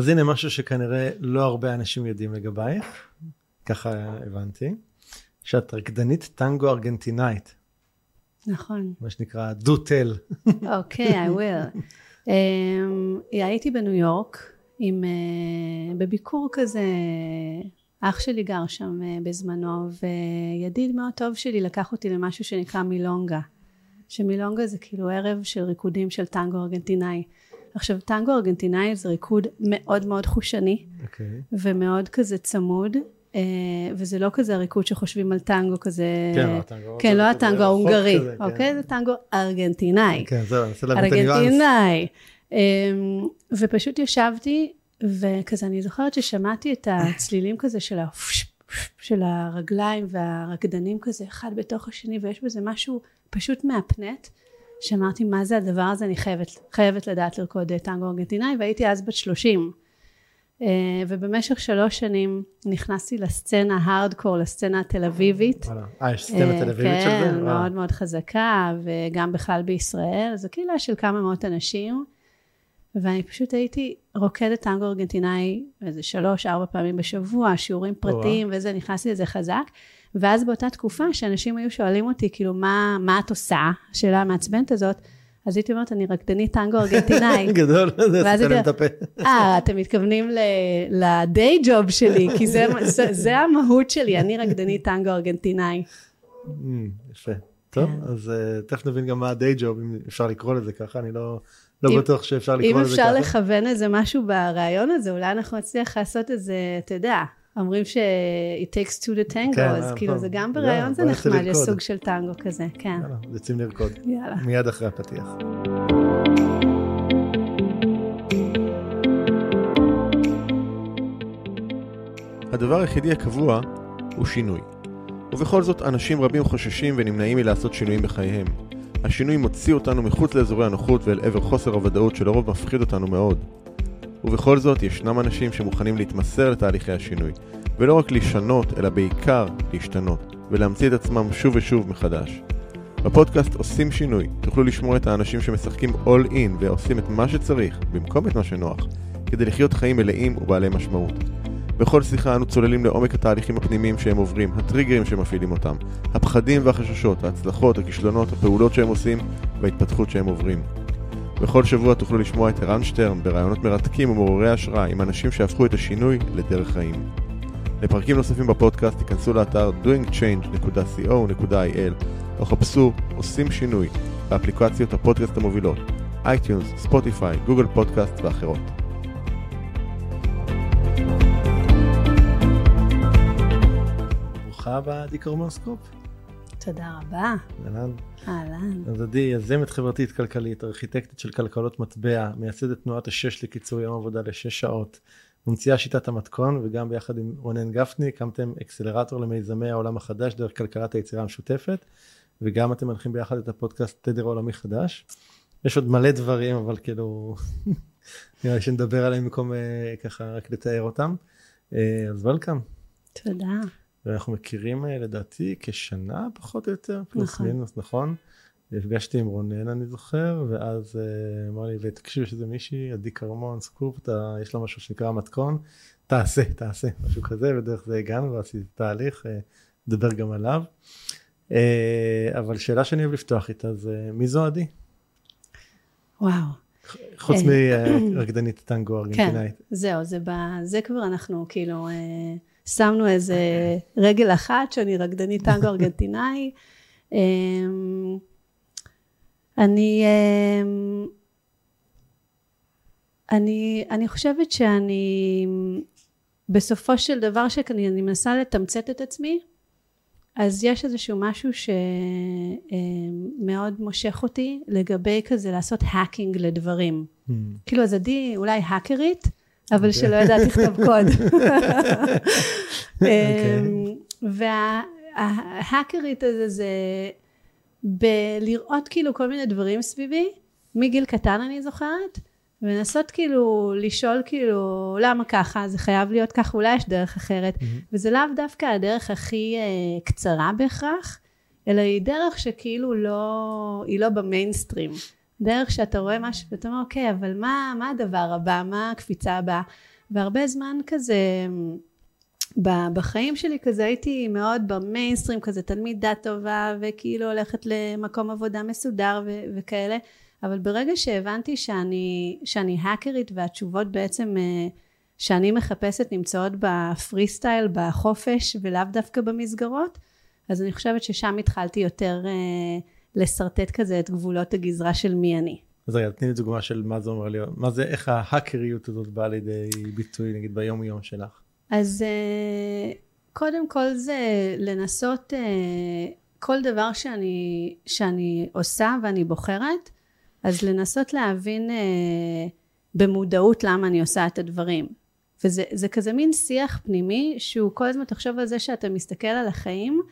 אז הנה משהו שכנראה לא הרבה אנשים יודעים לגבייך, ככה הבנתי, שאת רקדנית טנגו ארגנטינאית, נכון. מה שנקרא do tell. אוקיי, I will. Um, הייתי בניו יורק עם, uh, בביקור כזה, אח שלי גר שם uh, בזמנו, וידיד מאוד טוב שלי לקח אותי למשהו שנקרא מילונגה. שמילונגה זה כאילו ערב של ריקודים של טנגו ארגנטינאי. עכשיו טנגו ארגנטינאי זה ריקוד מאוד מאוד חושני אוקיי. Okay. ומאוד כזה צמוד אה, וזה לא כזה הריקוד שחושבים על טנגו כזה כן, לא הטנגו. כן לא הטנגו ההונגרי כזה, כן. אוקיי זה טנגו ארגנטינאי כן, זהו, אני מנסה להבין את הניואנס. ארגנטינאי אמ, ופשוט ישבתי וכזה אני זוכרת ששמעתי את הצלילים כזה של ה... של הרגליים והרקדנים כזה אחד בתוך השני ויש בזה משהו פשוט מהפנט שאמרתי מה זה הדבר הזה? אני חייבת, חייבת לדעת לרקוד טנגו ארגנטינאי. והייתי אז בת שלושים. אה, ובמשך שלוש שנים נכנסתי לסצנה הארדקור לסצנה התל אביבית. אה, יש סצנה תל אביבית של זה? כן. מאוד מאוד חזקה, וגם בכלל בישראל, זו קהילה של כמה מאות אנשים, ואני פשוט הייתי רוקדת טנגו ארגנטינאי איזה שלוש, ארבע פעמים בשבוע, שיעורים פרטיים וזה, נכנסתי לזה חזק, ואז באותה תקופה שאנשים היו שואלים אותי, כאילו, מה, מה את עושה? השאלה המעצבנת הזאת, אז הייתי אומרת, אני רקדנית טנגו ארגנטינאי. גדול, זה הייתי- את הפה. אה, אתם מתכוונים לדיי ג'וב שלי, כי זה, זה, זה המהות שלי, אני רקדנית טנגו ארגנטינאי. אמ, יפה. טוב, כן. אז אה, תכף נבין גם מה הדיי ג'וב, אם אפשר לקרוא לזה ככה, אני לא לא אם- בטוח שאפשר אם לקרוא לזה ככה. אפשר לכוון איזה משהו ברעיון הזה, אולי אנחנו נצליח לעשות איזה, אתה יודע, אומרים ש- it takes two to tango, כן, אז אה, כאילו נכון. זה גם ברעיון זה נחמד, יש. סוג של טנגו כזה, כן. יאללה, יוצאים לרקוד. יאללה. מיד אחרי הפתיח. הדבר היחידי הקבוע הוא שינוי. ובכל זאת אנשים רבים חוששים ונמנעים מלעשות שינויים בחייהם. השינוי מוציא אותנו מחוץ לאזורי הנוחות ואל עבר חוסר הוודאות שלרוב מפחיד אותנו מאוד. ובכל זאת ישנם אנשים שמוכנים להתמסר לתהליכי השינוי, ולא רק לשנות, אלא בעיקר להשתנות, ולהמציא את עצמם שוב ושוב מחדש. בפודקאסט עושים שינוי, תוכלו לשמוע את האנשים שמשחקים all in ועושים את מה שצריך, במקום את מה שנוח, כדי לחיות חיים מלאים ובעלי משמעות. בכל שיחה אנו צוללים לעומק התהליכים הפנימיים שהם עוברים, הטריגרים שמפעילים אותם, הפחדים והחששות, ההצלחות, הכישלונות, הפעולות שהם עושים וההתפתחות שהם עוברים. בכל שבוע תוכלו לשמוע את ערן שטרן ברעיונות מרתקים ומעוררי השראה עם אנשים שהפכו את השינוי לדרך חיים. לפרקים נוספים בפודקאסט תיכנסו לאתר doingchange.co.il או חפשו עושים שינוי באפליקציות הפודקאסט המובילות iTunes, Spotify, Google Podcast ואחרות. ברוכה קרמרסקופ. תודה רבה. אהלן. אהלן. אז עדי, יזמת חברתית כלכלית, ארכיטקטית של כלכלות מטבע, מייסדת תנועת השש לקיצור יום עבודה לשש שעות, ממציאה שיטת המתכון, וגם ביחד עם רונן גפני הקמתם אקסלרטור למיזמי העולם החדש דרך כלכלת היצירה המשותפת, וגם אתם מנחים ביחד את הפודקאסט תדר עולמי חדש. יש עוד מלא דברים, אבל כאילו, נראה לי שנדבר עליהם במקום אה, ככה רק לתאר אותם. אה, אז וולקאם. תודה. ואנחנו מכירים אה, לדעתי כשנה פחות או יותר, פלוס נכון. מינוס, נכון? נפגשתי עם רונן אני זוכר, ואז אה, אמר לי, ותקשיב יש איזה מישהי, עדי כרמון, סקופ, אתה, יש לה משהו שנקרא מתכון, תעשה, תעשה, משהו כזה, ודרך זה הגענו ועשיתי תהליך, אה, נדבר גם עליו. אבל שאלה שאני אוהב לפתוח איתה זה, מי זו עדי? וואו. חוץ מרקדנית טנגו ארגנטינאית. זהו, זה, ב, זה כבר אנחנו כאילו שמנו איזה רגל אחת שאני רקדנית טנגו ארגנטינאי. אה, אני, אה, אני, אני חושבת שאני בסופו של דבר שאני אני מנסה לתמצת את עצמי אז יש איזשהו משהו שמאוד מושך אותי לגבי כזה לעשות האקינג לדברים. Hmm. כאילו אז עדי אולי האקרית, אבל שלא יודעת לכתוב קוד. אמ, וההאקרית הזה זה בלראות כאילו כל מיני דברים סביבי, מגיל קטן אני זוכרת, ולנסות כאילו לשאול כאילו למה ככה, זה חייב להיות ככה, אולי יש דרך אחרת, וזה לאו דווקא הדרך הכי אה, קצרה בהכרח, אלא היא דרך שכאילו לא, היא לא במיינסטרים. דרך שאתה רואה משהו ואתה אומר אוקיי אבל מה, מה הדבר הבא? מה הקפיצה הבאה? והרבה זמן כזה בחיים שלי כזה הייתי מאוד במיינסטרים כזה תלמידה טובה וכאילו הולכת למקום עבודה מסודר ו- וכאלה. אבל ברגע שהבנתי שאני, שאני האקרית והתשובות בעצם אה, שאני מחפשת נמצאות בפרי סטייל בחופש ולאו דווקא במסגרות אז אני חושבת ששם התחלתי יותר אה, לשרטט כזה את גבולות הגזרה של מי אני. אז רגע, תני לי דוגמה של מה זה אומר לי, מה זה, איך ההאקריות הזאת באה לידי ביטוי נגיד ביום יום שלך. אז אה, קודם כל זה לנסות אה, כל דבר שאני, שאני עושה ואני בוחרת, אז לנסות להבין אה, במודעות למה אני עושה את הדברים. וזה כזה מין שיח פנימי שהוא כל הזמן תחשוב על זה שאתה מסתכל על החיים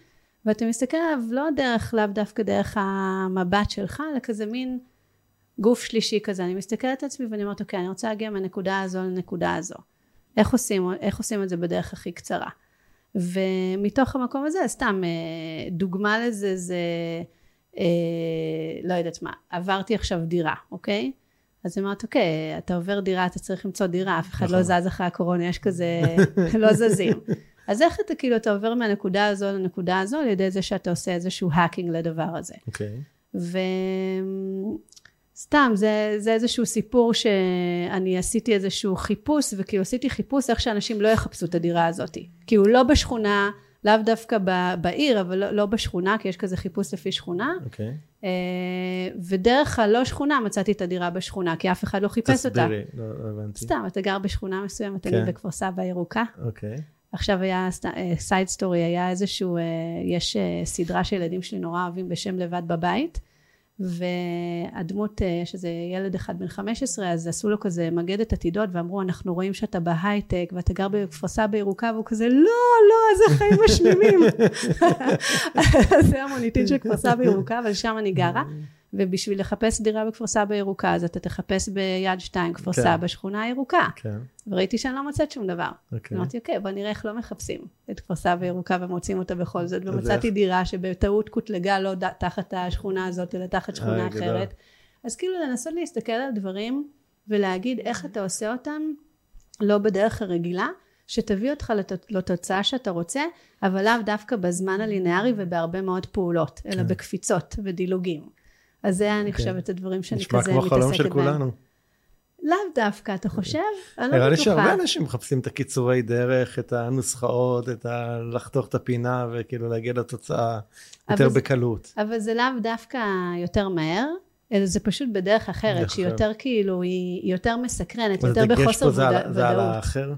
ואתה מסתכל עליו לא דרך לאו דווקא דרך המבט שלך אלא כזה מין גוף שלישי כזה. אני מסתכלת על עצמי ואני אומרת אוקיי אני רוצה להגיע מהנקודה הזו לנקודה הזו. איך עושים, איך עושים את זה בדרך הכי קצרה? ומתוך המקום הזה סתם אה, דוגמה לזה זה אה, לא יודעת מה עברתי עכשיו דירה אוקיי? אז היא אומרת אוקיי אתה עובר דירה אתה צריך למצוא דירה אף אחד לא נכון. זז אחרי הקורונה יש כזה לא זזים אז איך אתה כאילו אתה עובר מהנקודה הזו לנקודה הזו על ידי זה שאתה עושה איזשהו האקינג לדבר הזה אוקיי okay. סתם, זה, זה איזשהו סיפור שאני עשיתי איזשהו חיפוש, וכאילו עשיתי חיפוש איך שאנשים לא יחפשו את הדירה הזאת. כי הוא לא בשכונה, לאו דווקא בעיר, אבל לא, לא בשכונה, כי יש כזה חיפוש לפי שכונה. אוקיי. Okay. ודרך הלא שכונה מצאתי את הדירה בשכונה, כי אף אחד לא חיפש תסבירי, אותה. תסבירי, לא, לא הבנתי. סתם, אתה גר בשכונה מסוימת, כן. נגיד בכפר סבא ירוקה. אוקיי. Okay. עכשיו היה side story, היה איזשהו, אה, יש אה, סדרה שילדים שלי נורא אוהבים בשם לבד בבית. והדמות, אה, יש איזה ילד אחד בן 15, אז עשו לו כזה מגדת עתידות, ואמרו, אנחנו רואים שאתה בהייטק, ואתה גר בכפר סבא ירוקה, והוא כזה, לא, לא, זה חיים מושלמים. זה המוניטין של כפר סבא ירוקה, אבל שם אני גרה. ובשביל לחפש דירה בכפר סבא ירוקה, אז אתה תחפש ביד שתיים, כפר כן. סבא, שכונה ירוקה. כן. וראיתי שאני לא מוצאת שום דבר. אוקיי. אמרתי, אוקיי, בוא נראה איך לא מחפשים את כפר סבא ירוקה ומוצאים אותה בכל זאת. ומצאתי איך... דירה שבטעות קוטלגה לא ד... תחת השכונה הזאת, אלא תחת שכונה אחרת. גדול. אז כאילו לנסות להסתכל על דברים ולהגיד איך אתה עושה אותם לא בדרך הרגילה. שתביא אותך לת... לתוצאה שאתה רוצה, אבל לאו דווקא בזמן הלינארי ובהרבה מאוד פעולות, אלא כן. בקפיצות ודילוגים. אז זה אני כן. חושבת הדברים שאני כזה מתעסקת בהם. נשמע כמו חלום של כולנו. לאו דווקא, אתה חושב? אני לא בטוחה. נראה לי שהרבה אנשים מחפשים את הקיצורי דרך, את הנוסחאות, את ה... לחתוך את הפינה וכאילו להגיע לתוצאה יותר בקלות. אבל זה לאו דווקא יותר מהר, אלא זה פשוט בדרך אחרת, שהיא יותר כאילו, היא יותר מסקרנת, יותר בחוסר ודאות. זה על האחר?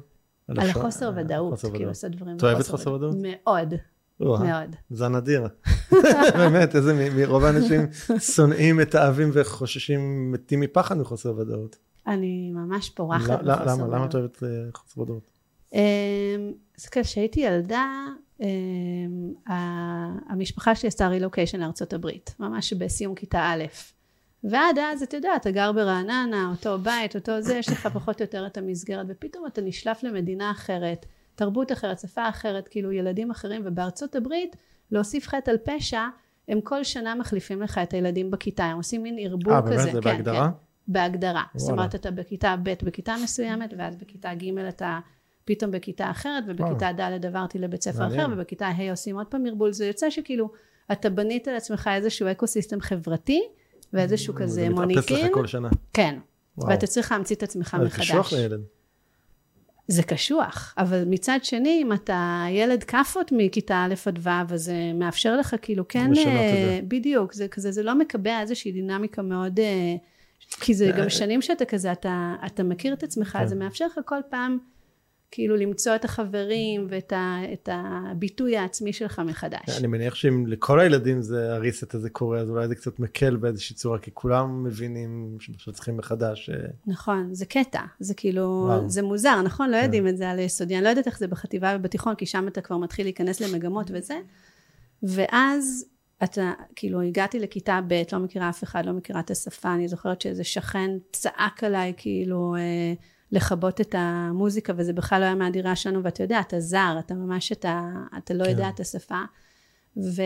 על החוסר ודאות, כאילו לעשות דברים בחוסר ודאות. את אוהבת חוסר ודאות? מאוד. מאוד. זה נדיר. באמת, איזה, מרוב האנשים שונאים, מתעבים וחוששים, מתים מפחד מחוסר ודאות. אני ממש פורחת בחוסר ודאות. למה? למה את אוהבת אה, חוסר ודאות? אמ, אז כשהייתי ילדה, אמ, המשפחה שלי עשתה רילוקיישן לארצות הברית, ממש בסיום כיתה א'. ועד אז, אתה יודע, אתה גר ברעננה, אותו בית, אותו זה, יש לך פחות או יותר את המסגרת, ופתאום אתה נשלף למדינה אחרת. תרבות אחרת, שפה אחרת, כאילו ילדים אחרים, ובארצות הברית להוסיף חטא על פשע, הם כל שנה מחליפים לך את הילדים בכיתה, הם עושים מין ערבול כזה. אה, באמת? זה כן, בהגדרה? כן, בהגדרה. וואלה. זאת אומרת, אתה בכיתה ב' בכיתה מסוימת, ואז בכיתה ג' אתה פתאום בכיתה אחרת, ובכיתה ד' עברתי לבית ספר אחר, ובכיתה ה' עושים עוד פעם ערבול. זה יוצא שכאילו, אתה בנית לעצמך איזשהו אקו סיסטם חברתי, ואיזשהו כזה מוניטין. זה מתאפס לך כל שנה. כן. וואו. ואתה צריך להמציא את עצמך מחדש. זה קשוח לילד. זה קשוח, אבל מצד שני, אם אתה ילד כאפות מכיתה א' עד ו', אז זה מאפשר לך כאילו כן, uh, בדיוק, זה כזה, זה לא מקבע איזושהי דינמיקה מאוד, uh, כי זה גם שנים שאתה כזה, אתה, אתה מכיר את עצמך, כן. זה מאפשר לך כל פעם כאילו למצוא את החברים ואת ה, את הביטוי העצמי שלך מחדש. אני מניח שאם לכל הילדים זה הריסט הזה קורה, אז אולי זה קצת מקל באיזושהי צורה, כי כולם מבינים שצריכים מחדש. אה, נכון, זה קטע, זה כאילו, וואו. זה מוזר, נכון? לא כן. יודעים את זה על יסודי, אני לא יודעת איך זה בחטיבה ובתיכון, כי שם אתה כבר מתחיל להיכנס למגמות וזה, ואז אתה, כאילו הגעתי לכיתה ב', לא מכירה אף אחד, לא מכירה את השפה, אני זוכרת שאיזה שכן צעק עליי, כאילו, אה, לכבות את המוזיקה וזה בכלל לא היה מהדירה שלנו ואתה יודע אתה זר אתה ממש אתה, אתה לא כן. יודע את השפה ו...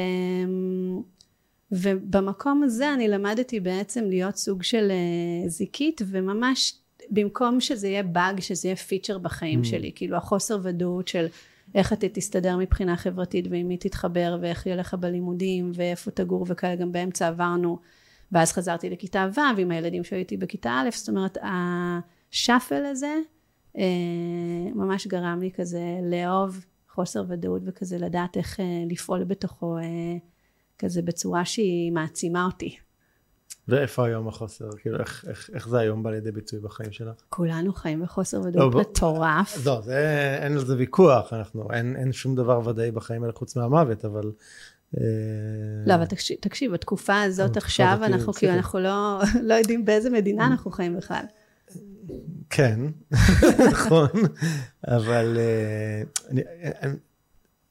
ובמקום הזה אני למדתי בעצם להיות סוג של uh, זיקית וממש במקום שזה יהיה באג שזה יהיה פיצ'ר בחיים mm. שלי כאילו החוסר ודאות של איך אתה תסתדר מבחינה חברתית ועם מי תתחבר ואיך יהיה לך בלימודים ואיפה תגור וכאלה גם באמצע עברנו ואז חזרתי לכיתה ו' עם הילדים שהייתי בכיתה א' זאת אומרת השאפל הזה uh, ממש גרם לי כזה לאהוב חוסר ודאות וכזה לדעת איך uh, לפעול בתוכו uh, כזה בצורה שהיא מעצימה אותי. ואיפה היום החוסר? כאילו איך, איך, איך זה היום בא לידי ביטוי בחיים שלך? כולנו חיים בחוסר ודאות לא, מטורף. לא, זה, אין על זה ויכוח, אנחנו, אין, אין שום דבר ודאי בחיים האלה חוץ מהמוות, אבל... אה, לא, אבל תקשיב, תקשיב בתקופה הזאת עכשיו, אנחנו כאילו, אנחנו לא, לא יודעים באיזה מדינה אנחנו חיים בכלל. כן, נכון, אבל אה, אני, אני,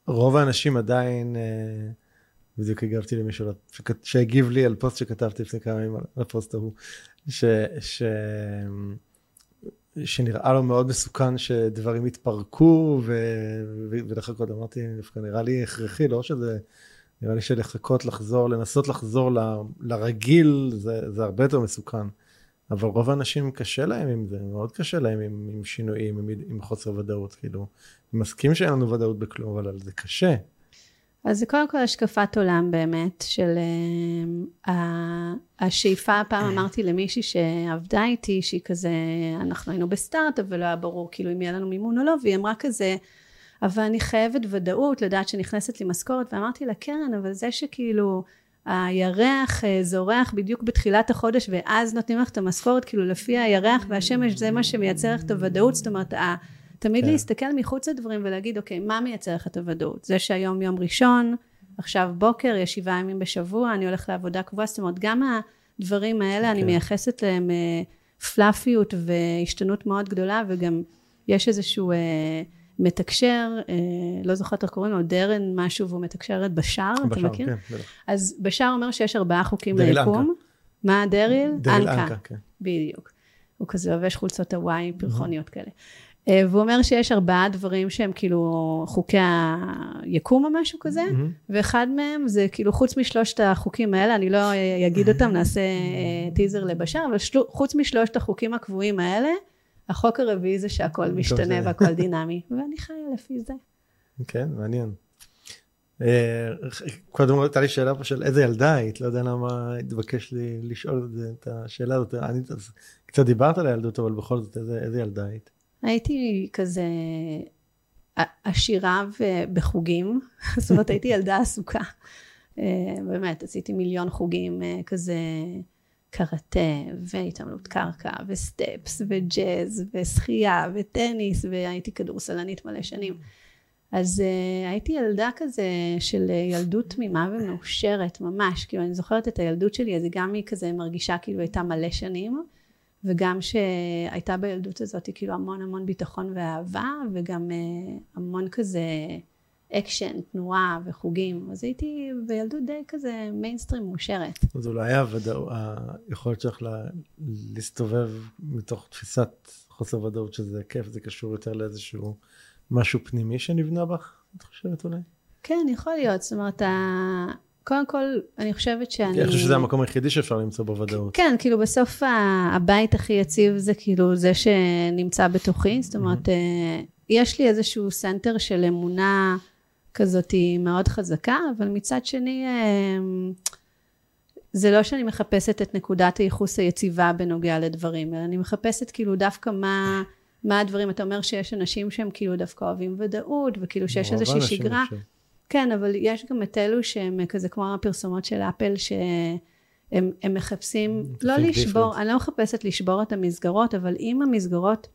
רוב האנשים עדיין... אה, בדיוק הגבתי למישהו שהגיב לי על פוסט שכתבתי לפני כמה ימים על הפוסט ההוא, ש, ש, שנראה לו מאוד מסוכן שדברים יתפרקו ו, ו, ולחכות, אמרתי, דווקא נראה לי הכרחי, לא שזה, נראה לי שלחכות, לחזור, לנסות לחזור ל, לרגיל, זה, זה הרבה יותר מסוכן. אבל רוב האנשים קשה להם עם זה, מאוד קשה להם עם, עם שינויים, עם, עם חוסר ודאות, כאילו, אני מסכים שאין לנו ודאות בכלום, אבל זה קשה. אז זה קודם כל השקפת עולם באמת, של uh, השאיפה, פעם אמרתי למישהי שעבדה איתי, שהיא כזה, אנחנו היינו בסטארט-אפ ולא היה ברור כאילו אם יהיה לנו מימון או לא, והיא אמרה כזה, אבל אני חייבת ודאות, לדעת שנכנסת לי משכורת, ואמרתי לה, קרן, אבל זה שכאילו הירח אה, זורח בדיוק בתחילת החודש, ואז נותנים לך את המשכורת, כאילו לפי הירח והשמש, זה מה שמייצר לך את הוודאות, זאת אומרת, תמיד כן. להסתכל מחוץ לדברים ולהגיד, אוקיי, מה מייצר לך את הוודאות? זה שהיום יום ראשון, עכשיו בוקר, יש שבעה ימים בשבוע, אני הולך לעבודה קבועה, זאת אומרת, גם הדברים האלה, כן. אני מייחסת להם אה, פלאפיות והשתנות מאוד גדולה, וגם יש איזשהו אה, מתקשר, אה, לא זוכרת איך קוראים לו, דרן משהו, והוא מתקשר את בשאר, אתה מכיר? כן. אז בשאר אומר שיש ארבעה חוקים ליקום. מה דריל? דריל אנקה, כן. בדיוק. הוא כזה לובש חולצות הוואי פרחוניות כאלה. אה, והוא אומר שיש ארבעה דברים שהם כאילו חוקי היקום או משהו כזה, mm-hmm. ואחד מהם זה כאילו חוץ משלושת החוקים האלה, אני לא אגיד אותם, נעשה טיזר אה, לבשר, אבל של... חוץ משלושת החוקים הקבועים האלה, החוק הרביעי זה שהכל משתנה והכל דינמי, ואני חיה לפי זה. כן, מעניין. אה, קודם הייתה לי שאלה פה של איזה ילדה היית, לא יודע למה התבקש לי לשאול את השאלה הזאת, אני קצת דיברת על הילדות, אבל בכל זאת איזה, ילדה היית? הייתי כזה עשירה בחוגים, זאת אומרת הייתי ילדה עסוקה. אה, באמת, עשיתי מיליון חוגים אה, כזה קראטה והתעמלות קרקע וסטפס וג'אז ושחייה וטניס והייתי כדורסלנית מלא שנים. אז uh, הייתי ילדה כזה של ילדות תמימה ומאושרת ממש, כאילו אני זוכרת את הילדות שלי אז גם היא כזה מרגישה כאילו הייתה מלא שנים וגם שהייתה בילדות הזאת כאילו המון המון ביטחון ואהבה וגם אה, המון כזה אקשן, תנועה וחוגים אז הייתי בילדות די כזה מיינסטרים מאושרת. אז אולי היכולת שלך להסתובב מתוך תפיסת חוסר ודאות שזה כיף, זה קשור יותר לאיזשהו משהו פנימי שנבנה בך, את חושבת אולי? כן, יכול להיות, זאת אומרת קודם כל, אני חושבת שאני... אני חושב שזה המקום היחידי שאפשר למצוא בוודאות. כן, כאילו בסוף הבית הכי יציב זה כאילו זה שנמצא בתוכי, זאת אומרת, אה, יש לי איזשהו center של אמונה כזאת מאוד חזקה, אבל מצד שני, אה, זה לא שאני מחפשת את נקודת הייחוס היציבה בנוגע לדברים, אלא אני מחפשת כאילו דווקא מה... מה הדברים, אתה אומר שיש אנשים שהם כאילו דווקא אוהבים ודאות, וכאילו שיש איזושהי שגרה. כן, אבל יש גם את אלו שהם כזה כמו הפרסומות של אפל, שהם מחפשים, לא לשבור, אני לא מחפשת לשבור את המסגרות, אבל אם המסגרות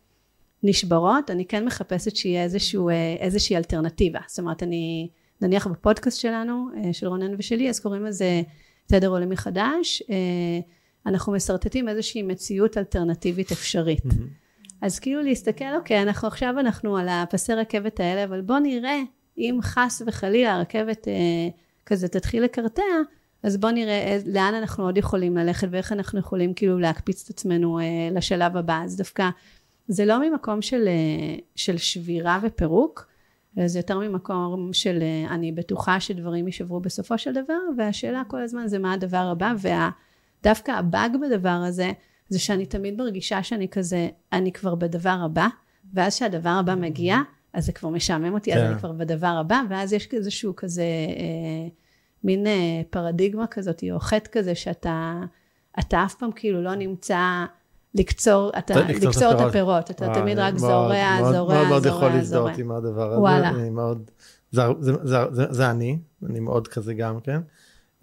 נשברות, אני כן מחפשת שיהיה איזשהו, אה, איזושהי אלטרנטיבה. זאת אומרת, אני, נניח בפודקאסט שלנו, אה, של רונן ושלי, אז קוראים לזה תדר עולמי חדש, אה, אנחנו משרטטים איזושהי מציאות אלטרנטיבית אפשרית. Mm-hmm. אז כאילו להסתכל, אוקיי, אנחנו עכשיו אנחנו על הפסי רכבת האלה, אבל בוא נראה אם חס וחלילה הרכבת אה, כזה תתחיל לקרטע, אז בואו נראה לאן אנחנו עוד יכולים ללכת ואיך אנחנו יכולים כאילו להקפיץ את עצמנו אה, לשלב הבא. אז דווקא זה לא ממקום של, אה, של שבירה ופירוק, זה יותר ממקום של אה, אני בטוחה שדברים יישברו בסופו של דבר, והשאלה כל הזמן זה מה הדבר הבא, ודווקא הבאג בדבר הזה, זה שאני תמיד מרגישה שאני כזה, אני כבר בדבר הבא, ואז שהדבר הבא מגיע, אז זה כבר משעמם אותי, כן. אז אני כבר בדבר הבא, ואז יש איזשהו כזה אה, מין אה, פרדיגמה כזאת, או חטא כזה, שאתה אתה אף פעם כאילו לא נמצא לקצור, אתה, לקצור, לקצור את הפירות, אתה וואי, תמיד רק מאוד, זורע, מאוד, זורע, מאוד, מאוד זורע, יכול להזדהות עם הדבר הזה, וואלה. אני מאוד, זה, זה, זה, זה, זה אני, אני מאוד כזה גם כן.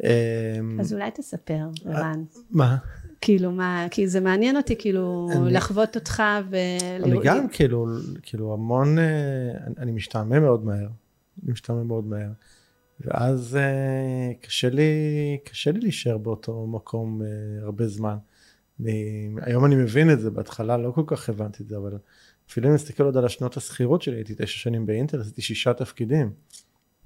אמ, אז אולי תספר, ערן. מה? כאילו מה, כי זה מעניין אותי כאילו אני, לחוות אותך ולראות. אני גם כאילו, כאילו המון, אה, אני, אני משתעמם מאוד מהר, אני משתעמם מאוד מהר. ואז אה, קשה לי, קשה לי להישאר באותו מקום אה, הרבה זמן. אני, היום אני מבין את זה, בהתחלה לא כל כך הבנתי את זה, אבל אפילו אם נסתכל עוד על השנות השכירות שלי, הייתי תשע שנים באינטל, עשיתי שישה תפקידים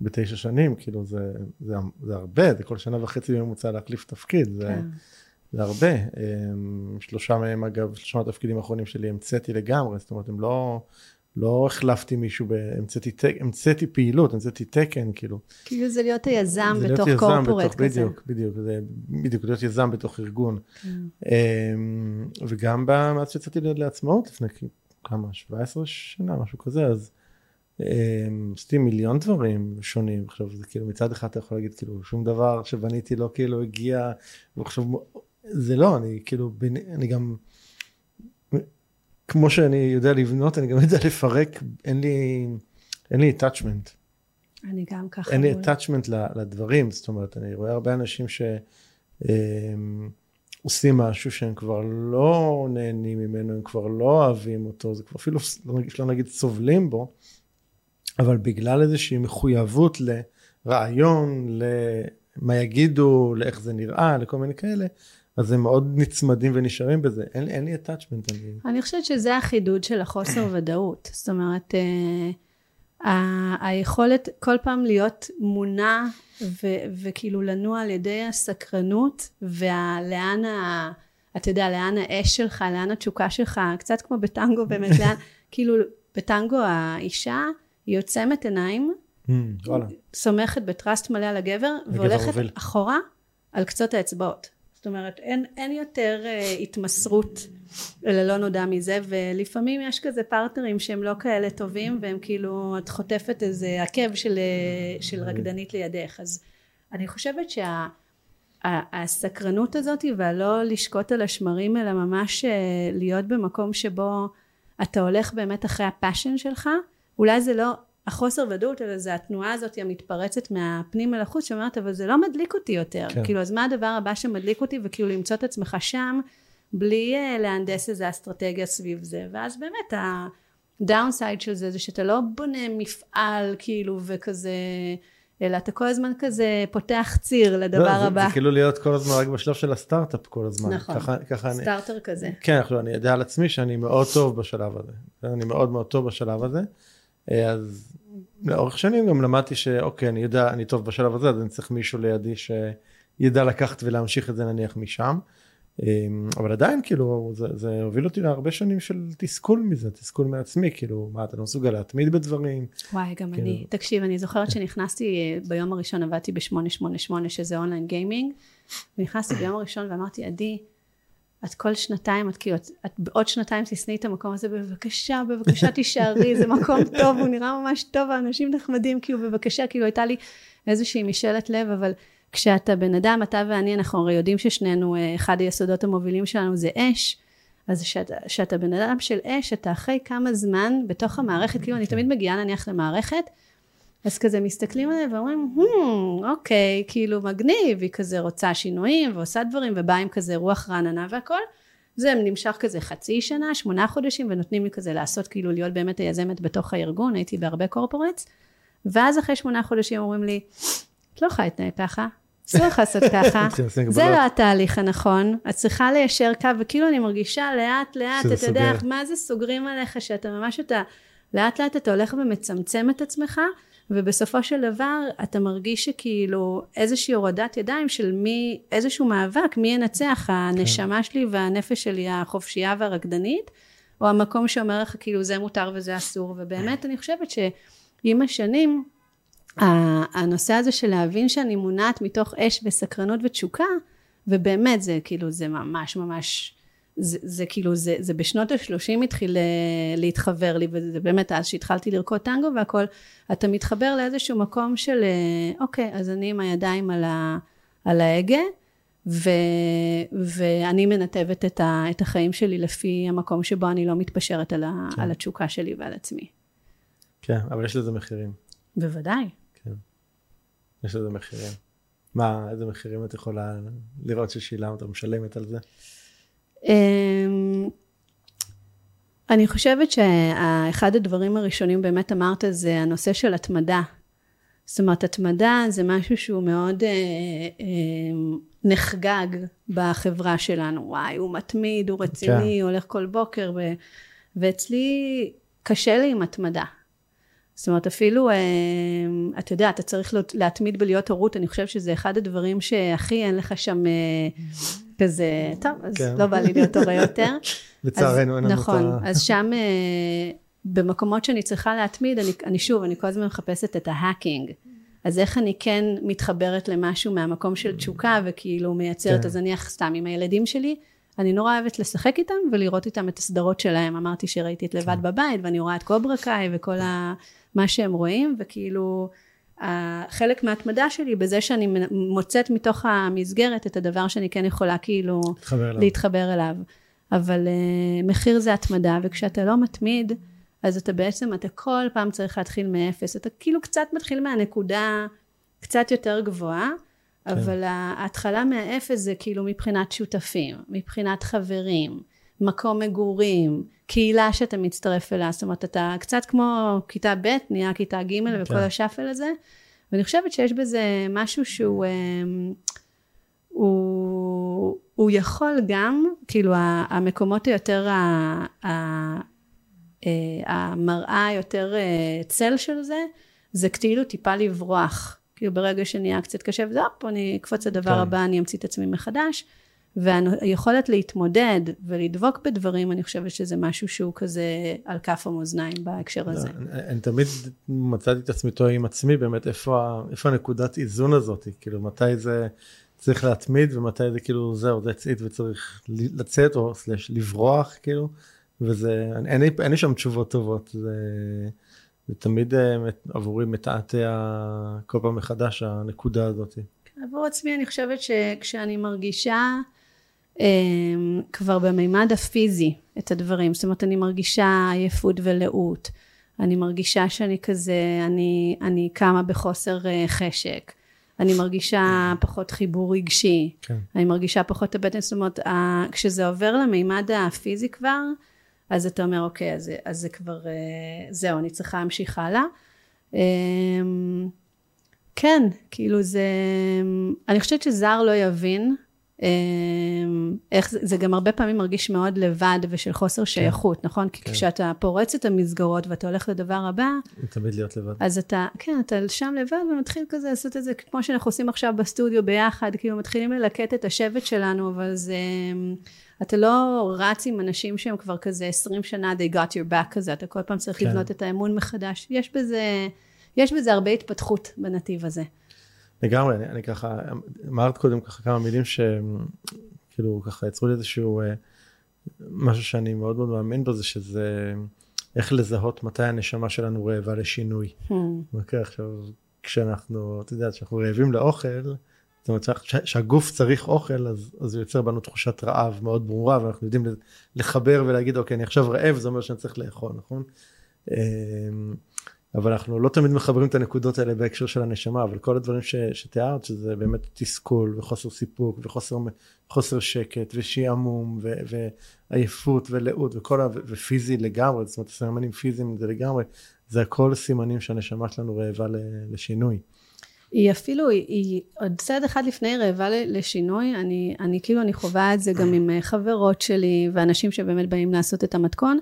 בתשע שנים, כאילו זה, זה, זה הרבה, זה כל שנה וחצי בממוצע להחליף תפקיד, זה, כן. זה הרבה. אמ, שלושה מהם אגב, שלושה התפקידים האחרונים שלי המצאתי לגמרי, זאת אומרת הם לא, לא החלפתי מישהו, המצאתי, המצאתי פעילות, המצאתי תקן, כאילו. כאילו זה להיות היזם זה בתוך קורפורט כזה. בדיוק, בדיוק, זה בדיוק, להיות יזם בתוך ארגון. אמ, וגם מאז שיצאתי לעצמאות לפני כמה, 17 שנה, משהו כזה, אז אמ, עשיתי מיליון דברים שונים. עכשיו, זה כאילו מצד אחד אתה יכול להגיד, כאילו, שום דבר שבניתי לא כאילו הגיע, ועכשיו, זה לא, אני כאילו, אני גם... כמו שאני יודע לבנות, אני גם יודע לפרק, אין לי, אין לי attachment. אני גם ככה. אין לי attachment לדברים, זאת אומרת, אני רואה הרבה אנשים שעושים משהו שהם כבר לא נהנים ממנו, הם כבר לא אוהבים אותו, זה כבר אפילו, לא נגיד סובלים בו, אבל בגלל איזושהי מחויבות לרעיון, למה יגידו, לאיך זה נראה, לכל מיני כאלה, אז הם מאוד נצמדים ונשארים בזה. אין, אין לי attachment. אני... אני חושבת שזה החידוד של החוסר ודאות. זאת אומרת, אה, היכולת כל פעם להיות מונע ו- וכאילו לנוע על ידי הסקרנות ולאן ה... אתה יודע, לאן האש שלך, לאן התשוקה שלך, קצת כמו בטנגו באמת, לאן, כאילו בטנגו האישה היא עוצמת עיניים, mm, סומכת בטראסט מלא על הגבר, והולכת אחורה על קצות האצבעות. זאת אומרת אין, אין יותר uh, התמסרות ללא נודע מזה ולפעמים יש כזה פרטנרים שהם לא כאלה טובים והם כאילו את חוטפת איזה עקב של, אה, של רקדנית לידך. אז אני חושבת שה, הזאת והלא לשקוט על השמרים אלא ממש אה, להיות במקום שבו אתה הולך באמת אחרי ה passion שלך אולי זה לא החוסר ודאות, אלא זה התנועה הזאת המתפרצת מהפנים אל החוץ, שאומרת, אבל זה לא מדליק אותי יותר. כן. כאילו, אז מה הדבר הבא שמדליק אותי, וכאילו למצוא את עצמך שם, בלי אה, להנדס איזה אסטרטגיה סביב זה. ואז באמת, ה downside של זה, זה שאתה לא בונה מפעל, כאילו, וכזה... אלא אתה כל הזמן כזה פותח ציר לדבר לא, הבא. זה, זה כאילו להיות כל הזמן רק בשלב של הסטארט-אפ כל הזמן. נכון, ככה, ככה סטארטר אני, כזה. כן, עכשיו אני יודע על עצמי שאני מאוד טוב בשלב הזה. אני מאוד מאוד טוב בשלב הזה. אה, אז לאורך שנים גם למדתי שאוקיי, אני יודע, אני טוב בשלב הזה, אז אני צריך מישהו לידי שידע לקחת ולהמשיך את זה נניח משם. אמ, אבל עדיין כאילו זה, זה הוביל אותי להרבה שנים של תסכול מזה, תסכול מעצמי, כאילו מה אתה לא מסוגל להתמיד בדברים. וואי גם כאילו... אני, תקשיב אני זוכרת שנכנסתי אה, ביום הראשון עבדתי ב-888 שזה אונליין גיימינג, ונכנסתי ביום הראשון ואמרתי עדי את כל שנתיים, את כאילו, את, את בעוד שנתיים תשנאי את המקום הזה, בבקשה, בבקשה תישארי, זה מקום טוב, הוא נראה ממש טוב, האנשים נחמדים, כאילו, בבקשה, כאילו, הייתה לי איזושהי משאלת לב, אבל כשאתה בן אדם, אתה ואני, אנחנו הרי יודעים ששנינו, אה, אחד היסודות המובילים שלנו זה אש, אז כשאתה בן אדם של אש, אתה אחרי כמה זמן בתוך המערכת, כאילו, אני תמיד מגיעה נניח למערכת, אז כזה מסתכלים עליה ואומרים, hmm, אוקיי, כאילו מגניב, היא כזה רוצה שינויים ועושה דברים ובאה עם כזה רוח רעננה והכל. זה נמשך כזה חצי שנה, שמונה חודשים, ונותנים לי כזה לעשות, כאילו להיות באמת היזמת בתוך הארגון, הייתי בהרבה קורפורטס, ואז אחרי שמונה חודשים אומרים לי, את לא יכולה להתנהג ככה, אסור לך לעשות ככה, זה לא התהליך הנכון, את צריכה ליישר קו, וכאילו אני מרגישה לאט לאט, אתה יודע, מה זה סוגרים עליך, שאתה ממש, אתה, לאט לאט אתה הולך ומצמצם את עצמך, ובסופו של דבר אתה מרגיש שכאילו איזושהי הורדת ידיים של מי, איזשהו מאבק, מי ינצח, הנשמה כן. שלי והנפש שלי החופשייה והרקדנית, או המקום שאומר לך כאילו זה מותר וזה אסור, ובאמת אני חושבת עם השנים, הנושא הזה של להבין שאני מונעת מתוך אש וסקרנות ותשוקה, ובאמת זה כאילו זה ממש ממש זה, זה כאילו זה, זה בשנות השלושים התחיל אה, להתחבר לי וזה באמת אז שהתחלתי לרקוד טנגו והכל אתה מתחבר לאיזשהו מקום של אה, אוקיי אז אני עם הידיים על, ה, על ההגה ו, ואני מנתבת את, ה, את החיים שלי לפי המקום שבו אני לא מתפשרת על, ה, כן. על התשוקה שלי ועל עצמי. כן אבל יש לזה מחירים. בוודאי. כן. יש לזה מחירים. מה איזה מחירים את יכולה לראות ששילמת או משלמת על זה? אמ, אני חושבת שאחד הדברים הראשונים באמת אמרת זה הנושא של התמדה. זאת אומרת התמדה זה משהו שהוא מאוד אה, אה, נחגג בחברה שלנו. וואי הוא מתמיד, הוא רציני, כן. הוא הולך כל בוקר ו, ואצלי קשה לי עם התמדה. זאת אומרת אפילו, אה, אתה יודע, אתה צריך להתמיד בלהיות הורות, אני חושבת שזה אחד הדברים שהכי אין לך שם אה, כזה, טוב, אז כן. לא בא לי להיות הורה יותר. לצערנו אין לנו את נכון, ה... נכון, אז שם אה, במקומות שאני צריכה להתמיד, אני, אני שוב, אני כל הזמן מחפשת את ההאקינג. אז איך אני כן מתחברת למשהו מהמקום של תשוקה וכאילו מייצרת, כן. אז אני סתם עם הילדים שלי, אני נורא אוהבת לשחק איתם ולראות איתם את הסדרות שלהם. אמרתי שראיתי את לבד כן. בבית ואני רואה את קוברה קאי וכל ה... מה שהם רואים, וכאילו חלק מההתמדה שלי בזה שאני מוצאת מתוך המסגרת את הדבר שאני כן יכולה כאילו להתחבר אליו. להתחבר אליו. אבל uh, מחיר זה התמדה, וכשאתה לא מתמיד, אז אתה בעצם, אתה כל פעם צריך להתחיל מאפס. אתה כאילו קצת מתחיל מהנקודה קצת יותר גבוהה, כן. אבל ההתחלה מהאפס זה כאילו מבחינת שותפים, מבחינת חברים, מקום מגורים, קהילה שאתה מצטרף אליה, זאת אומרת אתה קצת כמו כיתה ב' נהיה כיתה ג' okay. וכל כן. השאפל הזה, ואני חושבת שיש בזה משהו שהוא אמ, הוא, הוא יכול גם, כאילו המקומות היותר, אה, המראה היותר אה, צל של זה, זה כאילו טיפה לברוח, כאילו ברגע שנהיה קצת קשה וזה, הופ, אני אקפוץ לדבר כן. הבא, אני אמציא את עצמי מחדש. והיכולת להתמודד ולדבוק בדברים, אני חושבת שזה משהו שהוא כזה על כף המאזניים בהקשר לא, הזה. אני, אני תמיד מצאתי את עצמי טועה עם עצמי, באמת, איפה, איפה הנקודת איזון הזאת? כאילו, מתי זה צריך להתמיד ומתי זה כאילו, זהו, זה הצעית וצריך לצאת או סלש לברוח, כאילו, וזה, אין, אין, אין לי שם תשובות טובות, זה, זה תמיד אה, עבורי מתעתע כל פעם מחדש, הנקודה הזאת. עבור עצמי אני חושבת שכשאני מרגישה כבר במימד הפיזי את הדברים, זאת אומרת אני מרגישה עייפות ולאות, אני מרגישה שאני כזה, אני, אני קמה בחוסר אה, חשק, אני מרגישה פחות חיבור רגשי, כן. אני מרגישה פחות הבטן, זאת אומרת כשזה עובר למימד הפיזי כבר, אז אתה אומר אוקיי אז, אז זה כבר אה, זהו אני צריכה להמשיך הלאה. אמ, כן כאילו זה אני חושבת שזר לא יבין אמ, איך זה, זה גם הרבה פעמים מרגיש מאוד לבד ושל חוסר כן. שייכות, נכון? כי כן. כשאתה פורץ את המסגרות ואתה הולך לדבר הבא, תמיד להיות לבד. אז אתה, כן, אתה שם לבד ומתחיל כזה לעשות את זה כמו שאנחנו עושים עכשיו בסטודיו ביחד, כאילו מתחילים ללקט את השבט שלנו, אבל זה, אתה לא רץ עם אנשים שהם כבר כזה 20 שנה, they got your back כזה, אתה כל פעם צריך כן. לבנות את האמון מחדש. יש בזה, יש בזה הרבה התפתחות בנתיב הזה. לגמרי, אני, אני ככה, אמרת קודם ככה כמה מילים שכאילו ככה יצרו לי איזשהו אה, משהו שאני מאוד מאוד מאמין בו, זה שזה איך לזהות מתי הנשמה שלנו רעבה לשינוי. Hmm. אוקיי, עכשיו, כשאנחנו, אתה יודע, כשאנחנו רעבים לאוכל, זאת אומרת שהגוף צריך אוכל, אז, אז הוא יוצר בנו תחושת רעב מאוד ברורה, ואנחנו יודעים לחבר ולהגיד, אוקיי, אני עכשיו רעב, זה אומר שאני צריך לאכול, נכון? אבל אנחנו לא תמיד מחברים את הנקודות האלה בהקשר של הנשמה, אבל כל הדברים ש, שתיארת, שזה באמת תסכול וחוסר סיפוק וחוסר שקט ושעמום ועייפות ולאות וכל ה... ופיזי לגמרי, זאת אומרת סימנים פיזיים זה לגמרי, זה הכל סימנים שהנשמה שלנו רעבה לשינוי. היא אפילו, היא, היא עוד צעד אחד לפני רעבה לשינוי, אני, אני כאילו, אני חווה את זה גם עם אה, חברות שלי ואנשים שבאמת באים לעשות את המתכון,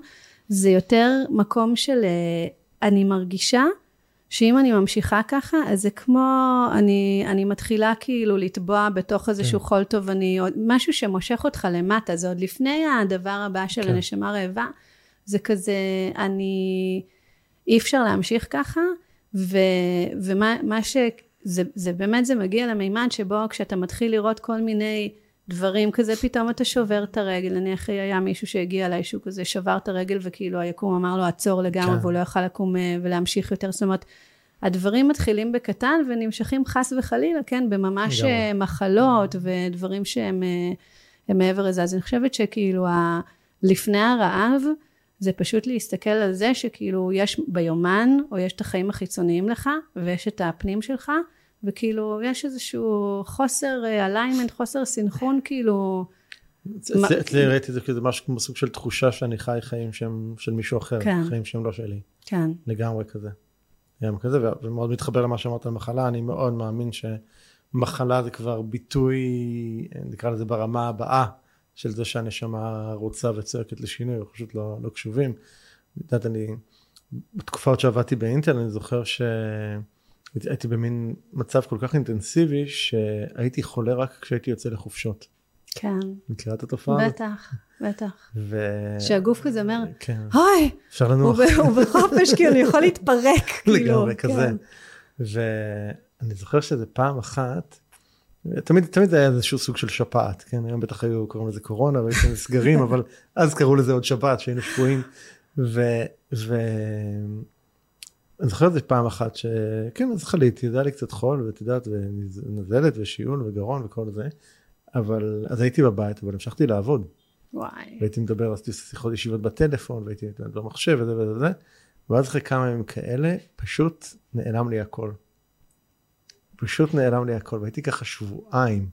זה יותר מקום של אה, אני מרגישה שאם אני ממשיכה ככה, אז זה כמו, אני, אני מתחילה כאילו לטבוע בתוך איזשהו כן. חול תובעני, משהו שמושך אותך למטה, זה עוד לפני הדבר הבא של כן. הנשמה רעבה, זה כזה, אני, אי אפשר להמשיך ככה, ו, ומה מה ש... זה, זה באמת זה מגיע למימד שבו כשאתה מתחיל לראות כל מיני דברים כזה פתאום אתה שובר את הרגל נניח היה מישהו שהגיע אליי שהוא כזה שבר את הרגל וכאילו היקום אמר לו עצור לגמרי כן. והוא לא יכל לקום אה, ולהמשיך יותר זאת אומרת הדברים מתחילים בקטן ונמשכים חס וחלילה כן בממש לגמרי. אה, מחלות ודברים שהם אה, מעבר לזה אז אני חושבת שכאילו ה, לפני הרעב זה פשוט להסתכל על זה שכאילו יש ביומן או יש את החיים החיצוניים לך ויש את הפנים שלך וכאילו יש איזשהו חוסר אליימנט, חוסר סינכרון כאילו. אצלי ראיתי את זה כזה משהו כמו סוג של תחושה שאני חי חיים שהם של מישהו אחר, כן. חיים שהם לא שלי. כן. לגמרי כזה. גם כזה, ומאוד מתחבר למה שאמרת על מחלה, אני מאוד מאמין שמחלה זה כבר ביטוי, נקרא לזה ברמה הבאה, של זה שהנשמה רוצה וצועקת לשינוי, פשוט לא, לא קשובים. את יודעת, אני, בתקופה שעבדתי באינטל, אני זוכר ש... הייתי במין מצב כל כך אינטנסיבי שהייתי חולה רק כשהייתי יוצא לחופשות. כן. מכירה את התופעה? בטח, בטח. ו... שהגוף כזה אומר, כן. היי, אפשר לנוח. הוא בחופש, כי אני יכול להתפרק, כאילו. לגמרי, כזה. כן. ואני זוכר שזה פעם אחת, תמיד, תמיד זה היה איזשהו סוג של שפעת, כן? היום בטח היו קוראים לזה קורונה והייתם סגרים, אבל אז קראו לזה עוד שפעת, שהיינו שקועים. ו... ו... אני זוכר את זה פעם אחת שכן אז חליתי זה היה לי קצת חול ואת יודעת ונזלת ושיעול וגרון וכל זה אבל אז הייתי בבית אבל המשכתי לעבוד. וואי. והייתי מדבר עשיתי שיחות ישיבות בטלפון והייתי במחשב וזה וזה וזה ואז אחרי כמה ימים כאלה פשוט נעלם לי הכל. פשוט נעלם לי הכל והייתי ככה שבועיים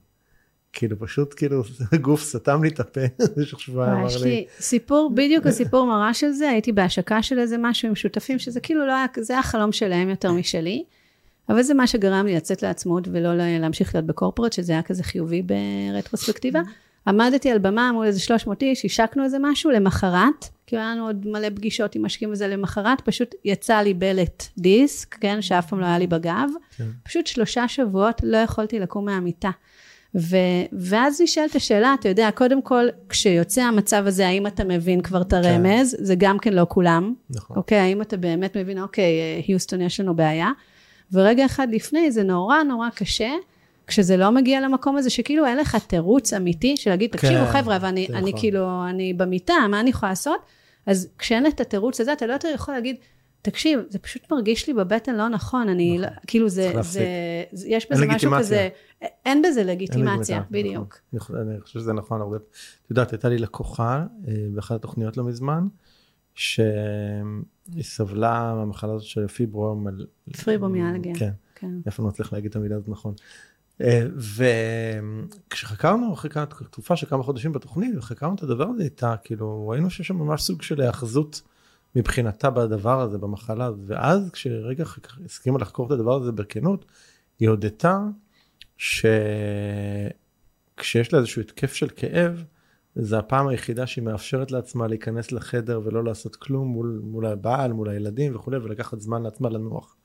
כאילו פשוט כאילו הגוף סתם לי את הפה במשך שבועיים אמר לי. יש לי סיפור בדיוק הסיפור מראה של זה הייתי בהשקה של איזה משהו עם שותפים שזה כאילו לא היה זה היה חלום שלהם יותר משלי. אבל זה מה שגרם לי לצאת לעצמאות ולא להמשיך להיות בקורפורט שזה היה כזה חיובי ברטרוספקטיבה. עמדתי על במה מול איזה 300 איש השקנו איזה משהו למחרת כי היה לנו עוד מלא פגישות עם משקיעים וזה למחרת פשוט יצא לי בלט דיסק כן שאף פעם לא היה לי בגב כן. פשוט שלושה שבועות לא יכולתי לקום מהמיטה. ו, ואז נשאלת השאלה, אתה יודע, קודם כל, כשיוצא המצב הזה, האם אתה מבין כבר את הרמז? כן. זה גם כן לא כולם. נכון. אוקיי, האם אתה באמת מבין, אוקיי, היוסטון יש לנו בעיה. ורגע אחד לפני, זה נורא נורא קשה, כשזה לא מגיע למקום הזה, שכאילו אין לך תירוץ אמיתי של להגיד, תקשיבו כן, חבר'ה, ואני אני, נכון. כאילו, אני במיטה, מה אני יכולה לעשות? אז כשאין את התירוץ הזה, אתה לא יותר יכול להגיד, תקשיב, זה פשוט מרגיש לי בבטן לא נכון, אני, נכון. לא, כאילו זה, זה, זה, יש בזה משהו כזה, אין בזה לגיטימציה. בדיוק. נכון. אני חושב שזה נכון הרבה. את יודעת, הייתה לי לקוחה אה, באחת התוכניות לא מזמן, שהיא סבלה מהמחלה הזאת של פיברומל... פיברומיאלגיה. כן, כן. איפה אני מצליח להגיד את המילה הזאת נכון. אה, וכשחקרנו אחרי תקופה של כמה חודשים בתוכנית וחקרנו את הדבר הזה איתה כאילו ראינו שיש שם ממש סוג של היאחזות מבחינתה בדבר הזה, במחלה, ואז כשרגע הסכימה לחקור את הדבר הזה בכנות, היא הודתה שכשיש לה איזשהו התקף של כאב, זה הפעם היחידה שהיא מאפשרת לעצמה להיכנס לחדר ולא לעשות כלום מול, מול הבעל, מול הילדים וכולי, ולקחת זמן לעצמה לנוח.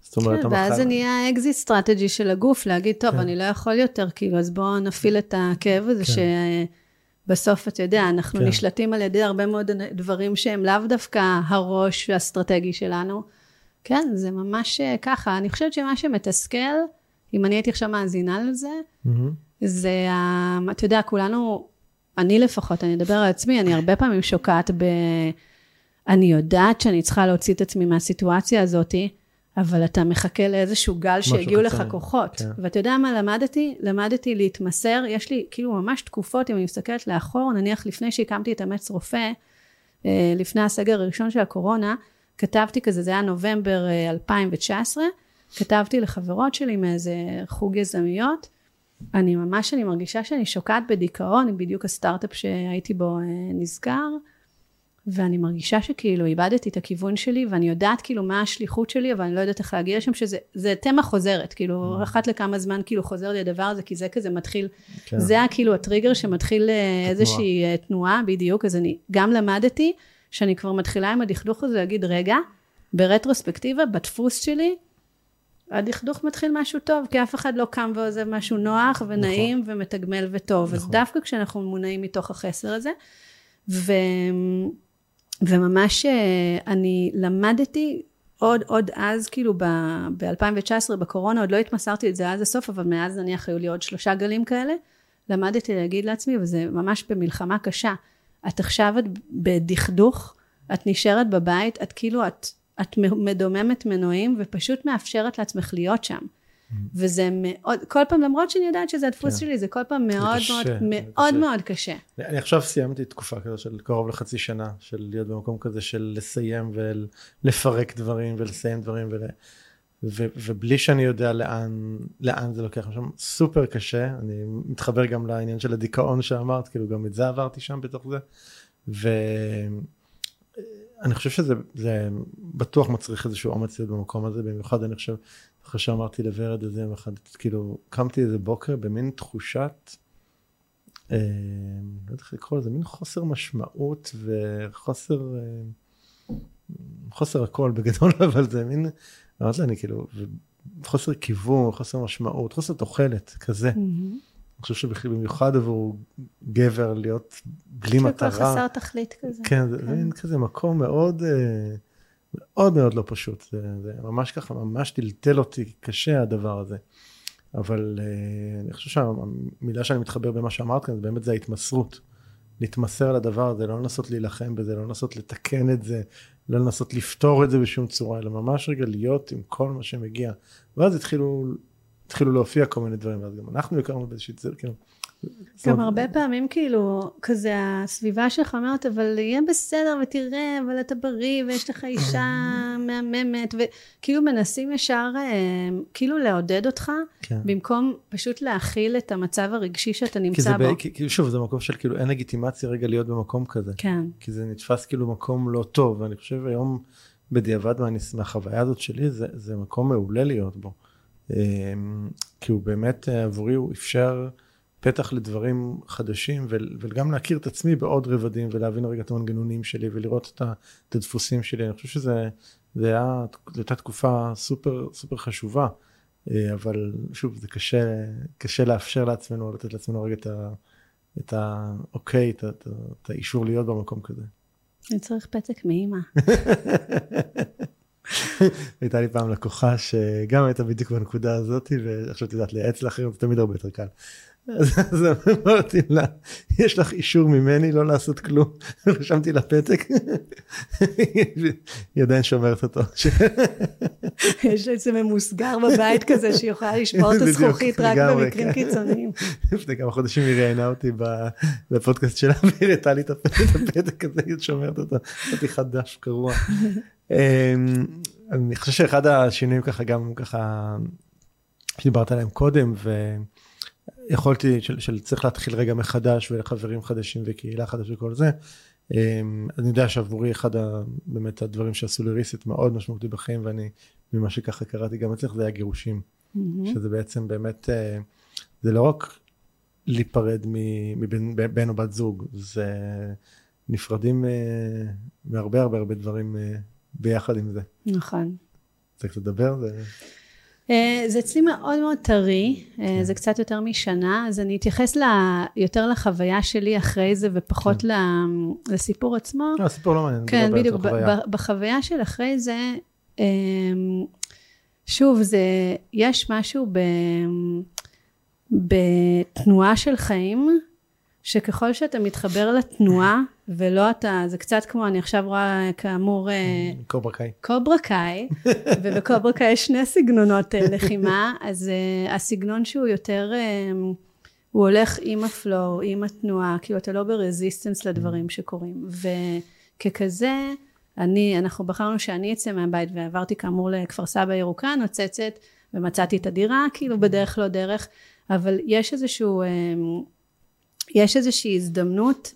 זאת אומרת, כן, המחלה... ואז זה נהיה exit strategy של הגוף, להגיד, טוב, כן. אני לא יכול יותר, כאילו, אז בואו נפעיל את הכאב הזה, כן. בסוף, אתה יודע, אנחנו כן. נשלטים על ידי הרבה מאוד דברים שהם לאו דווקא הראש האסטרטגי שלנו. כן, זה ממש אה, ככה. אני חושבת שמה שמתסכל, אם אני הייתי עכשיו מאזינה לזה, mm-hmm. זה, אתה יודע, כולנו, אני לפחות, אני אדבר על עצמי, אני הרבה פעמים שוקעת ב... אני יודעת שאני צריכה להוציא את עצמי מהסיטואציה הזאתי, אבל אתה מחכה לאיזשהו גל שהגיעו לך כוחות. כן. ואתה יודע מה למדתי? למדתי להתמסר, יש לי כאילו ממש תקופות, אם אני מסתכלת לאחור, נניח לפני שהקמתי את אמץ רופא, אה, לפני הסגר הראשון של הקורונה, כתבתי כזה, זה היה נובמבר 2019, אה, כתבתי לחברות שלי מאיזה חוג יזמיות, אני ממש, אני מרגישה שאני שוקעת בדיכאון, בדיוק הסטארט-אפ שהייתי בו אה, נסגר. ואני מרגישה שכאילו איבדתי את הכיוון שלי, ואני יודעת כאילו מה השליחות שלי, אבל אני לא יודעת איך להגיע לשם, שזה תמה חוזרת, כאילו mm. אחת לכמה זמן כאילו חוזר לי הדבר הזה, כי זה כזה מתחיל, כן. זה כאילו הטריגר שמתחיל אה, איזושהי אה, תנועה, בדיוק, אז אני גם למדתי, שאני כבר מתחילה עם הדכדוך הזה להגיד, רגע, ברטרוספקטיבה, בדפוס שלי, הדכדוך מתחיל משהו טוב, כי אף אחד לא קם ועוזב משהו נוח ונעים נכון. ומתגמל וטוב. נכון. אז דווקא כשאנחנו מונעים מתוך החסר הזה, ו... וממש אה, אני למדתי עוד, עוד אז, כאילו ב-2019 בקורונה, עוד לא התמסרתי את זה עד הסוף, אבל מאז נניח היו לי עוד שלושה גלים כאלה, למדתי להגיד לעצמי, וזה ממש במלחמה קשה, את עכשיו את בדכדוך, את נשארת בבית, את כאילו, את, את מדוממת מנועים, ופשוט מאפשרת לעצמך להיות שם. וזה מאוד, כל פעם, למרות שאני יודעת שזה הדפוס כן. שלי, זה כל פעם מאוד קשה, מאוד, מאוד קשה. מאוד קשה. אני עכשיו סיימתי תקופה כזו של קרוב לחצי שנה, של להיות במקום כזה של לסיים ולפרק דברים ולסיים דברים, ול... ו, ובלי שאני יודע לאן, לאן זה לוקח שם, סופר קשה, אני מתחבר גם לעניין של הדיכאון שאמרת, כאילו גם את זה עברתי שם בתוך זה, ואני חושב שזה בטוח מצריך איזשהו אומץ להיות במקום הזה, במיוחד אני חושב אחרי שאמרתי לוורד איזה יום אחד, כאילו, קמתי איזה בוקר במין תחושת, אה, לא יודע איך לקרוא לזה, מין חוסר משמעות וחוסר, אה, חוסר הכל בגדול, אבל זה מין, אמרתי לה, אני כאילו, חוסר כיוון, חוסר משמעות, חוסר תוחלת, כזה. Mm-hmm. אני חושב שבמיוחד עבור גבר להיות בלי מטרה. כאילו חסר תכלית כזה. כן, זה כן. מין כזה מקום מאוד... אה, מאוד מאוד לא פשוט, זה, זה ממש ככה, ממש טלטל אותי קשה הדבר הזה. אבל uh, אני חושב שהמילה שאני מתחבר במה שאמרת כאן, זה באמת זה ההתמסרות. להתמסר לדבר הזה, לא לנסות להילחם בזה, לא לנסות לתקן את זה, לא לנסות לפתור את זה בשום צורה, אלא ממש רגע להיות עם כל מה שמגיע. ואז התחילו, התחילו להופיע כל מיני דברים, ואז גם אנחנו הכרנו באיזושהי צל, כאילו, גם הרבה פעמים כאילו, כזה הסביבה שלך אומרת, אבל יהיה בסדר ותראה, אבל אתה בריא ויש לך אישה מהממת, וכאילו מנסים ישר אה, כאילו לעודד אותך, כן. במקום פשוט להכיל את המצב הרגשי שאתה נמצא בו. כי, כי שוב, זה מקום של כאילו אין לגיטימציה רגע להיות במקום כזה. כן. כי זה נתפס כאילו מקום לא טוב, ואני חושב היום בדיעבד מהחוויה הזאת שלי, זה, זה מקום מעולה להיות בו. אה, כי הוא באמת אה, עבורי, הוא אפשר... פתח לדברים חדשים וגם להכיר את עצמי בעוד רבדים ולהבין רגע את המנגנונים שלי ולראות את הדפוסים שלי. אני חושב שזה היה, הייתה תקופה סופר סופר חשובה, אה, אבל שוב זה קשה, קשה לאפשר לעצמנו, לתת לעצמנו רגע את, ה, את האוקיי, את, את, את האישור להיות במקום כזה. אני צריך פתק מאימא. הייתה לי פעם לקוחה שגם הייתה בדיוק בנקודה הזאת, ועכשיו את יודעת, לייעץ לאחרים זה תמיד הרבה יותר קל. אז אמרתי לה, יש לך אישור ממני לא לעשות כלום. רשמתי לה פתק, היא עדיין שומרת אותו. יש איזה ממוסגר בבית כזה שהיא יכולה לשבור את הזכוכית רק במקרים קיצוניים. לפני כמה חודשים היא ראיינה אותי בפודקאסט שלה והיא הראתה לי את הפתק הזה, היא שומרת אותו, נתתי דף קרוע. אמ, אני חושב שאחד השינויים ככה גם ככה שדיברת עליהם קודם, יכולתי, של, של צריך להתחיל רגע מחדש ולחברים חדשים וקהילה חדשה וכל זה. אמ, אני יודע שעבורי אחד ה, באמת הדברים שעשו לי ריסט מאוד משמעותי בחיים ואני ממה שככה קראתי גם אצלך זה היה גירושים. Mm-hmm. שזה בעצם באמת, אה, זה לא רק להיפרד מבן בן או בת זוג, זה נפרדים אה, מהרבה הרבה הרבה דברים אה, ביחד עם זה. נכון. צריך לדבר? זה... אה, זה אצלי מאוד מאוד טרי, אה, כן. זה קצת יותר משנה, אז אני אתייחס יותר לחוויה שלי אחרי זה ופחות כן. לסיפור עצמו. לא, הסיפור לא מעניין. כן, בדיוק, בחוויה של אחרי זה, אמ, שוב, זה, יש משהו ב, בתנועה של חיים, שככל שאתה מתחבר לתנועה, ולא אתה, זה קצת כמו, אני עכשיו רואה כאמור... אה, Cobra Kai. Cobra Kai, וב Cobra Kai יש שני סגנונות אה, לחימה, אז אה, הסגנון שהוא יותר, אממ, הוא הולך עם ה flow, עם התנועה, כאילו אתה לא ב resistance לדברים שקורים, וככזה, אני, אנחנו בחרנו שאני אצא מהבית ועברתי כאמור לכפר סבא ירוקה, נוצצת, ומצאתי את הדירה, כאילו בדרך לא דרך, אבל יש איזשהו, um, יש איזושהי הזדמנות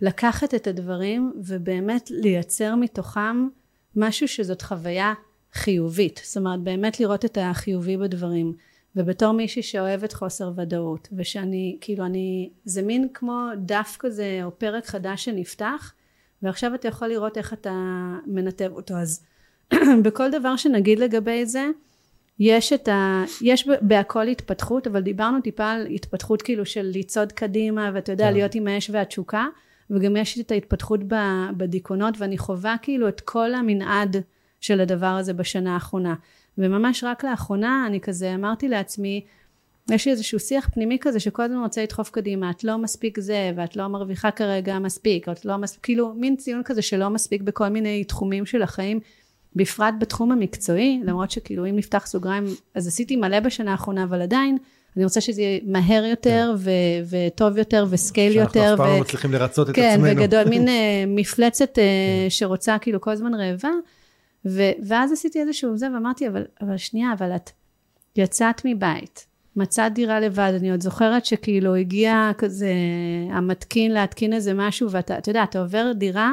לקחת את הדברים ובאמת לייצר מתוכם משהו שזאת חוויה חיובית. זאת אומרת, באמת לראות את החיובי בדברים. ובתור מישהי שאוהבת חוסר ודאות, ושאני, כאילו אני, זה מין כמו דף כזה, או פרק חדש שנפתח, ועכשיו אתה יכול לראות איך אתה מנתב אותו. אז בכל דבר שנגיד לגבי זה, יש את ה... יש בהכל התפתחות, אבל דיברנו טיפה על התפתחות כאילו של לצעוד קדימה, ואתה יודע, כן. להיות עם האש והתשוקה, וגם יש את ההתפתחות בדיכאונות, ואני חווה כאילו את כל המנעד של הדבר הזה בשנה האחרונה וממש רק לאחרונה אני כזה אמרתי לעצמי יש לי איזשהו שיח פנימי כזה שכל הזמן רוצה לדחוף קדימה את לא מספיק זה ואת לא מרוויחה כרגע מספיק את לא מספיק כאילו מין ציון כזה שלא מספיק בכל מיני תחומים של החיים בפרט בתחום המקצועי למרות שכאילו אם נפתח סוגריים אז עשיתי מלא בשנה האחרונה אבל עדיין אני רוצה שזה יהיה מהר יותר כן. ו- וטוב יותר וסקייל יותר. שאנחנו אף פעם לא מצליחים לרצות את כן, עצמנו. כן, וגדול, מין uh, מפלצת uh, שרוצה כאילו כל הזמן רעבה. ו- ואז עשיתי איזשהו זה ואמרתי אבל, אבל שנייה אבל את יצאת מבית מצאת דירה לבד אני עוד זוכרת שכאילו הגיע כזה המתקין להתקין איזה משהו ואתה אתה יודע אתה עובר דירה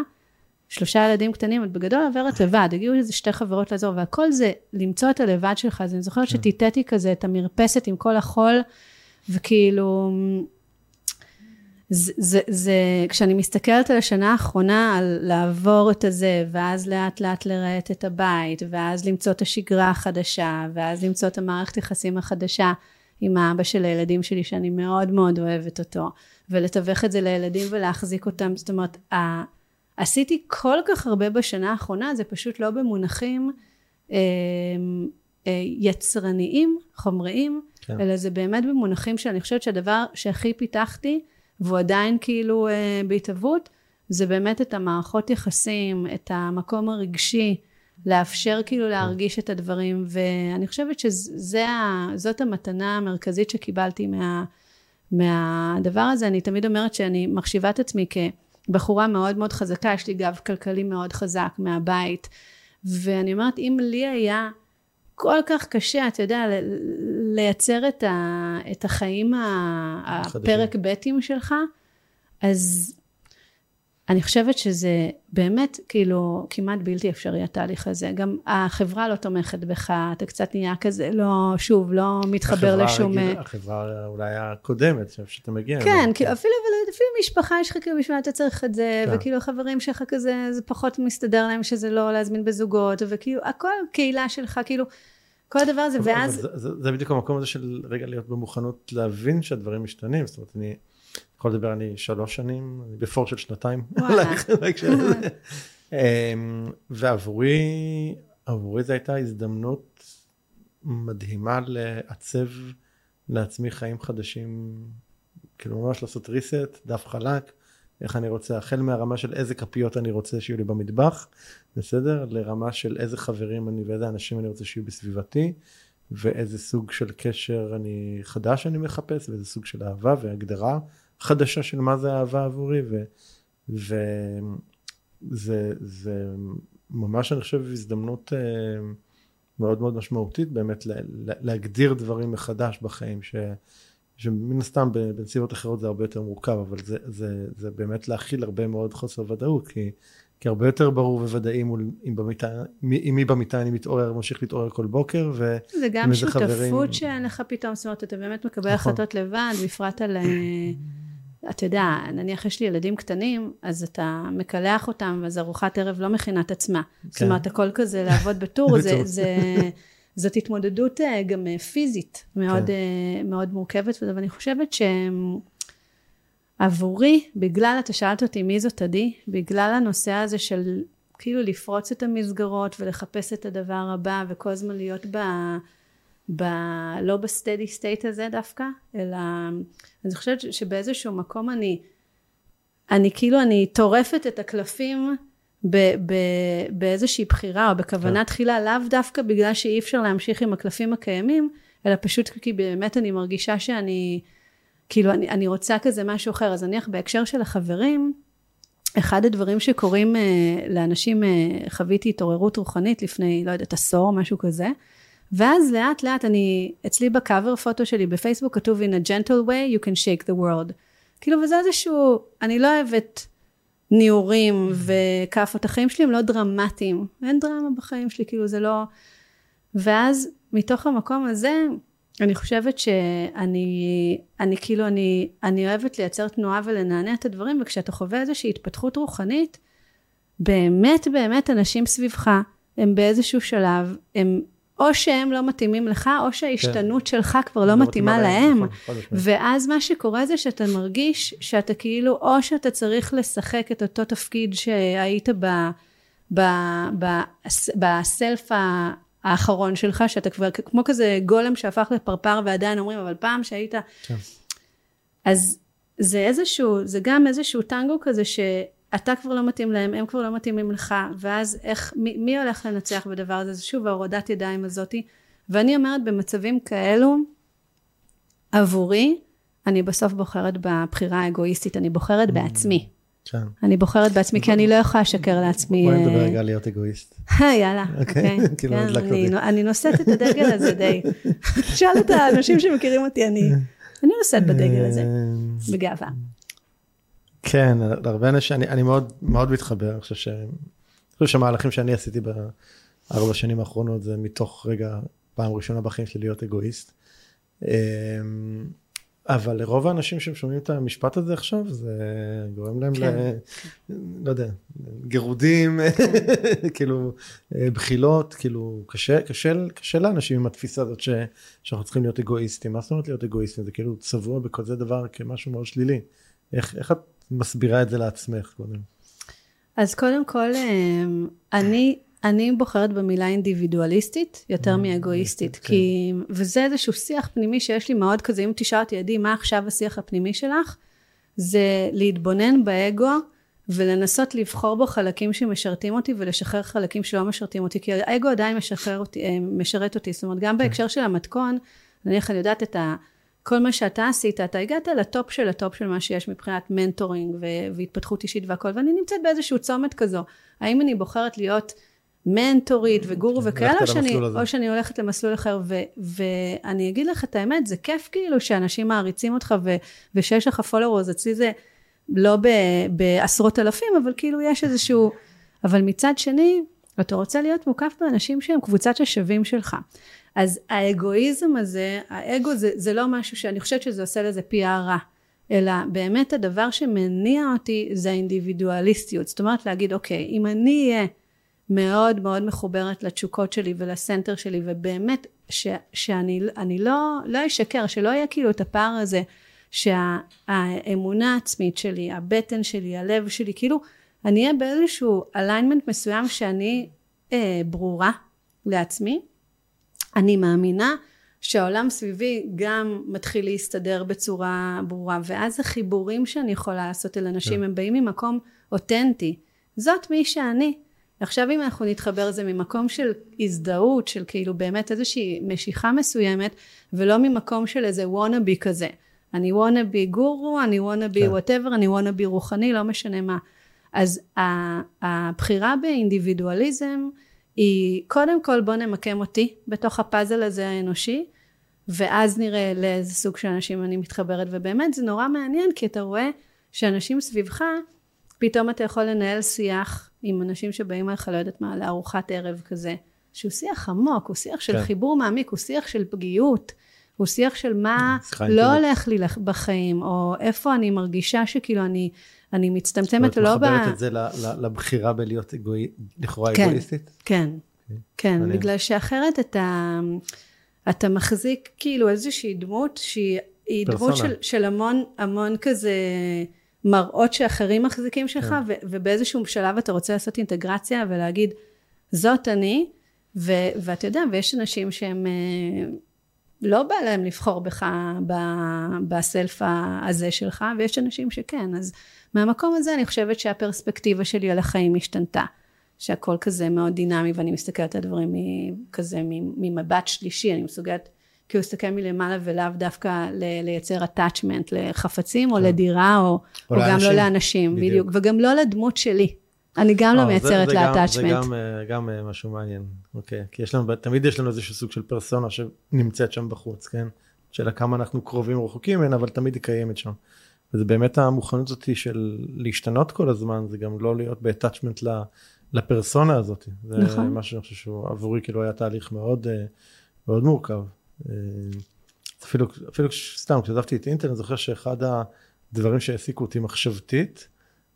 שלושה ילדים קטנים, את בגדול עוברת לבד, הגיעו איזה שתי חברות לעזור, והכל זה למצוא את הלבד שלך, אז אני זוכרת כן. שטיטטי כזה את המרפסת עם כל החול, וכאילו, זה, זה, זה, כשאני מסתכלת על השנה האחרונה, על לעבור את הזה, ואז לאט לאט לרהט את הבית, ואז למצוא את השגרה החדשה, ואז למצוא את המערכת יחסים החדשה עם האבא של הילדים שלי, שאני מאוד מאוד אוהבת אותו, ולתווך את זה לילדים ולהחזיק אותם, זאת אומרת, עשיתי כל כך הרבה בשנה האחרונה, זה פשוט לא במונחים אה, אה, יצרניים, חומריים, כן. אלא זה באמת במונחים שאני חושבת שהדבר שהכי פיתחתי, והוא עדיין כאילו אה, בהתהוות, זה באמת את המערכות יחסים, את המקום הרגשי, לאפשר כאילו כן. להרגיש את הדברים, ואני חושבת שזאת המתנה המרכזית שקיבלתי מה, מהדבר הזה. אני תמיד אומרת שאני מחשיבה את עצמי כ... בחורה מאוד מאוד חזקה, יש לי גב כלכלי מאוד חזק מהבית, ואני אומרת, אם לי היה כל כך קשה, אתה יודע, לייצר את, ה, את החיים הפרק בטים שלך, אז אני חושבת שזה באמת כאילו כמעט בלתי אפשרי התהליך הזה. גם החברה לא תומכת בך, אתה קצת נהיה כזה, לא, שוב, לא מתחבר לשום... רגיל, החברה אולי הקודמת, שאתה מגיע. כן, כאילו, אפילו, אבל אפילו משפחה יש לך כאילו בשביל אתה צריך את זה, כן. וכאילו החברים שלך כזה, זה פחות מסתדר להם שזה לא להזמין בזוגות, וכאילו הכל קהילה שלך, כאילו, כל הדבר הזה, ואז... זה, זה, זה בדיוק המקום הזה של רגע להיות במוכנות להבין שהדברים משתנים, זאת אומרת, אני... יכול לדבר אני שלוש שנים, אני בפור של שנתיים. אמ, ועבורי, עבורי זו הייתה הזדמנות מדהימה לעצב לעצמי חיים חדשים, כאילו ממש לעשות reset, דף חלק, איך אני רוצה, החל מהרמה של איזה כפיות אני רוצה שיהיו לי במטבח, בסדר? לרמה של איזה חברים אני ואיזה אנשים אני רוצה שיהיו בסביבתי, ואיזה סוג של קשר אני חדש אני מחפש, ואיזה סוג של אהבה והגדרה חדשה של מה זה אהבה עבורי, וזה זה ממש אני חושב הזדמנות אה, מאוד מאוד משמעותית באמת להגדיר דברים מחדש בחיים, ש, שמן הסתם בנסיבות אחרות זה הרבה יותר מורכב, אבל זה, זה, זה באמת להכיל הרבה מאוד חוסר ודאות, כי כי הרבה יותר ברור וודאי מול אם במיטה, מי במיטה אני מתעורר, ממשיך להתעורר כל בוקר, ו... זה גם שותפות חברים... שאין לך פתאום, זאת אומרת, אתה באמת מקבל נכון. החלטות לבד, בפרט על... אתה יודע, נניח יש לי ילדים קטנים, אז אתה מקלח אותם, אז ארוחת ערב לא מכינה את עצמה. כן. זאת אומרת, הכל כזה לעבוד בטור, זה, זה, זאת התמודדות אה, גם אה, פיזית מאוד, כן. אה, מאוד מורכבת, ואני חושבת שעבורי, בגלל, אתה שאלת אותי מי זאת עדי, בגלל הנושא הזה של כאילו לפרוץ את המסגרות ולחפש את הדבר הבא, וכל הזמן להיות ב... ב... לא בסטדי סטייט הזה דווקא, אלא אני חושבת שבאיזשהו מקום אני, אני כאילו, אני טורפת את הקלפים ב, ב, באיזושהי בחירה או בכוונה כן. תחילה, לאו דווקא בגלל שאי אפשר להמשיך עם הקלפים הקיימים, אלא פשוט כי באמת אני מרגישה שאני, כאילו, אני, אני רוצה כזה משהו אחר. אז נניח בהקשר של החברים, אחד הדברים שקורים uh, לאנשים, uh, חוויתי התעוררות רוחנית לפני, לא יודעת, עשור, משהו כזה, ואז לאט לאט אני, אצלי בקאבר פוטו שלי בפייסבוק כתוב in a gentle way you can shake the world. כאילו וזה איזשהו, אני לא אוהבת ניעורים וכאפות, החיים שלי הם לא דרמטיים, אין דרמה בחיים שלי, כאילו זה לא... ואז מתוך המקום הזה, אני חושבת שאני, אני כאילו, אני, אני אוהבת לייצר תנועה ולנענע את הדברים, וכשאתה חווה איזושהי התפתחות רוחנית, באמת באמת אנשים סביבך, הם באיזשהו שלב, הם או שהם לא מתאימים לך, או שההשתנות כן. שלך כבר לא, לא מתאימה להם. נכון, ואז מה שקורה זה שאתה מרגיש שאתה כאילו, או שאתה צריך לשחק את אותו תפקיד שהיית ב... בסלף האחרון שלך, שאתה כבר כמו כזה גולם שהפך לפרפר ועדיין אומרים, אבל פעם שהיית... כן. אז זה איזשהו, זה גם איזשהו טנגו כזה שאתה כבר לא מתאים להם, הם כבר לא מתאימים לך, ואז איך, מי, מי הולך לנצח בדבר הזה? זה שוב ההורדת ידיים הזאתי. ואני אומרת, במצבים כאלו, עבורי, אני בסוף בוחרת בבחירה האגואיסטית, אני בוחרת בעצמי. כן. אני בוחרת בעצמי, כי אני לא יכולה לשקר לעצמי. בואי נדבר אה, רגע על להיות אגואיסט. יאללה, אוקיי. כאילו, כן, אני נושאת את הדגל הזה די. תשאל את האנשים שמכירים אותי, אני נושאת בדגל הזה, אה, בגאווה. כן, להרבה אנשים, אני מאוד מאוד מתחבר, אני חושב שהמהלכים שאני עשיתי בארבע שנים האחרונות זה מתוך רגע, פעם ראשונה בחיים שלי להיות אגואיסט. אה, אבל לרוב האנשים ששומעים את המשפט הזה עכשיו, זה גורם להם כן. ל... לא יודע, גירודים, כאילו, בחילות, כאילו, קשה, קשה, קשה לאנשים עם התפיסה הזאת ש, שאנחנו צריכים להיות אגואיסטים. מה זאת אומרת להיות אגואיסטים? זה כאילו צבוע בכזה דבר כמשהו מאוד שלילי. איך, איך את מסבירה את זה לעצמך קודם? אז קודם כל, אה, אני אני בוחרת במילה אינדיבידואליסטית יותר mm, מאגואיסטית, כן. כי, וזה איזשהו שיח פנימי שיש לי מאוד כזה, אם תשאל אותי, עדי, מה עכשיו השיח הפנימי שלך? זה להתבונן באגו ולנסות לבחור בו חלקים שמשרתים אותי ולשחרר חלקים שלא משרתים אותי, כי האגו עדיין משחרר אותי, אה, משרת אותי, זאת אומרת, גם כן. בהקשר של המתכון, נניח אני יודעת את ה... כל מה שאתה עשית, אתה הגעת ל top של ה top של מה שיש מבחינת mentoring והתפתחות אישית והכל, ואני נמצאת באיזשהו צומת כזו. האם אני בוחרת להיות מנטורית וגורו כן, וכאלה, או שאני, או שאני הולכת למסלול אחר, ו, ואני אגיד לך את האמת, זה כיף כאילו שאנשים מעריצים אותך, ו, ושיש לך פולורוז, אצלי זה לא ב, בעשרות אלפים, אבל כאילו יש איזשהו, אבל מצד שני, אתה רוצה להיות מוקף באנשים שהם קבוצת השווים שלך. אז האגואיזם הזה, האגו זה, זה לא משהו שאני חושבת שזה עושה לזה פי רע. אלא באמת הדבר שמניע אותי זה האינדיבידואליסטיות. זאת אומרת להגיד, אוקיי, אם אני אהיה מאוד מאוד מחוברת לתשוקות שלי ולסנטר שלי ובאמת ש, שאני לא, לא אשקר שלא יהיה כאילו את הפער הזה שהאמונה העצמית שלי הבטן שלי הלב שלי כאילו אני אהיה באיזשהו אליינמנט מסוים שאני אה, ברורה לעצמי אני מאמינה שהעולם סביבי גם מתחיל להסתדר בצורה ברורה ואז החיבורים שאני יכולה לעשות אל אנשים yeah. כן. הם באים ממקום אותנטי זאת מי שאני עכשיו אם אנחנו נתחבר לזה ממקום של הזדהות, של כאילו באמת איזושהי משיכה מסוימת, ולא ממקום של איזה wannabe כזה. אני wannabe גורו, אני wannabe whatever, אני wannabe רוחני, לא משנה מה. אז הבחירה באינדיבידואליזם היא קודם כל בוא נמקם אותי בתוך הפאזל הזה האנושי, ואז נראה לאיזה סוג של אנשים אני מתחברת, ובאמת זה נורא מעניין כי אתה רואה שאנשים סביבך, פתאום אתה יכול לנהל שיח עם אנשים שבאים אליך, לא יודעת מה, לארוחת ערב כזה, שהוא שיח עמוק, הוא שיח של כן. חיבור מעמיק, הוא שיח של פגיעות, הוא שיח של מה לא הולך לי בחיים, או איפה אני מרגישה שכאילו אני, אני מצטמצמת ולא ב... זאת אומרת, מחברת את זה לבחירה בלהיות אגואי, לכאורה כן, אגואיסטית? כן, okay. כן, מעניין. בגלל שאחרת אתה, אתה מחזיק כאילו איזושהי דמות שהיא דמות של, של המון, המון כזה... מראות שאחרים מחזיקים שלך, כן. ו- ובאיזשהו שלב אתה רוצה לעשות אינטגרציה ולהגיד, זאת אני, ו- ואתה יודע, ויש אנשים שהם, אה, לא בא להם לבחור בך ב- בסלף הזה שלך, ויש אנשים שכן, אז מהמקום הזה אני חושבת שהפרספקטיבה שלי על החיים השתנתה. שהכל כזה מאוד דינמי ואני מסתכלת על הדברים כזה ממבט שלישי, אני מסוגלת כי הוא הסתכל מלמעלה ולאו דווקא לייצר attachment לחפצים או כן. לדירה או, או, או גם לא לאנשים, בדיוק. בדיוק, וגם לא לדמות שלי. אני גם לא אה, מייצרת לה attachment. זה גם, אה, גם אה, משהו מעניין, אוקיי. כי יש לנו, תמיד יש לנו איזשהו סוג של פרסונה שנמצאת שם בחוץ, כן? שאלה כמה אנחנו קרובים או רחוקים ממנה, אבל תמיד היא קיימת שם. וזה באמת המוכנות הזאת של להשתנות כל הזמן, זה גם לא להיות ב-attachment לפרסונה הזאת. זה נכון. משהו שאני חושב שהוא עבורי כאילו היה תהליך מאוד, מאוד מורכב. אה, אפילו, אפילו סתם כשעזבתי את אינטל אני זוכר שאחד הדברים שהעסיקו אותי מחשבתית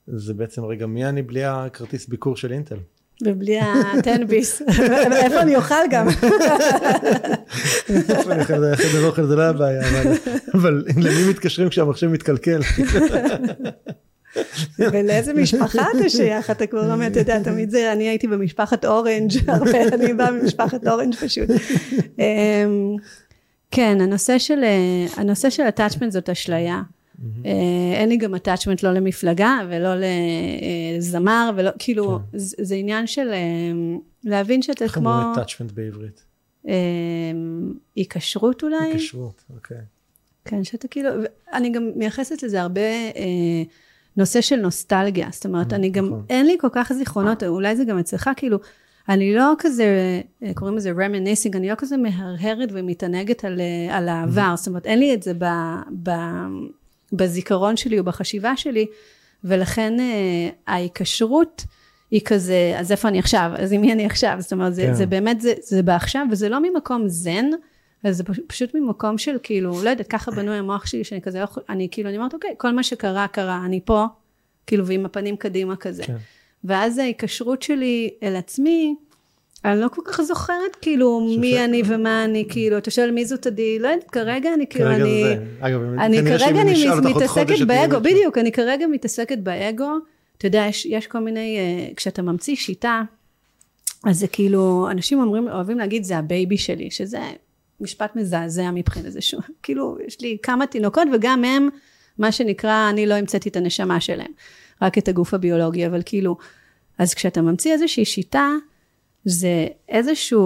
זה בעצם רגע מי אני בלי הכרטיס ביקור של אינטל. ובלי הטנביס, איפה אני אוכל גם. איפה אני אוכל, חדר אוכל זה לא הבעיה, אבל למי מתקשרים כשהמחשב מתקלקל. ולאיזה משפחה אתה שייך, אתה כבר אומר, אתה יודע, תמיד זה, אני הייתי במשפחת אורנג', הרבה, אני באה ממשפחת אורנג' פשוט. אמ, כן, הנושא של, אה, הנושא של attachment זאת אשליה. אה, אין לי גם attachment לא למפלגה ולא לזמר ולא, כאילו, כן. זה עניין של להבין שאתה כמו... איך אומרים attachment בעברית? היקשרות אולי? היקשרות, אוקיי. כן, שאתה כאילו, אני גם מייחסת לזה הרבה אה, נושא של נוסטלגיה, זאת אומרת, אני גם, נכון. אין לי כל כך זיכרונות, אולי זה גם אצלך, כאילו, אני לא כזה, אה, קוראים לזה רמיניסינג, אני לא כזה מהרהרת ומתענגת על, אה, על העבר, זאת אומרת, אין לי את זה ב, ב, בזיכרון שלי או בחשיבה שלי, ולכן אה, ההיקשרות היא כזה, אז איפה אני עכשיו? אז עם מי אני עכשיו? זאת אומרת, זה, כן. זה באמת, זה, זה בעכשיו, וזה לא ממקום זן, אז זה פשוט ממקום של כאילו, לא יודעת, ככה בנוי המוח שלי, שאני כזה, אני כאילו, אני אומרת, אוקיי, כל מה שקרה, קרה, אני פה, כאילו, ועם הפנים קדימה כזה. כן. ואז ההיקשרות שלי אל עצמי, אני לא כל כך זוכרת כאילו ש... מי אני ומה אני, כאילו, אתה שואל מי זאת עדי, לא יודעת, כרגע אני כאילו, כרגע אני... זה, אגב, אני כרגע אני מתעסקת באגו, בדיוק, אני כרגע מתעסקת באגו, אתה יודע, יש, יש כל מיני, אה, כשאתה ממציא שיטה, אז זה כאילו, אנשים אומרים, אוהבים להגיד, זה ה baby שלי, שזה משפט מזעזע מבחינת זה שהוא, כאילו, יש לי כמה תינוקות וגם הם, מה שנקרא, אני לא המצאתי את הנשמה שלהם, רק את הגוף הביולוגי, אבל כאילו, אז כשאתה ממציא איזושהי שיטה, זה איזושהי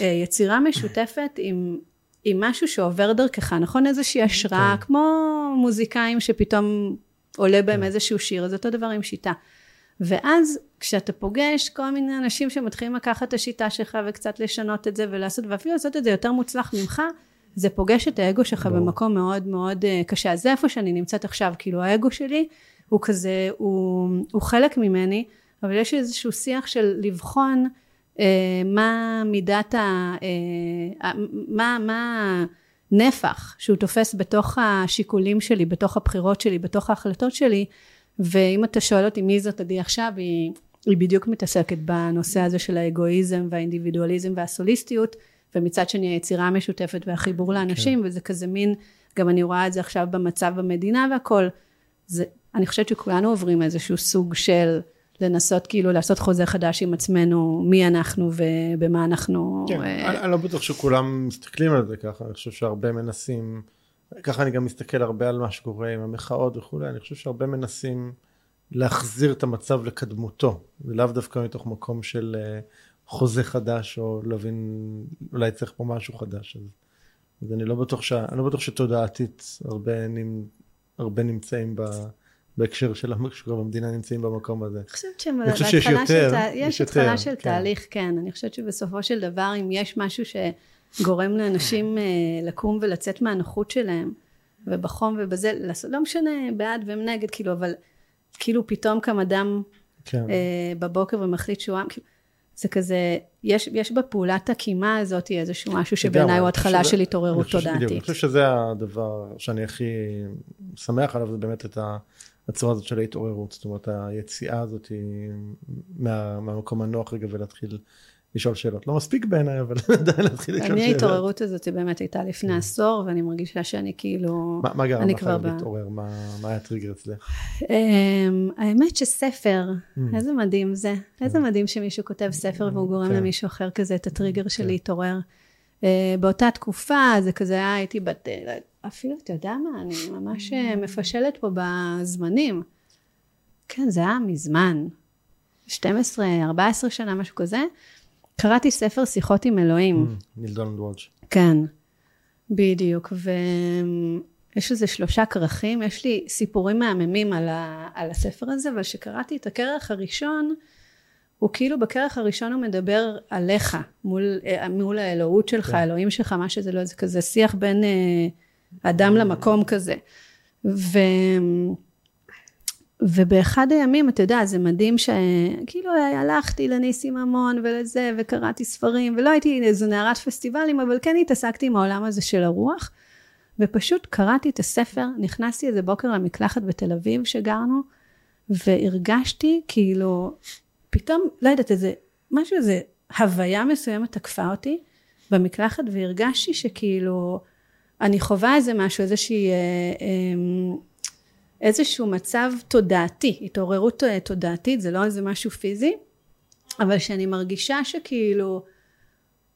אה, יצירה משותפת עם, עם משהו שעובר דרכך, נכון? איזושהי השראה, כן. כמו מוזיקאים שפתאום עולה בהם כן. איזשהו שיר, אז אותו דבר עם שיטה. ואז כשאתה פוגש כל מיני אנשים שמתחילים לקחת את השיטה שלך וקצת לשנות את זה ולעשות, ואפילו לעשות את זה יותר מוצלח ממך, זה פוגש את האגו שלך בוא. במקום מאוד מאוד uh, קשה. אז זה איפה שאני נמצאת עכשיו, כאילו האגו שלי הוא כזה, הוא, הוא חלק ממני, אבל יש איזשהו שיח של לבחון מה מידת ה... Uh, מה, מה הנפח שהוא תופס בתוך השיקולים שלי, בתוך הבחירות שלי, בתוך ההחלטות שלי, ואם אתה שואל אותי מי זאת עדי עכשיו, היא, היא בדיוק מתעסקת בנושא הזה של האגואיזם והאינדיבידואליזם והסוליסטיות, ומצד שני היצירה המשותפת והחיבור לאנשים, כן. וזה כזה מין, גם אני רואה את זה עכשיו במצב במדינה והכל, זה, אני חושבת שכולנו עוברים איזשהו סוג של לנסות כאילו לעשות חוזה חדש עם עצמנו, מי אנחנו ובמה אנחנו... כן, אה... אני, אני לא בטוח שכולם מסתכלים על זה ככה, אני חושב שהרבה מנסים... ככה אני גם מסתכל הרבה על מה שקורה עם המחאות וכולי, אני חושב שהרבה מנסים להחזיר את המצב לקדמותו, ולאו דווקא מתוך מקום של אה, חוזה חדש, או להבין, אולי צריך פה משהו חדש. אז, אז אני לא בטוח, ש... אני לא בטוח שתודעתית. הרבה נמצאים ב... בהקשר של שקורה במדינה נמצאים במקום הזה. אני חושבת שבהתחלה של, תה... יש התחלה של כן. תהליך, כן. אני חושבת שבסופו של דבר, אם יש משהו ש... גורם לאנשים אה, לקום ולצאת מהנוחות שלהם, ובחום ובזה, לא משנה בעד ונגד, כאילו, אבל כאילו פתאום קם אדם כן. אה, בבוקר ומחליט שהוא עם, כאילו, זה כזה, יש, יש בפעולת הקימה הזאת איזשהו משהו שבעיניי הוא התחלה של התעוררות תודעתית. אני חושב שזה הדבר שאני הכי שמח עליו, זה באמת את הצורה הזאת של ההתעוררות, זאת אומרת היציאה הזאת מה, מהמקום הנוח רגע ולהתחיל לשאול שאלות. לא מספיק בעיניי, אבל עדיין להתחיל לשאול שאלות. אני ההתעוררות הזאת באמת הייתה לפני כן. עשור, ואני מרגישה שאני כאילו... מה גרם לך להתעורר? מה היה הטריגר אצלך? אמ, האמת שספר, mm. איזה מדהים זה. איזה mm. מדהים שמישהו כותב ספר והוא גורם כן. למישהו אחר כזה את הטריגר של כן. להתעורר. אה, באותה תקופה זה כזה היה, הייתי בת... אפילו, אתה יודע מה, אני ממש אה, מפשלת פה בזמנים. כן, זה היה מזמן. 12, 14 שנה, משהו כזה. קראתי ספר שיחות עם אלוהים. Mm, ניל דונלד וולץ'. כן, בדיוק. ויש איזה שלושה כרכים, יש לי סיפורים מהממים על, ה... על הספר הזה, אבל כשקראתי את הכרך הראשון, הוא כאילו בכרך הראשון הוא מדבר עליך, מול, אה, מול האלוהות שלך, כן. האלוהים שלך, מה שזה לא, זה כזה שיח בין אה, אדם למקום כזה. ו... ובאחד הימים, אתה יודע, זה מדהים שכאילו הלכתי לניסים המון ולזה, וקראתי ספרים, ולא הייתי איזו נערת פסטיבלים, אבל כן התעסקתי עם העולם הזה של הרוח, ופשוט קראתי את הספר, נכנסתי איזה בוקר למקלחת בתל אביב שגרנו, והרגשתי כאילו, פתאום, לא יודעת, איזה, משהו, איזה הוויה מסוימת תקפה אותי במקלחת, והרגשתי שכאילו, אני חווה איזה משהו, איזושהי... אה, אה, איזשהו מצב תודעתי, התעוררות אה, תודעתית, זה לא איזה משהו פיזי, אבל שאני מרגישה שכאילו,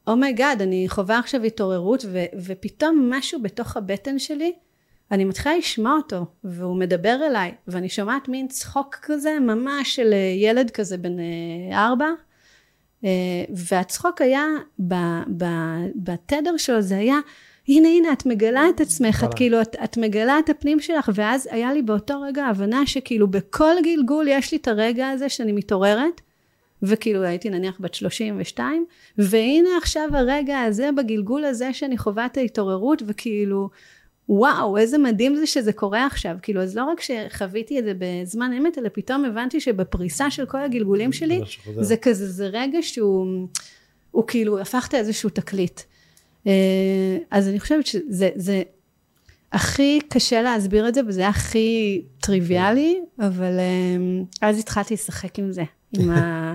oh my god, oh אני חווה עכשיו התעוררות, ו, ופתאום משהו בתוך הבטן שלי, אני מתחילה לשמוע אותו, והוא מדבר אליי, ואני שומעת מין צחוק כזה, ממש של אה, ילד כזה בן ארבע, והצחוק היה, בתדר שלו זה היה, הנה הנה את מגלה את עצמך, את כאילו את, את מגלה את הפנים שלך ואז היה לי באותו רגע הבנה שכאילו בכל גלגול יש לי את הרגע הזה שאני מתעוררת וכאילו הייתי נניח בת 32 והנה עכשיו הרגע הזה בגלגול הזה שאני חווה את ההתעוררות וכאילו וואו איזה מדהים זה שזה קורה עכשיו. כאילו אז לא רק שחוויתי את זה בזמן אמת אלא פתאום הבנתי שבפריסה של כל הגלגולים שלי זה כזה זה רגע שהוא הוא כאילו הפך איזשהו תקליט אז אני חושבת שזה זה הכי קשה להסביר את זה וזה הכי טריוויאלי, אבל אה, אז התחלתי לשחק עם זה, עם ה...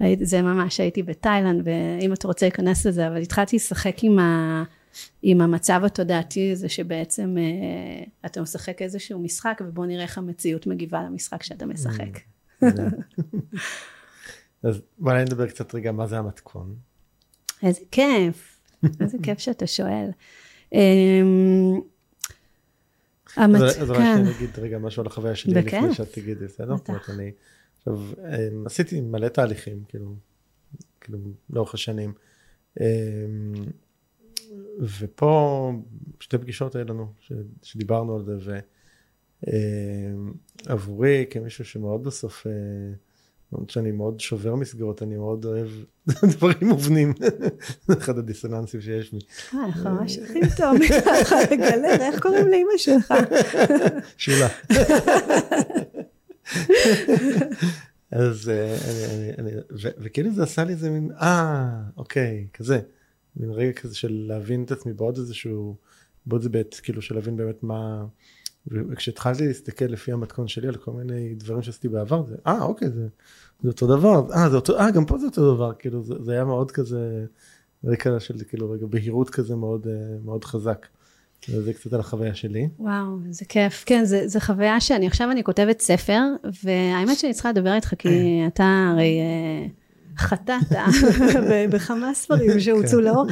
זה ממש הייתי בתאילנד, ואם אתה רוצה להיכנס לזה, אבל התחלתי לשחק עם, ה, עם המצב התודעתי הזה שבעצם אה, אתה משחק איזשהו משחק, ובוא נראה איך המציאות מגיבה למשחק שאתה משחק. אז בואי נדבר קצת רגע מה זה המתכון. איזה כיף. איזה כיף שאתה שואל. אמ, אז רק כן. נגיד רגע משהו על החוויה שלי לפני שאת תגידי, בסדר? אומרת, אני עכשיו אמ, עשיתי מלא תהליכים, כאילו, כאילו, לאורך השנים. אמ, ופה שתי פגישות היו לנו, שדיברנו על זה, ועבורי כמישהו שמאוד בסוף אה, למרות שאני מאוד שובר מסגרות, אני מאוד אוהב דברים מובנים. זה אחד הדיסוננסים שיש לי. אה, אנחנו ממש הכי טוב, לגלר, איך קוראים לאמא שלך? שולה. אז אה, אני, אני, וכאילו זה עשה לי איזה מין, אה, אוקיי, כזה. מין רגע כזה של להבין את עצמי בעוד איזשהו, בעוד זה בית, כאילו של להבין באמת מה... וכשהתחלתי להסתכל לפי המתכון שלי על כל מיני דברים שעשיתי בעבר, זה, אה, אוקיי, זה, זה אותו דבר, אה, זה אותו, אה, גם פה זה אותו דבר, כאילו, זה, זה היה מאוד כזה, רקע של, כאילו, רגע, בהירות כזה מאוד, אה, מאוד חזק. זה קצת על החוויה שלי. וואו, זה כיף. כן, זה, זה חוויה שאני, עכשיו אני כותבת ספר, והאמת שאני צריכה לדבר איתך, כי אתה הרי אה, חטאת בכמה ספרים שהוצאו כן. לאור,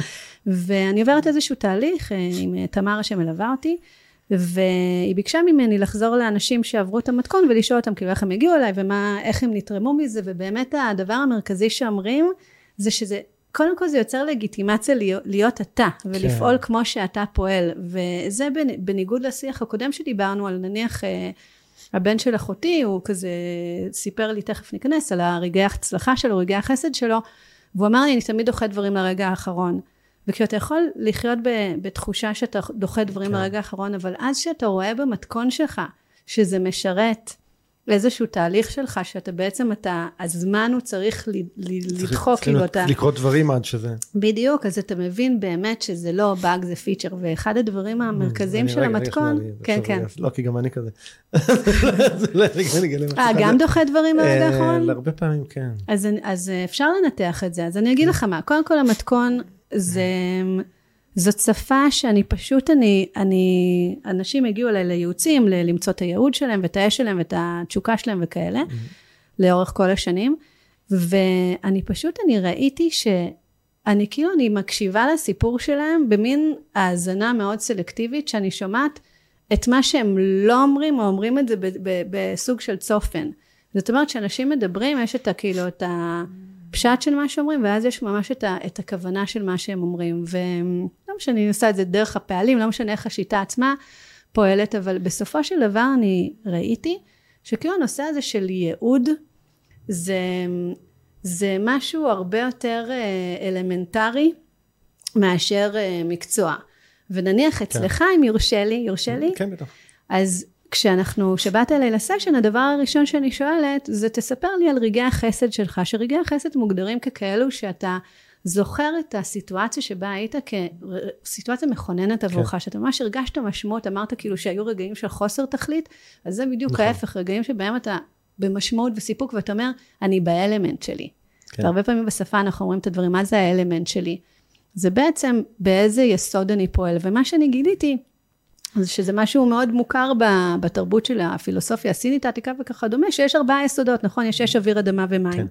ואני עוברת איזשהו תהליך עם תמרה שמלווה אותי. והיא ביקשה ממני לחזור לאנשים שעברו את המתכון ולשאול אותם כאילו איך הם הגיעו אליי ומה, איך הם נתרמו מזה ובאמת הדבר המרכזי שאומרים זה שזה קודם כל זה יוצר לגיטימציה להיות, להיות אתה ולפעול כן. כמו שאתה פועל וזה בניגוד לשיח הקודם שדיברנו על נניח אה, הבן של אחותי הוא כזה סיפר לי תכף ניכנס על הרגעי ההצלחה שלו רגעי החסד שלו והוא אמר לי אני תמיד דוחה דברים לרגע האחרון וכי אתה יכול לחיות בתחושה שאתה דוחה דברים כן. לרגע האחרון, אבל אז שאתה רואה במתכון שלך שזה משרת איזשהו תהליך שלך, שאתה בעצם, אתה, הזמן הוא צריך לדחוק, כאילו אתה... לקרות דברים עד שזה... בדיוק, אז אתה מבין באמת שזה לא באג, זה פיצ'ר, ואחד הדברים המרכזיים של המתכון... כן, כן. לא, כי גם אני כזה. אה, גם דוחה דברים לרגע אה, האחרון? הרבה פעמים כן. אז אפשר לנתח את זה, אז אני אגיד לך מה, קודם כל המתכון... זה, זאת שפה שאני פשוט, אני, אני, אנשים הגיעו אליי לייעוצים, למצוא את הייעוד שלהם ואת האש שלהם ואת התשוקה שלהם וכאלה. לאורך כל השנים, ואני פשוט, אני ראיתי שאני כאילו, אני מקשיבה לסיפור שלהם במין האזנה מאוד סלקטיבית, שאני שומעת את מה שהם לא אומרים, או אומרים את זה בסוג של צופן. זאת אומרת, שאנשים מדברים, יש את ה, כאילו, את ה... הפשט של מה שאומרים, ואז יש ממש את, ה, את הכוונה של מה שהם אומרים. ולא משנה, אני עושה את זה דרך הפעלים, לא משנה איך השיטה עצמה פועלת, אבל בסופו של דבר אני ראיתי שכאילו הנושא הזה של ייעוד, זה, זה משהו הרבה יותר אה, אלמנטרי מאשר אה, מקצוע. ונניח כן. אצלך, כן. אם יורשה לי, יורשה לי? כן, בטח. אז כשאנחנו, כשבאת אליי לסשן, הדבר הראשון שאני שואלת, זה תספר לי על רגעי החסד שלך, שרגעי החסד מוגדרים ככאלו שאתה זוכר את הסיטואציה שבה היית כסיטואציה מכוננת עבורך, כן. שאתה ממש הרגשת משמעות, אמרת כאילו שהיו רגעים של חוסר תכלית, אז זה בדיוק נכון. ההפך, רגעים שבהם אתה במשמעות וסיפוק, ואתה אומר, אני באלמנט שלי. כן. והרבה פעמים בשפה אנחנו אומרים את הדברים, מה זה האלמנט שלי? זה בעצם באיזה יסוד אני פועל, ומה שאני גיליתי, אז שזה משהו מאוד מוכר בתרבות של הפילוסופיה הסינית העתיקה וכדומה, שיש ארבעה יסודות, נכון? יש אש, אוויר, אדמה ומים. כן.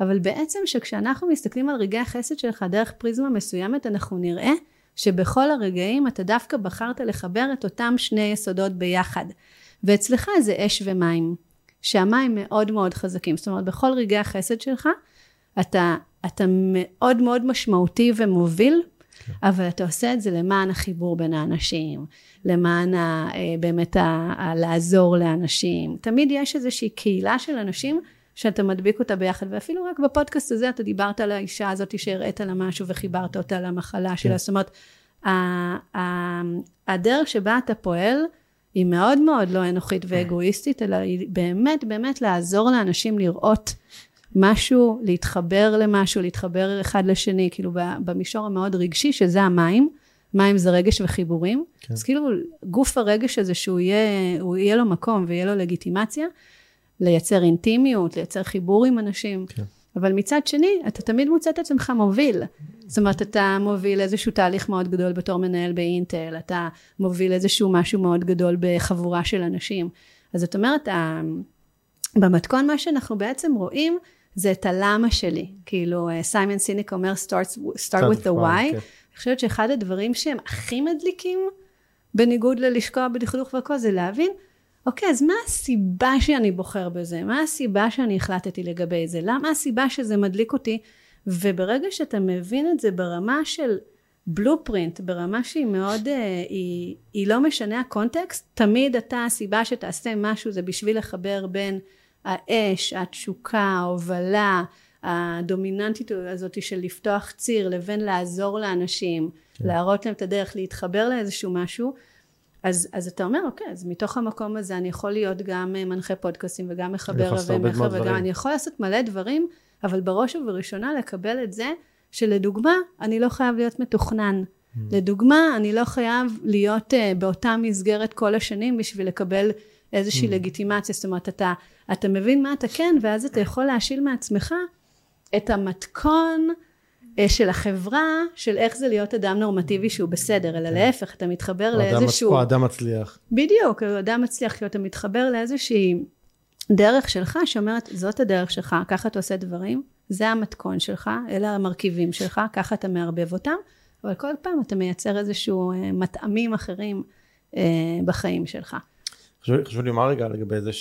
אבל בעצם שכשאנחנו מסתכלים על רגעי החסד שלך דרך פריזמה מסוימת, אנחנו נראה שבכל הרגעים אתה דווקא בחרת לחבר את אותם שני יסודות ביחד. ואצלך זה אש ומים, שהמים מאוד מאוד חזקים. זאת אומרת, בכל רגעי החסד שלך, אתה, אתה מאוד מאוד משמעותי ומוביל. אבל אתה עושה את זה למען החיבור בין האנשים, למען ה, אה, באמת ה, ה, לעזור לאנשים. תמיד יש איזושהי קהילה של אנשים שאתה מדביק אותה ביחד, ואפילו רק בפודקאסט הזה אתה דיברת על האישה הזאת שהראית לה משהו וחיברת אותה למחלה שלה, כן. זאת אומרת, הדרך שבה אתה פועל היא מאוד מאוד לא אנוכית ואגואיסטית, אלא היא באמת באמת לעזור לאנשים לראות משהו, להתחבר למשהו, להתחבר אחד לשני, כאילו במישור המאוד רגשי, שזה המים. מים זה רגש וחיבורים. כן. אז כאילו גוף הרגש הזה שהוא יהיה, יהיה לו מקום ויהיה לו לגיטימציה, לייצר אינטימיות, לייצר חיבור עם אנשים. כן. אבל מצד שני, אתה תמיד מוצא את עצמך מוביל. זאת אומרת, אתה מוביל איזשהו תהליך מאוד גדול בתור מנהל באינטל, אתה מוביל איזשהו משהו מאוד גדול בחבורה של אנשים. אז זאת אומרת, במתכון מה שאנחנו בעצם רואים, זה את הלמה שלי. כאילו, סיימון סיניק אומר, start, start with the why. Okay. כן. אני חושבת שאחד הדברים שהם הכי מדליקים, בניגוד ללשקוע בדכדוך והכל, זה להבין אוקיי, אז מה הסיבה שאני בוחר בזה? מה הסיבה שאני החלטתי לגבי זה? למה הסיבה שזה מדליק אותי? וברגע שאתה מבין את זה ברמה של בלופרינט, ברמה שהיא מאוד, אה, היא, היא לא משנה הקונטקסט, תמיד אתה, הסיבה שתעשה משהו זה בשביל לחבר בין האש, התשוקה, ההובלה, הדומיננטית הזאת של לפתוח ציר לבין לעזור לאנשים, כן. להראות להם את הדרך, להתחבר לאיזשהו משהו, אז, אז אתה אומר, אוקיי, אז מתוך המקום הזה אני יכול להיות גם אה, מנחה פודקאסים וגם מחבר מכר וגם אני יכול לעשות מלא דברים, אבל בראש ובראשונה לקבל את זה שלדוגמה, אני לא חייב להיות מתוכנן. Mm. לדוגמה, אני לא חייב להיות uh, באותה מסגרת כל השנים בשביל לקבל איזושהי mm. לגיטימציה. זאת אומרת, אתה, אתה מבין מה אתה כן, ואז אתה יכול להשיל מעצמך את המתכון אה, של החברה, של איך זה להיות אדם נורמטיבי שהוא בסדר, אלא כן. להפך, אתה מתחבר לאיזשהו... או אדם מצליח. בדיוק, או אדם מצליח, כי אתה מתחבר לאיזושהי דרך שלך שאומרת, זאת הדרך שלך, ככה אתה עושה דברים, זה המתכון שלך, אלה המרכיבים שלך, ככה אתה מערבב אותם, אבל כל פעם אתה מייצר איזשהו אה, מטעמים אחרים אה, בחיים שלך. חשוב, חשוב לי לומר רגע לגבי זה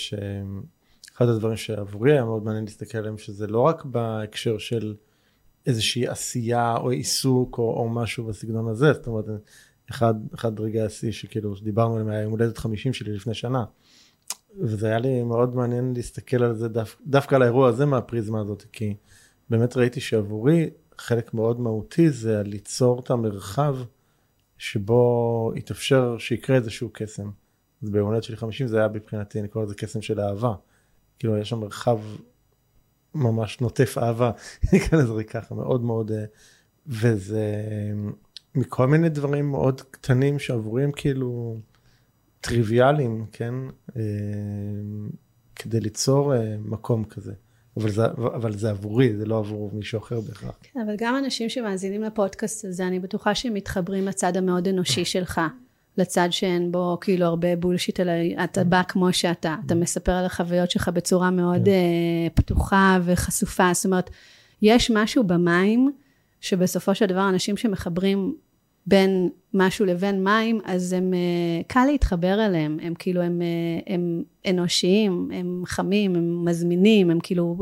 שאחד הדברים שעבורי היה מאוד מעניין להסתכל עליהם, שזה לא רק בהקשר של איזושהי עשייה או עיסוק או, או משהו בסגנון הזה, זאת אומרת, אחד, אחד רגעי השיא שכאילו שדיברנו עליהם היה יום הולדת 50 שלי לפני שנה. וזה היה לי מאוד מעניין להסתכל על זה דו, דווקא על האירוע הזה מהפריזמה הזאת, כי באמת ראיתי שעבורי חלק מאוד מהותי זה ליצור את המרחב שבו יתאפשר שיקרה איזשהו קסם. אז ביום הולדת שלי 50 זה היה מבחינתי, אני קורא לזה קסם של אהבה. כאילו יש שם מרחב ממש נוטף אהבה, נקרא לזה ככה, מאוד מאוד, אה, וזה מכל מיני דברים מאוד קטנים שעבורי הם כאילו טריוויאליים, כן, אה, כדי ליצור אה, מקום כזה. אבל זה, אבל זה עבורי, זה לא עבור מישהו אחר בהכרח. כן, אבל גם אנשים שמאזינים לפודקאסט הזה, אני בטוחה שהם מתחברים לצד המאוד אנושי שלך. לצד שאין בו כאילו הרבה בולשיט, אלא אתה בא כמו שאתה, אתה מספר על החוויות שלך בצורה מאוד כן. uh, פתוחה וחשופה, זאת אומרת, יש משהו במים, שבסופו של דבר אנשים שמחברים בין משהו לבין מים, אז הם, uh, קל להתחבר אליהם, הם כאילו, הם, uh, הם אנושיים, הם חמים, הם מזמינים, הם כאילו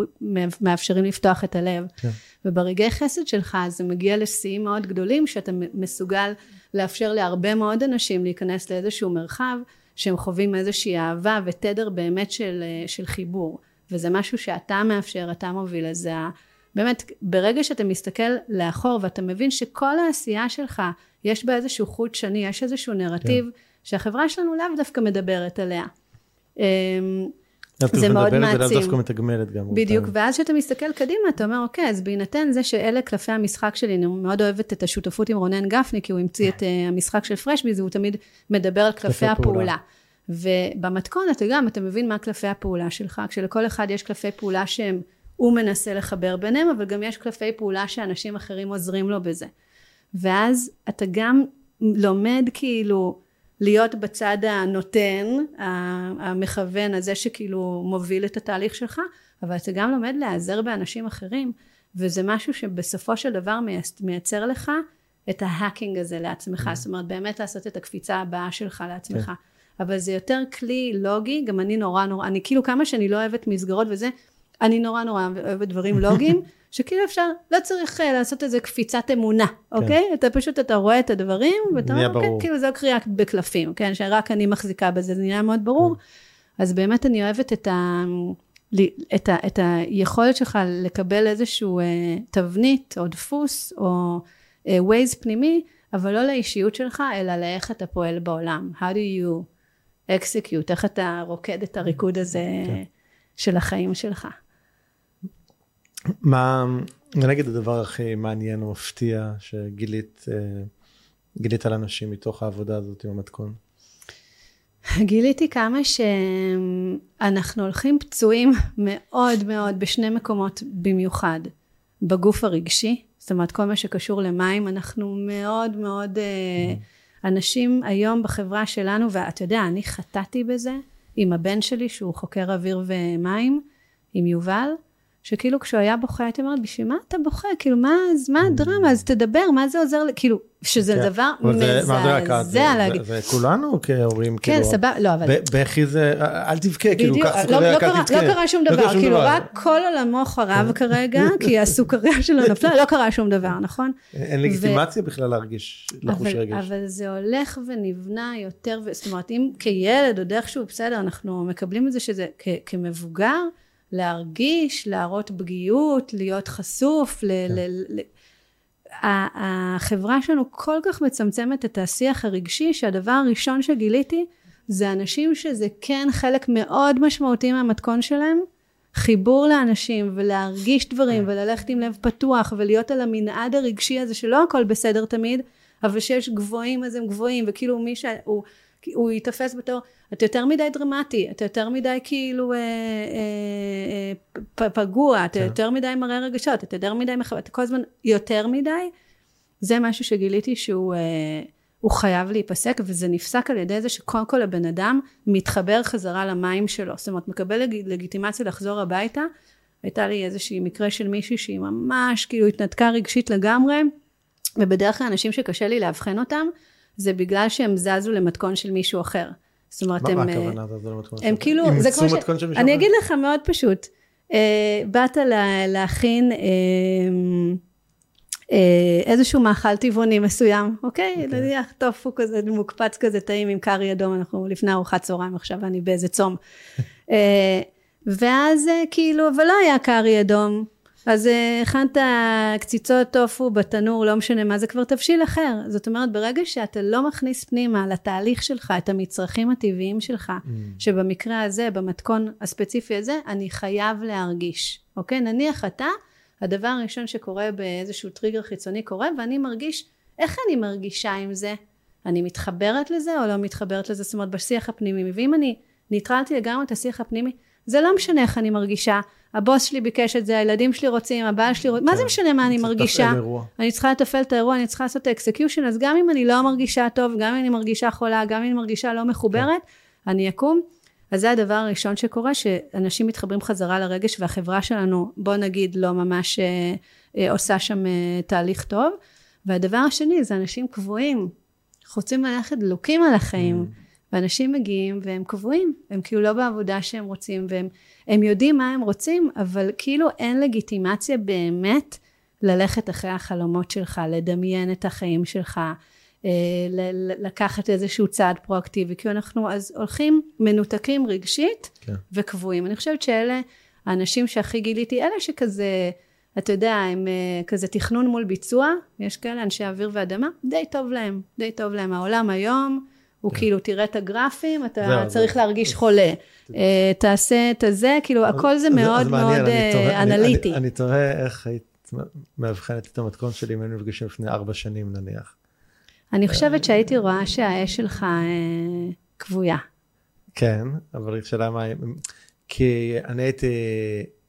מאפשרים לפתוח את הלב. כן. וברגעי חסד שלך זה מגיע לשיאים מאוד גדולים, שאתה מסוגל לאפשר להרבה מאוד אנשים להיכנס לאיזשהו מרחב שהם חווים איזושהי אהבה ותדר באמת של, אה, של חיבור וזה משהו שאתה מאפשר, אתה מוביל אז זה באמת ברגע שאתה מסתכל לאחור ואתה מבין שכל העשייה שלך יש בה איזשהו חוט שני, יש איזשהו נרטיב כן. שהחברה שלנו לאו דווקא מדברת עליה אמ, זה מאוד מעצים. ולאו דווקא מתגמלת גם. בדיוק, אותנו. ואז כשאתה מסתכל קדימה, אתה אומר, אוקיי, אז בהינתן זה שאלה קלפי המשחק שלי, אני מאוד אוהבת את השותפות עם רונן גפני, כי הוא המציא את uh, המשחק של פרשביז, והוא תמיד מדבר על קלפי הפעולה. ובמתכון אתה גם, אתה מבין מה קלפי הפעולה שלך, כשלכל אחד יש קלפי פעולה שהם, הוא מנסה לחבר ביניהם, אבל גם יש קלפי פעולה שאנשים אחרים עוזרים לו בזה. ואז אתה גם לומד כאילו, להיות בצד הנותן, המכוון, הזה שכאילו מוביל את התהליך שלך, אבל אתה גם לומד להיעזר באנשים אחרים, וזה משהו שבסופו של דבר מייצר לך את ההאקינג הזה לעצמך, mm. זאת אומרת באמת לעשות את הקפיצה הבאה שלך לעצמך. כן. אבל זה יותר כלי לוגי, גם אני נורא נורא, אני כאילו כמה שאני לא אוהבת מסגרות וזה, אני נורא נורא אוהבת דברים לוגיים, שכאילו אפשר, לא צריך uh, לעשות איזה קפיצת אמונה, כן. אוקיי? אתה פשוט, אתה רואה את הדברים, ואתה אומר, כן, כאילו זו קריאה בקלפים, כן? שרק אני מחזיקה בזה, זה נראה מאוד ברור. כן. אז באמת אני אוהבת את ה... את, ה, את היכולת שלך לקבל איזשהו uh, תבנית או דפוס או uh, ways פנימי, אבל לא לאישיות שלך, אלא לאיך אתה פועל בעולם. How do you execute, איך אתה רוקד את הריקוד הזה כן. של החיים שלך. מה, נגיד הדבר הכי מעניין או מפתיע שגילית אה, גילית על אנשים מתוך העבודה הזאת עם המתכון? גיליתי כמה שאנחנו הולכים פצועים מאוד מאוד בשני מקומות במיוחד. בגוף הרגשי, זאת אומרת כל מה שקשור למים, אנחנו מאוד מאוד... Mm-hmm. אנשים היום בחברה שלנו, ואתה יודע, אני חטאתי בזה עם הבן שלי שהוא חוקר אוויר ומים, עם יובל, שכאילו כשהוא היה בוכה הייתי אומרת, בשביל מה אתה בוכה? כאילו, מה, אז מה הדרמה? אז תדבר, מה זה עוזר? כאילו, שזה כן. דבר מזעזע להגיד. וכולנו כהורים, כן, כאילו, סבבה, לא, אבל... בכי זה, אל תבכה, כאילו, קח לא, סוכריה, לא, לא, תבכה. לא קרה שום דבר, כאילו, רק כל עולמו חרב כרגע, כי הסוכריה שלו נפלה, לא קרה שום דבר, נכון? אין לגיטימציה בכלל להרגיש לחוש רגש. אבל זה הולך ונבנה יותר, זאת אומרת, אם כילד, עוד איכשהו, בסדר, אנחנו מקבלים את זה שזה כמבוגר, להרגיש, להראות פגיעות, להיות חשוף, ל- כן. ל- ל- החברה שלנו כל כך מצמצמת את השיח הרגשי שהדבר הראשון שגיליתי זה אנשים שזה כן חלק מאוד משמעותי מהמתכון שלהם חיבור לאנשים ולהרגיש דברים כן. וללכת עם לב פתוח ולהיות על המנעד הרגשי הזה שלא הכל בסדר תמיד אבל שיש גבוהים אז הם גבוהים וכאילו מי שהוא הוא ייתפס בתור אתה יותר מדי דרמטי, אתה יותר מדי כאילו אה, אה, אה, פגוע, אתה כן. יותר מדי מראה רגשות, אתה יותר מדי מחבר, אתה כל הזמן יותר מדי, זה משהו שגיליתי שהוא אה, חייב להיפסק, וזה נפסק על ידי זה שקודם כל הבן אדם מתחבר חזרה למים שלו, זאת אומרת מקבל לג, לגיטימציה לחזור הביתה, הייתה לי איזושהי מקרה של מישהי שהיא ממש כאילו התנתקה רגשית לגמרי, ובדרך כלל אנשים שקשה לי לאבחן אותם, זה בגלל שהם זזו למתכון של מישהו אחר. זאת אומרת, הם... מה הכוונה זזו למתכון? הם כאילו, זה כמו ש... של מישהו אני אגיד לך מאוד פשוט. אה, באת להכין אה, אה, איזשהו מאכל טבעוני מסוים, אוקיי? אוקיי. נניח טופו כזה מוקפץ כזה טעים עם קארי אדום, אנחנו לפני ארוחת צהריים עכשיו, אני באיזה צום. ואז כאילו, אבל לא היה קארי אדום. אז אה, הכנת קציצות טופו בתנור, לא משנה מה, זה כבר תבשיל אחר. זאת אומרת, ברגע שאתה לא מכניס פנימה לתהליך שלך את המצרכים הטבעיים שלך, mm. שבמקרה הזה, במתכון הספציפי הזה, אני חייב להרגיש. אוקיי? נניח אתה, הדבר הראשון שקורה באיזשהו טריגר חיצוני קורה, ואני מרגיש, איך אני מרגישה עם זה? אני מתחברת לזה או לא מתחברת לזה? זאת אומרת, בשיח הפנימי. ואם אני ניטרלתי לגמרי את השיח הפנימי, זה לא משנה איך אני מרגישה, הבוס שלי ביקש את זה, הילדים שלי רוצים, הבעל שלי רוצה, מה זה כן. משנה מה אני מרגישה? אני צריכה לתפעל את האירוע, אני צריכה לעשות את ה execution, אז גם אם אני לא מרגישה טוב, גם אם אני מרגישה חולה, גם אם אני מרגישה לא מחוברת, כן. אני אקום. אז זה הדבר הראשון שקורה, שאנשים מתחברים חזרה לרגש, והחברה שלנו, בוא נגיד, לא ממש אה, אה, עושה שם אה, תהליך טוב. והדבר השני, זה אנשים קבועים, רוצים ללכת דלוקים על החיים. Mm. ואנשים מגיעים והם קבועים, הם כאילו לא בעבודה שהם רוצים, והם יודעים מה הם רוצים, אבל כאילו אין לגיטימציה באמת ללכת אחרי החלומות שלך, לדמיין את החיים שלך, אה, לקחת איזשהו צעד פרואקטיבי, כי אנחנו אז הולכים מנותקים רגשית כן. וקבועים. אני חושבת שאלה האנשים שהכי גיליתי, אלה שכזה, אתה יודע, הם אה, כזה תכנון מול ביצוע, יש כאלה אנשי אוויר ואדמה, די טוב להם, די טוב להם. העולם היום, הוא כן. כאילו, תראה את הגרפים, אתה צריך להרגיש חולה. אה, תעשה את הזה, כאילו, הכל זה מאוד מאוד אה, אנליטי. אני תוהה איך היית מאבחנת את המתכון שלי אם היינו נפגשים לפני ארבע שנים נניח. אני חושבת שהייתי רואה שהאש שלך אה, כבויה. כן, אבל השאלה מה... כי אני הייתי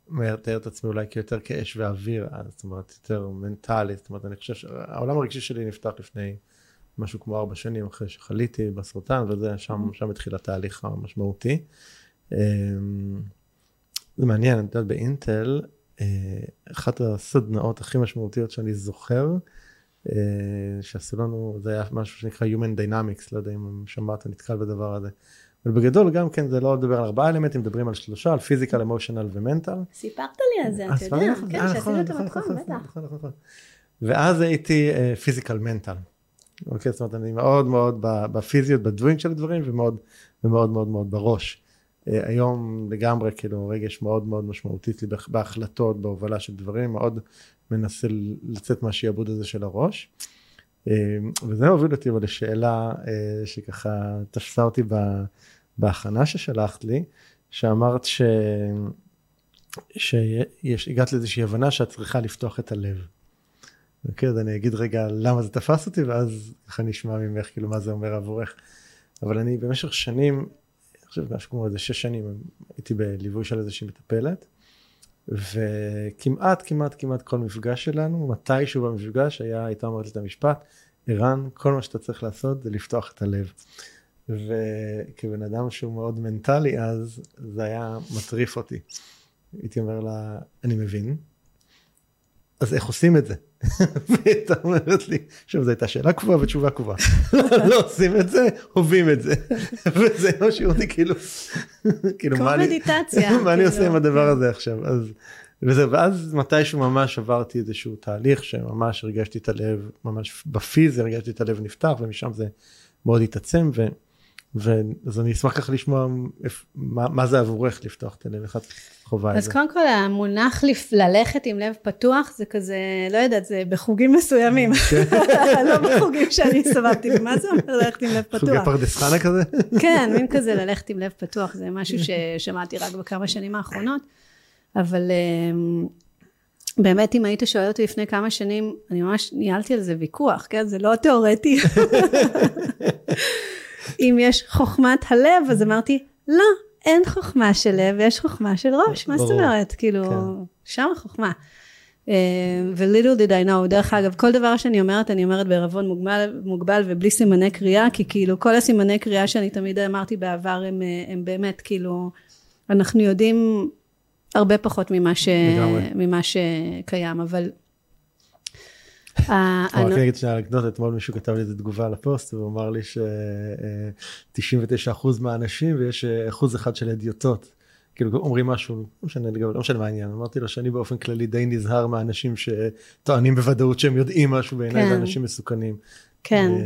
מתאר את עצמי אולי כיותר כאש ואוויר, זאת אומרת, יותר מנטלי, זאת אומרת, אני חושב שהעולם הרגשי שלי נפתח לפני משהו כמו ארבע שנים אחרי שחליתי בסרטן, וזה שם, שם התחיל התהליך המשמעותי. אה, זה מעניין, את יודעת, באינטל, אה, אחת הסדנאות הכי משמעותיות שאני זוכר, אה, שעשו לנו, זה היה משהו שנקרא Human Dynamics, לא יודע אם שמעת, נתקל בדבר הזה. אבל בגדול גם כן זה לא לדבר על ארבעה אלמנטים, מדברים על שלושה, על פיזיקל, אמושיונל ומנטל. סיפרת לי על זה, אתה יודע, כן, שעשינו את המתכון, בטח. נכון, נכון, נכון. ואז הייתי פיזיקל מנטל. אוקיי, זאת אומרת, אני מאוד מאוד בפיזיות, בדווינג של הדברים, ומאוד ומאוד מאוד מאוד בראש. אה, היום לגמרי כאילו רגש מאוד מאוד משמעותי לי בהחלטות, בהובלה של דברים, מאוד מנסה לצאת מהשיעבוד הזה של הראש. אה, וזה הוביל אותי אבל לשאלה אה, שככה תפסה אותי בהכנה ששלחת לי, שאמרת ש... שהגעת לאיזושהי הבנה שאת צריכה לפתוח את הלב. אוקיי, אז אני אגיד רגע למה זה תפס אותי, ואז ככה נשמע ממך כאילו מה זה אומר עבורך. אבל אני במשך שנים חושב משהו כמו איזה שש שנים הייתי בליווי של איזושהי מטפלת, וכמעט כמעט כמעט כל מפגש שלנו, מתישהו במפגש היה, הייתה אומרת לי את המשפט, ערן, כל מה שאתה צריך לעשות זה לפתוח את הלב. וכבן אדם שהוא מאוד מנטלי אז, זה היה מטריף אותי. הייתי אומר לה, אני מבין, אז איך עושים את זה? והייתה אומרת לי, עכשיו זו הייתה שאלה קבועה ותשובה קבועה. לא עושים את זה, הובים את זה. וזה מה אותי כאילו, כאילו מה אני, מה אני עושה עם כאילו. הדבר הזה עכשיו? אז, וזה, ואז מתישהו ממש עברתי איזשהו תהליך שממש הרגשתי את הלב, ממש בפיזי הרגשתי את הלב נפתח ומשם זה מאוד התעצם. ו... ואז אני אשמח ככה לשמוע מה, מה זה עבורך לפתוח את הלב, איך את חווה את זה. אז קודם כל המונח ללכת עם לב פתוח זה כזה, לא יודעת, זה בחוגים מסוימים, כן. לא בחוגים שאני הסתובבתי, ומה זה אומר ללכת עם לב פתוח? חוגי פרדס חנה כזה? כן, מין כזה ללכת עם לב פתוח, זה משהו ששמעתי רק בכמה שנים האחרונות, אבל אמ, באמת אם היית שואל אותי לפני כמה שנים, אני ממש ניהלתי על זה ויכוח, כן? זה לא תיאורטי. אם יש חוכמת הלב, אז אמרתי, לא, אין חוכמה של לב, יש חוכמה של ראש, מה זאת אומרת? כאילו, כן. שם החוכמה. Uh, ו-little did I know, דרך אגב, כל דבר שאני אומרת, אני אומרת בערבון מוגבל, מוגבל ובלי סימני קריאה, כי כאילו כל הסימני קריאה שאני תמיד אמרתי בעבר, הם, אה, הם באמת כאילו, אנחנו יודעים הרבה פחות ממה, ש, ממה שקיים, אבל רק אגיד שנייה אנקדוטה, אתמול מישהו כתב לי איזה תגובה לפוסט, והוא אמר לי ש-99% מהאנשים ויש אה, אחוז אחד של אדיוטות. כאילו אומרים משהו, לא משנה לגבי, לא משנה מה העניין, אמרתי לו שאני באופן כללי די נזהר מהאנשים שטוענים בוודאות שהם יודעים משהו בעיניי, כן. ואנשים מסוכנים. כן, אה,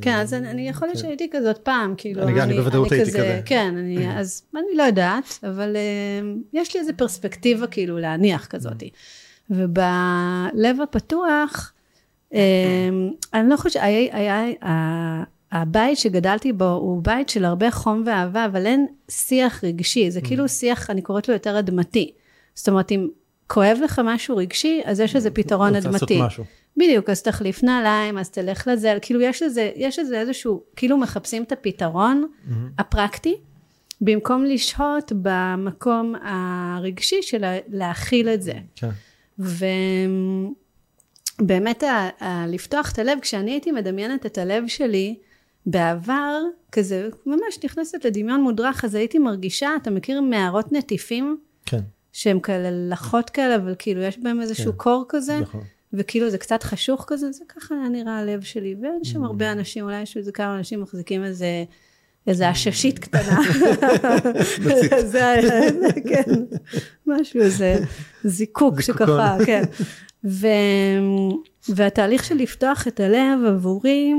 כן, אז אני יכול להיות כן. שהייתי כזאת פעם, כאילו, אני, אני בוודאות הייתי כזה, כן, אני, אז אני לא יודעת, אבל אה, יש לי איזה פרספקטיבה כאילו להניח כזאת. ובלב הפתוח, אני לא חושבת, הבית שגדלתי בו הוא בית של הרבה חום ואהבה, אבל אין שיח רגשי, זה כאילו mm. שיח, אני קוראת לו יותר אדמתי. זאת אומרת, אם כואב לך משהו רגשי, אז יש איזה פתרון אדמתי. רוצה לעשות משהו. בדיוק, אז תחליף נעליים, אז תלך לזה, כאילו יש לזה, יש לזה איזשהו, כאילו מחפשים את הפתרון mm-hmm. הפרקטי, במקום לשהות במקום הרגשי של להכיל את זה. כן. ו... באמת ה- ה- לפתוח את הלב, כשאני הייתי מדמיינת את הלב שלי בעבר, כזה ממש נכנסת לדמיון מודרך, אז הייתי מרגישה, אתה מכיר מערות נטיפים? כן. שהם כאלה לחות כאלה, אבל כאילו יש בהם איזשהו כן. קור כזה, נכון. וכאילו זה קצת חשוך כזה, זה ככה נראה הלב שלי, ואין שם mm. הרבה אנשים, אולי יש איזה כמה אנשים מחזיקים איזה... איזה עששית קטנה. זה היה, כן, משהו, איזה זיקוק שככה, כן. ו... והתהליך של לפתוח את הלב עבורי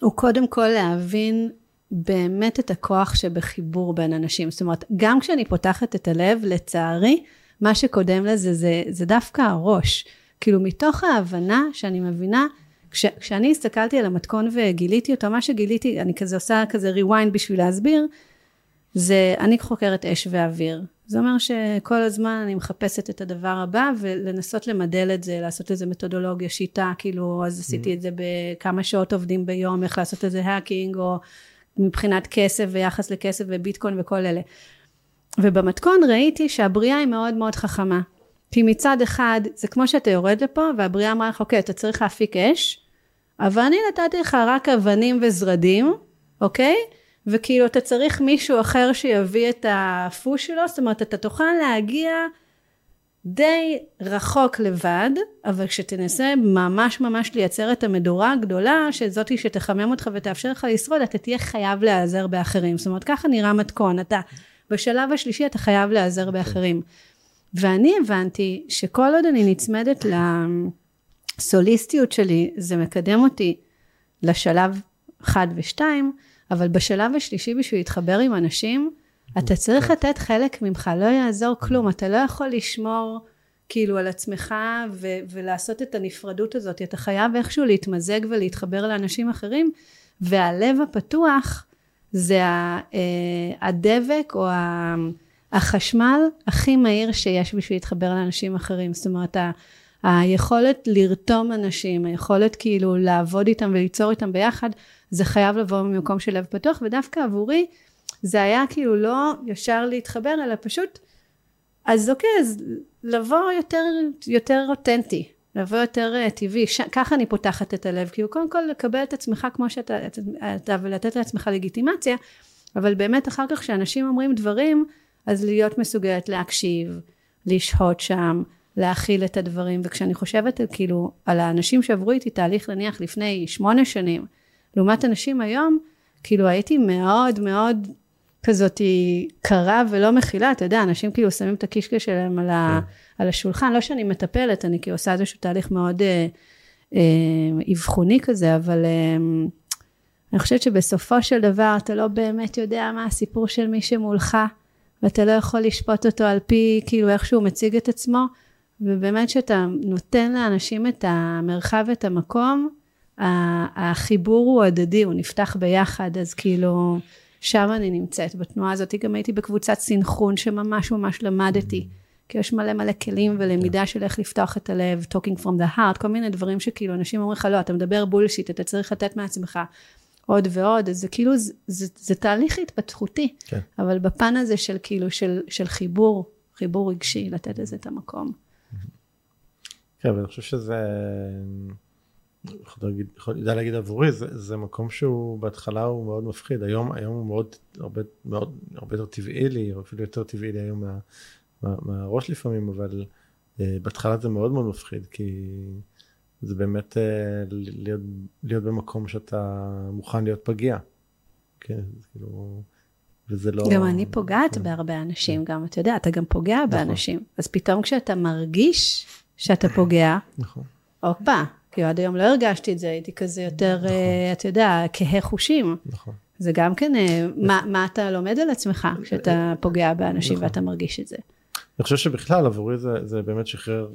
הוא קודם כל להבין באמת את הכוח שבחיבור בין אנשים. זאת אומרת, גם כשאני פותחת את הלב, לצערי, מה שקודם לזה זה, זה דווקא הראש. כאילו מתוך ההבנה שאני מבינה, כש, כשאני הסתכלתי על המתכון וגיליתי אותו, מה שגיליתי, אני כזה עושה כזה rewind בשביל להסביר, זה אני חוקרת אש ואוויר. זה אומר שכל הזמן אני מחפשת את הדבר הבא ולנסות למדל את זה, לעשות איזה מתודולוגיה, שיטה, כאילו אז עשיתי mm-hmm. את זה בכמה שעות עובדים ביום, איך לעשות איזה האקינג או מבחינת כסף ויחס לכסף וביטקוין וכל אלה. ובמתכון ראיתי שהבריאה היא מאוד מאוד חכמה. כי מצד אחד זה כמו שאתה יורד לפה והבריאה אמרה לך אוקיי אתה צריך להפיק אש אבל אני נתתי לך רק אבנים וזרדים, אוקיי? וכאילו אתה צריך מישהו אחר שיביא את הפוש שלו, זאת אומרת אתה תוכל להגיע די רחוק לבד, אבל כשתנסה ממש ממש לייצר את המדורה הגדולה, שזאתי שתחמם אותך ותאפשר לך לשרוד, אתה תהיה חייב להיעזר באחרים. זאת אומרת, ככה נראה מתכון, אתה בשלב השלישי אתה חייב להיעזר באחרים. ואני הבנתי שכל עוד אני נצמדת לסוליסטיות שלי, זה מקדם אותי לשלב אחד ושתיים, אבל בשלב השלישי בשביל להתחבר עם אנשים, אתה צריך כן. לתת חלק ממך, לא יעזור כלום, אתה לא יכול לשמור כאילו על עצמך ו- ולעשות את הנפרדות הזאת, אתה חייב איכשהו להתמזג ולהתחבר לאנשים אחרים, והלב הפתוח זה אה, הדבק או החשמל הכי מהיר שיש בשביל להתחבר לאנשים אחרים, זאת אומרת היכולת לרתום אנשים, היכולת כאילו לעבוד איתם וליצור איתם ביחד, זה חייב לבוא ממקום של לב פתוח, ודווקא עבורי זה היה כאילו לא ישר להתחבר, אלא פשוט, אז אוקיי, אז לבוא יותר, יותר אותנטי, לבוא יותר uh, טבעי, ש... ככה אני פותחת את הלב, כאילו קודם כל לקבל את עצמך כמו שאתה, אתה, ולתת לעצמך לגיטימציה, אבל באמת אחר כך כשאנשים אומרים דברים, אז להיות מסוגלת להקשיב, לשהות שם, להכיל את הדברים, וכשאני חושבת כאילו על האנשים שעברו איתי תהליך נניח לפני שמונה שנים, לעומת אנשים היום, כאילו הייתי מאוד מאוד כזאת קרה ולא מכילה, אתה יודע, אנשים כאילו שמים את הקישקע שלהם על, ה, כן. על השולחן, לא שאני מטפלת, אני כאילו עושה איזשהו תהליך מאוד אה, אה, אבחוני כזה, אבל אה, אני חושבת שבסופו של דבר אתה לא באמת יודע מה הסיפור של מי שמולך, ואתה לא יכול לשפוט אותו על פי כאילו איך שהוא מציג את עצמו, ובאמת שאתה נותן לאנשים את המרחב ואת המקום, החיבור הוא הדדי, הוא נפתח ביחד, אז כאילו, שם אני נמצאת, בתנועה הזאת. גם הייתי בקבוצת סינכרון שממש ממש למדתי, כי יש מלא מלא כלים ולמידה של איך לפתוח את הלב, talking from the heart, כל מיני דברים שכאילו אנשים אומרים לך, לא, אתה מדבר בולשיט, אתה צריך לתת מעצמך עוד ועוד, אז זה כאילו, זה, זה, זה תהליך התפתחותי, כן. אבל בפן הזה של כאילו, של, של חיבור, חיבור רגשי, לתת לזה את המקום. כן, ואני חושב שזה... יכול יודע להגיד עבורי, זה, זה מקום שהוא בהתחלה הוא מאוד מפחיד, היום, היום הוא מאוד, הרבה, מאוד, הרבה יותר טבעי לי, או אפילו יותר טבעי לי היום מה, מה, מהראש לפעמים, אבל uh, בהתחלה זה מאוד מאוד מפחיד, כי זה באמת uh, להיות, להיות במקום שאתה מוכן להיות פגיע. כן, זה כאילו... וזה לא... גם אני פוגעת כן. בהרבה אנשים, כן. גם, אתה יודע, אתה גם פוגע נכון. באנשים. אז פתאום כשאתה מרגיש שאתה פוגע, נכון. הופה, כאילו עד היום לא הרגשתי את זה, הייתי כזה יותר, נכון. uh, אתה יודע, כהה חושים. נכון. זה גם כן, uh, מה, מה אתה לומד על עצמך כשאתה פוגע באנשים נכון. ואתה מרגיש את זה. אני חושב שבכלל עבורי זה, זה באמת שחרר,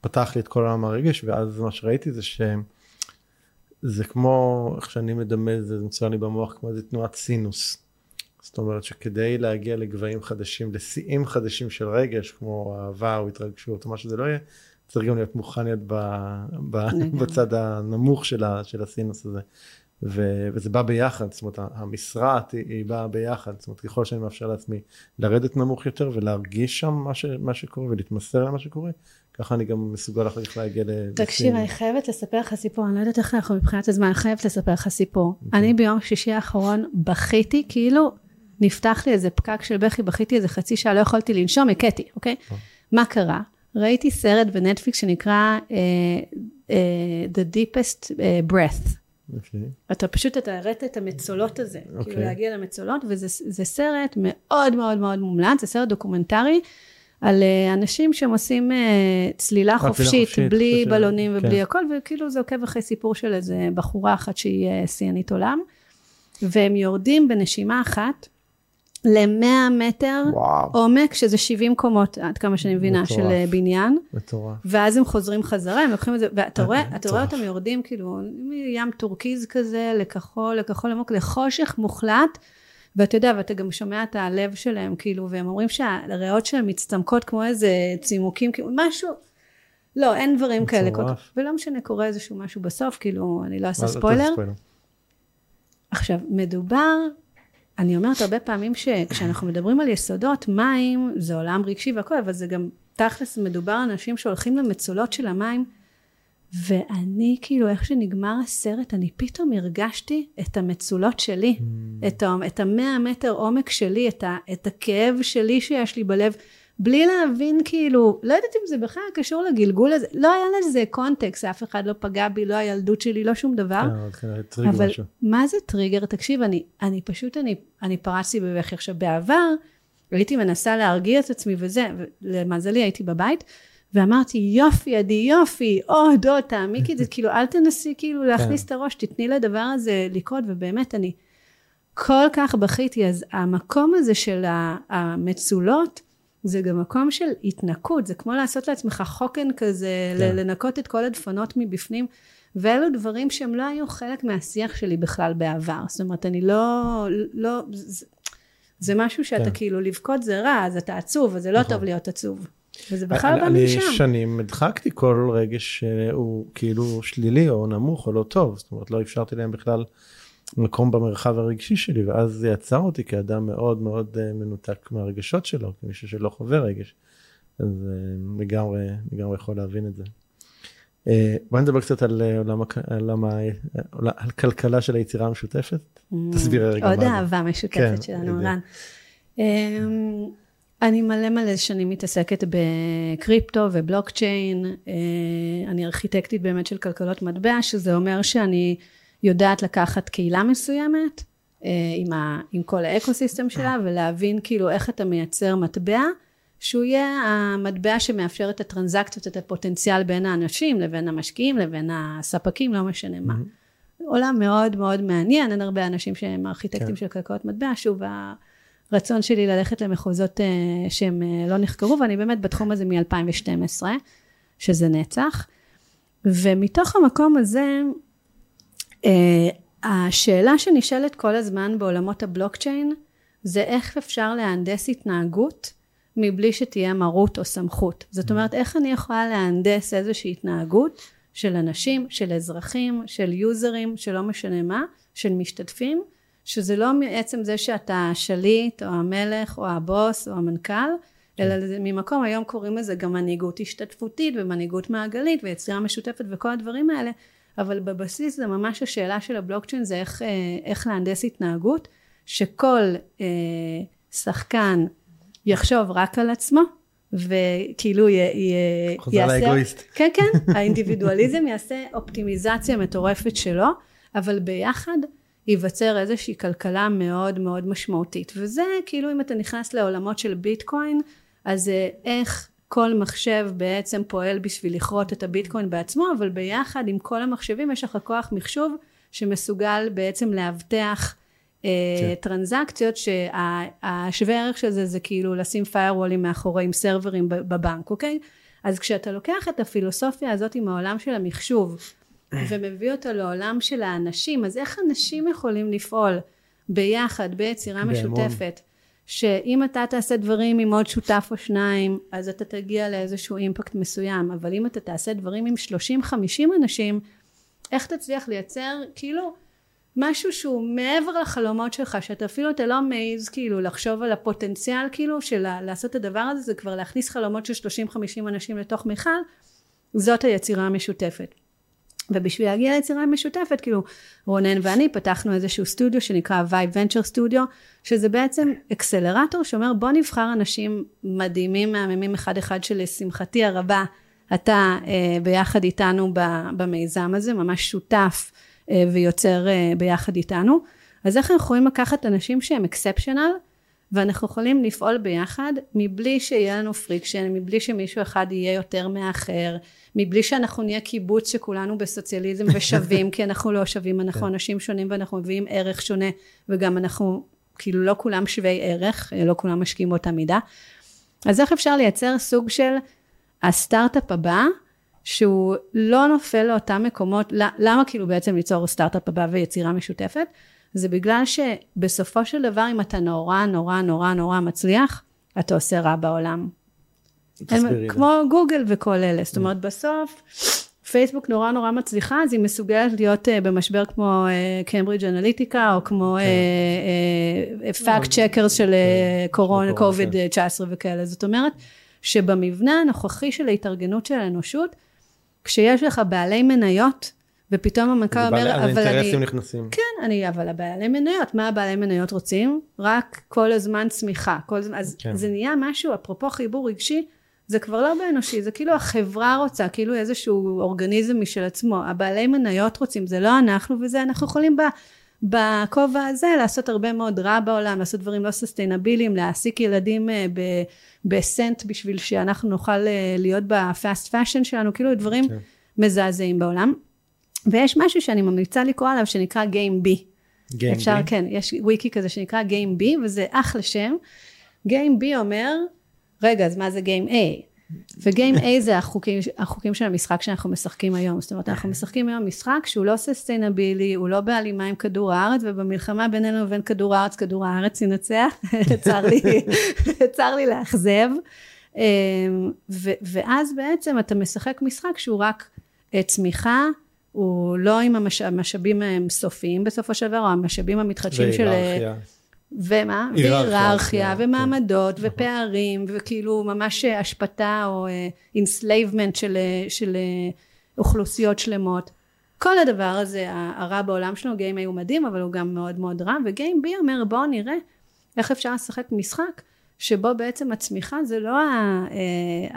פתח לי את כל העולם הרגש, ואז מה שראיתי זה שזה כמו, איך שאני מדמה, זה נמצא לי במוח כמו איזה תנועת סינוס. זאת אומרת שכדי להגיע לגבהים חדשים, לשיאים חדשים של רגש, כמו אהבה או התרגשות או מה שזה לא יהיה, צריך גם להיות מוכן להיות ב, ב, בצד הנמוך של, ה, של הסינוס הזה. ו, וזה בא ביחד, זאת אומרת המשרה היא, היא באה ביחד, זאת אומרת ככל שאני מאפשר לעצמי לרדת נמוך יותר ולהרגיש שם מה, ש, מה שקורה ולהתמסר למה שקורה, ככה אני גם מסוגל אחר כך להגיע ל... תקשיב, אני חייבת לספר לך סיפור, אני לא יודעת איך אנחנו מבחינת הזמן, אני חייבת לספר לך סיפור. אוקיי. אני ביום שישי האחרון בכיתי, כאילו נפתח לי איזה פקק של בכי, בכיתי איזה חצי שעה, לא יכולתי לנשום, בכיתי, אוקיי? Okay? מה קרה? ראיתי סרט בנטפליקס שנקרא אה, אה, The Deepest אה, Breath. Okay. אוקיי. אתה פשוט, אתה תיארת את המצולות הזה, okay. כאילו אוקיי. להגיע למצולות, וזה סרט מאוד מאוד מאוד מומלץ, זה סרט דוקומנטרי על אה, אנשים שהם עושים אה, צלילה חופשית, חופשית, בלי חופשית, בלונים ובלי כן. הכל, וכאילו זה עוקב אחרי סיפור של איזה בחורה אחת שהיא שיאנית עולם, והם יורדים בנשימה אחת. ל-100 מטר וואו. עומק, שזה 70 קומות, עד כמה שאני מבינה, מטורף. של אה, בניין. מטורף. ואז הם חוזרים חזרה, הם לוקחים את זה, ואתה רואה, אתה רואה אותם יורדים כאילו מים טורקיז כזה, לכחול, לכחול עמוק, לחושך מוחלט, ואתה יודע, ואתה גם שומע את הלב שלהם, כאילו, והם אומרים שהריאות שלהם מצטמקות כמו איזה צימוקים, כאילו, משהו. לא, אין דברים מטורף. כאלה. כל... ולא משנה, קורה איזשהו משהו בסוף, כאילו, אני לא אעשה ספוילר. עכשיו, מדובר אני אומרת הרבה פעמים שכשאנחנו מדברים על יסודות, מים זה עולם רגשי והכל, אבל זה גם תכלס מדובר על אנשים שהולכים למצולות של המים, ואני כאילו איך שנגמר הסרט אני פתאום הרגשתי את המצולות שלי Mm. את, את המאה מטר עומק שלי את, ה, את הכאב שלי שיש לי בלב בלי להבין כאילו לא יודעת אם זה בכלל קשור לגלגול הזה לא היה לזה קונטקסט אף אחד לא פגע בי לא הילדות שלי לא שום דבר כן, אבל כנראה הטריג אבל משהו. מה זה טריגר? תקשיב, אני, אני פשוט, אני, אני פרצתי בבכי. עכשיו, בעבר הייתי מנסה להרגיע את עצמי וזה, ולמזלי הייתי בבית, ואמרתי, יופי, עדי, יופי, עוד, עוד, תעמיקי את זה, כאילו, אל תנסי כאילו להכניס את הראש, תתני לדבר הזה לקרות, ובאמת, אני כל כך בכיתי, אז המקום הזה של המצולות, זה גם מקום של התנקות, זה כמו לעשות לעצמך חוקן כזה, כן. לנקות את כל הדפנות מבפנים, ואלו דברים שהם לא היו חלק מהשיח שלי בכלל בעבר. זאת אומרת, אני לא, לא, זה, זה משהו שאתה כן. כאילו, לבכות זה רע, אז אתה עצוב, אז זה לא נכון. טוב להיות עצוב. וזה בכלל אני- בא אני משם. שנים הדחקתי כל רגש שהוא כאילו שלילי או נמוך או לא טוב, זאת אומרת לא אפשרתי להם בכלל מקום במרחב הרגשי שלי, ואז זה יצר אותי כאדם מאוד מאוד אה, מנותק מהרגשות שלו, כמישהו שלא חווה רגש. אז אה, לגמרי, לגמרי יכול להבין את זה. אה, בואי נדבר קצת על עולם, עולם, עולם- על כלכלה של היצירה המשותפת. תסבירי רגע עוד מה זה. אהבה משותפת כן, שלנו. רן. אמ, אני מלא מלא שנים מתעסקת בקריפטו ובלוקצ'יין. אני ארכיטקטית באמת של כלכלות מטבע, שזה אומר שאני יודעת לקחת קהילה מסוימת, אה, עם, ה, עם כל האקוסיסטם שלה, ולהבין כאילו איך אתה מייצר מטבע, שהוא יהיה המטבע שמאפשר את הטרנזקציות, את הפוטנציאל בין האנשים לבין המשקיעים לבין הספקים, לא משנה מה. עולם מאוד מאוד מעניין, אין הרבה אנשים שהם ארכיטקטים כן. של כלכלות מטבע, שוב הרצון שלי ללכת למחוזות אה, שהם אה, לא נחקרו, ואני באמת בתחום הזה מ-2012, שזה נצח, ומתוך המקום הזה, השאלה שנשאלת כל הזמן בעולמות הבלוקצ'יין, זה איך אפשר להנדס התנהגות מבלי שתהיה מרות או סמכות. זאת אומרת, איך אני יכולה להנדס איזושהי התנהגות של אנשים, של אזרחים, של יוזרים, שלא משנה מה, של משתתפים, שזה לא מעצם זה שאתה השליט, או המלך, או הבוס, או המנכ"ל, אלא זה ממקום, היום קוראים לזה גם מנהיגות השתתפותית, ומנהיגות מעגלית, ויצירה משותפת, וכל הדברים האלה, אבל בבסיס זה ממש השאלה של הבלוקצ'יין, זה איך, אה, איך להנדס התנהגות, שכל אה, שחקן יחשוב רק על עצמו, וכאילו י, י, חוזר לאגואיסט. כן, כן, האינדיבידואליזם יעשה אופטימיזציה מטורפת שלו, אבל ביחד ייווצר איזושהי כלכלה מאוד מאוד משמעותית. וזה כאילו אם אתה נכנס לעולמות של ביטקוין, אז אה, איך כל מחשב בעצם פועל בשביל לכרות את הביטקוין בעצמו, אבל ביחד עם כל המחשבים יש לך כוח מחשוב שמסוגל בעצם לאבטח אה, כן. טרנזקציות שהשווה ערך של זה זה כאילו לשים firewallים מאחורי עם סרברים בבנק, אוקיי? אז כשאתה לוקח את הפילוסופיה הזאת עם העולם של המחשוב ומביא אותו לעולם של האנשים, אז איך אנשים יכולים לפעול ביחד ביצירה באמון. משותפת? שאם אתה תעשה דברים עם עוד שותף או שניים, אז אתה תגיע לאיזשהו אימפקט מסוים, אבל אם אתה תעשה דברים עם 30-50 אנשים, איך תצליח לייצר כאילו משהו שהוא מעבר לחלומות שלך, שאתה אפילו אתה לא מעז כאילו לחשוב על הפוטנציאל כאילו של לעשות את הדבר הזה, זה כבר להכניס חלומות של 30-50 אנשים לתוך מיכל, זאת היצירה המשותפת. ובשביל להגיע ליצירה משותפת, כאילו רונן ואני פתחנו איזשהו סטודיו שנקרא Vibe Venture Studio, שזה בעצם אקסלרטור שאומר בוא נבחר אנשים מדהימים, מהממים אחד אחד שלשמחתי הרבה אתה אה, ביחד איתנו במיזם הזה, ממש שותף אה, ויוצר אה, ביחד איתנו. אז איך אנחנו יכולים לקחת אנשים שהם exceptional, ואנחנו יכולים לפעול ביחד מבלי שיהיה לנו friction, מבלי שמישהו אחד יהיה יותר מהאחר, מבלי שאנחנו נהיה קיבוץ שכולנו בסוציאליזם ושווים, כי אנחנו לא שווים, אנחנו אנשים שונים ואנחנו מביאים ערך שונה, וגם אנחנו, כאילו לא כולם שווי ערך, לא כולם משקיעים באותה מידה. אז איך אפשר לייצר סוג של הסטארט-אפ הבא, שהוא לא נופל לאותם מקומות, למה כאילו בעצם ליצור סטארט-אפ הבא ויצירה משותפת? זה בגלל שבסופו של דבר אם אתה נורא נורא נורא נורא מצליח, אתה עושה רע בעולם. הם. כמו גוגל וכל אלה, זאת אומרת בסוף פייסבוק נורא נורא מצליחה, אז היא מסוגלת להיות uh, במשבר כמו Cambridge Analytica, או כמו fact checkers של אה, קורונה, קורונה, קוביד 19 וכאלה. זאת אומרת, שבמבנה הנוכחי של ההתארגנות של האנושות, כשיש לך בעלי מניות, ופתאום המנכ"ל אומר, אבל אני... האינטרסים נכנסים. כן, אני, אבל הבעלי מניות, מה הבעלי מניות רוצים? רק כל הזמן צמיחה. כל הזמן, אז כן. כן. זה נהיה משהו, אפרופו חיבור רגשי, זה כבר לא באנושי, זה כאילו החברה רוצה, כאילו איזשהו אורגניזם משל עצמו. הבעלי מניות רוצים, זה לא אנחנו וזה, אנחנו יכולים ב... בכובע הזה לעשות הרבה מאוד רע בעולם, לעשות דברים לא sustainable ים, להעסיק ילדים אה, ב- בסנט בשביל שאנחנו נוכל אה, להיות ב fast fashion שלנו, כאילו דברים כן. מזעזעים בעולם. ויש משהו שאני ממליצה לקרוא עליו שנקרא Game B. Game אפשר, B. כן, יש וויקי כזה שנקרא Game B, וזה אחלה שם. Game B אומר, רגע, אז מה זה Game A? וגיים A זה החוקים, החוקים של המשחק שאנחנו משחקים היום. זאת אומרת, אנחנו משחקים היום משחק שהוא לא ססטיינבילי, הוא לא בהלימה עם כדור הארץ, ובמלחמה בינינו לבין כדור הארץ, כדור הארץ ינצח. צר לי, צר לי לאכזב. אמ, ו- ואז בעצם אתה משחק משחק שהוא רק אה, צמיחה, הוא לא עם המש- המשאבים הם סופיים בסופו של דבר, או המשאבים המתחדשים של... אה, והיררכיה. ומה? היררכיה, והיררכיה, כן. ומעמדות, ופערים, וכאילו ממש השפלה או enslavement של, אה, של אה, אוכלוסיות שלמות. כל הדבר הזה, הרע בעולם שלנו, Game A הוא מדהים, אבל הוא גם מאוד מאוד רע, ו Game B אומר בואו נראה איך אפשר לשחק משחק שבו בעצם הצמיחה זה לא אה,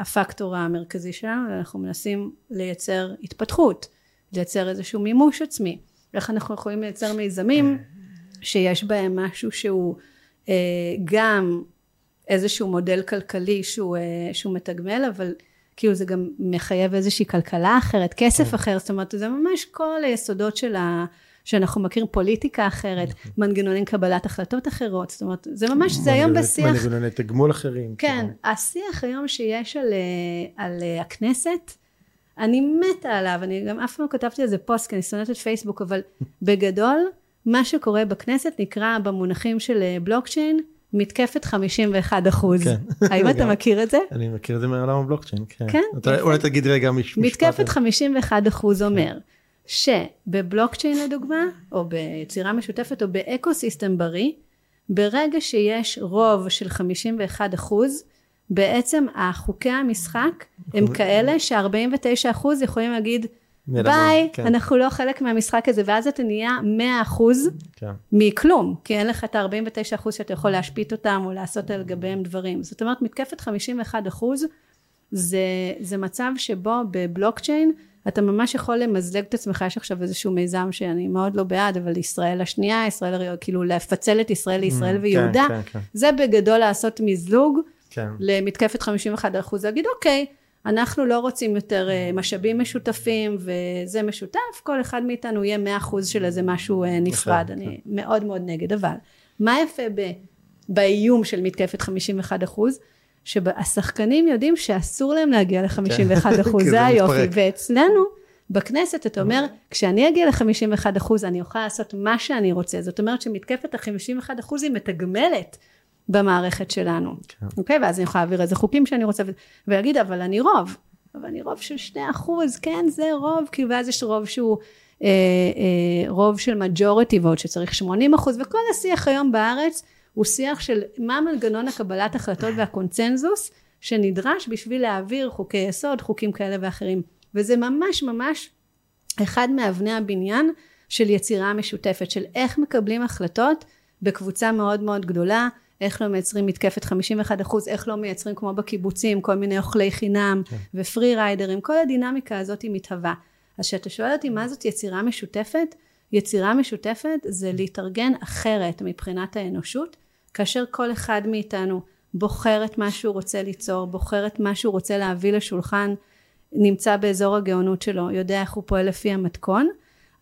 הפקטור המרכזי שלנו, אנחנו מנסים לייצר התפתחות, לייצר איזשהו מימוש עצמי. איך אנחנו יכולים לייצר מיזמים שיש בהם משהו שהוא אה, גם איזשהו מודל כלכלי שהוא, אה, שהוא מתגמל, אבל כאילו זה גם מחייב איזושהי כלכלה אחרת, כסף אחר, זאת אומרת זה ממש כל היסודות של ה... שאנחנו מכירים פוליטיקה אחרת, מנגנונים קבלת החלטות אחרות, זאת אומרת זה ממש, זה היום בשיח, מנגנוני תגמול אחרים. כן, כאילו. השיח היום שיש על, אה, על אה, הכנסת, אני מתה עליו, אני גם אף פעם לא כתבתי על זה פוסט, כי אני שונאת את פייסבוק, אבל בגדול, מה שקורה בכנסת נקרא במונחים של אה, בלוקצ'יין, מתקפת 51 אחוז. כן. האם אתה. מכיר את זה? אני מכיר את זה מעולם הבלוקצ'יין, כן. כן? אתה- אולי תגיד רגע מש- משפט. מתקפת 51 אחוז אומר שבבלוקצ'יין לדוגמה, או ביצירה משותפת, או ב ecosystem בריא, ברגע שיש רוב של 51 אחוז, בעצם החוקי המשחק הם כאלה ש-49 אחוז יכולים להגיד ביי, כן, אנחנו לא חלק מהמשחק הזה, ואז אתה נהיה 100 אחוז כן. מכלום, כי אין לך את ה-49 אחוז שאתה יכול להשפיט אותם או לעשות על גביהם דברים. זאת אומרת, מתקפת 51 אחוז זה, זה מצב שבו בבלוקצ'יין אתה ממש יכול למזלג את עצמך, יש עכשיו איזשהו מיזם שאני מאוד לא בעד, אבל ישראל השנייה, ישראל, כאילו לפצל את ישראל לישראל כן, ויהודה, כן, כן. זה בגדול לעשות מזלוג כן. למתקפת 51 אחוז, להגיד אוקיי, אנחנו לא רוצים יותר אה, משאבים משותפים וזה משותף, כל אחד מאיתנו יהיה 100 אחוז של איזה משהו אה, נפרד, כן. אני מאוד מאוד נגד, אבל מה יפה ב, באיום של מתקפת 51 אחוז? שהשחקנים יודעים שאסור להם להגיע ל-51 אחוז, זה היופי. ואצלנו בכנסת אתה אומר, כשאני אגיע ל-51 אחוז אני אוכל לעשות מה שאני רוצה, זאת אומרת שמתקפת ה-51 אחוז היא מתגמלת במערכת שלנו, כן. אוקיי? ואז אני יכולה להעביר איזה חוקים שאני רוצה, ולהגיד, אבל אני רוב, אבל אני רוב של 2 אחוז, כן, זה רוב, כאילו, ואז יש רוב שהוא אה, אה, רוב של majority vote שצריך 80 אחוז, וכל השיח היום בארץ הוא שיח של מה מנגנון הקבלת החלטות והקונצנזוס שנדרש בשביל להעביר חוקי יסוד, חוקים כאלה ואחרים. וזה ממש ממש אחד מאבני הבניין של יצירה משותפת, של איך מקבלים החלטות בקבוצה מאוד מאוד גדולה, איך לא מייצרים מתקפת 51 אחוז, איך לא מייצרים כמו בקיבוצים, כל מיני אוכלי חינם ופרי ריידרים, כל הדינמיקה הזאת היא מתהווה. אז כשאתה שואל אותי מה זאת יצירה משותפת, יצירה משותפת זה להתארגן אחרת מבחינת האנושות, כאשר כל אחד מאיתנו בוחר את מה שהוא רוצה ליצור, בוחר את מה שהוא רוצה להביא לשולחן, נמצא באזור הגאונות שלו, יודע איך הוא פועל לפי המתכון,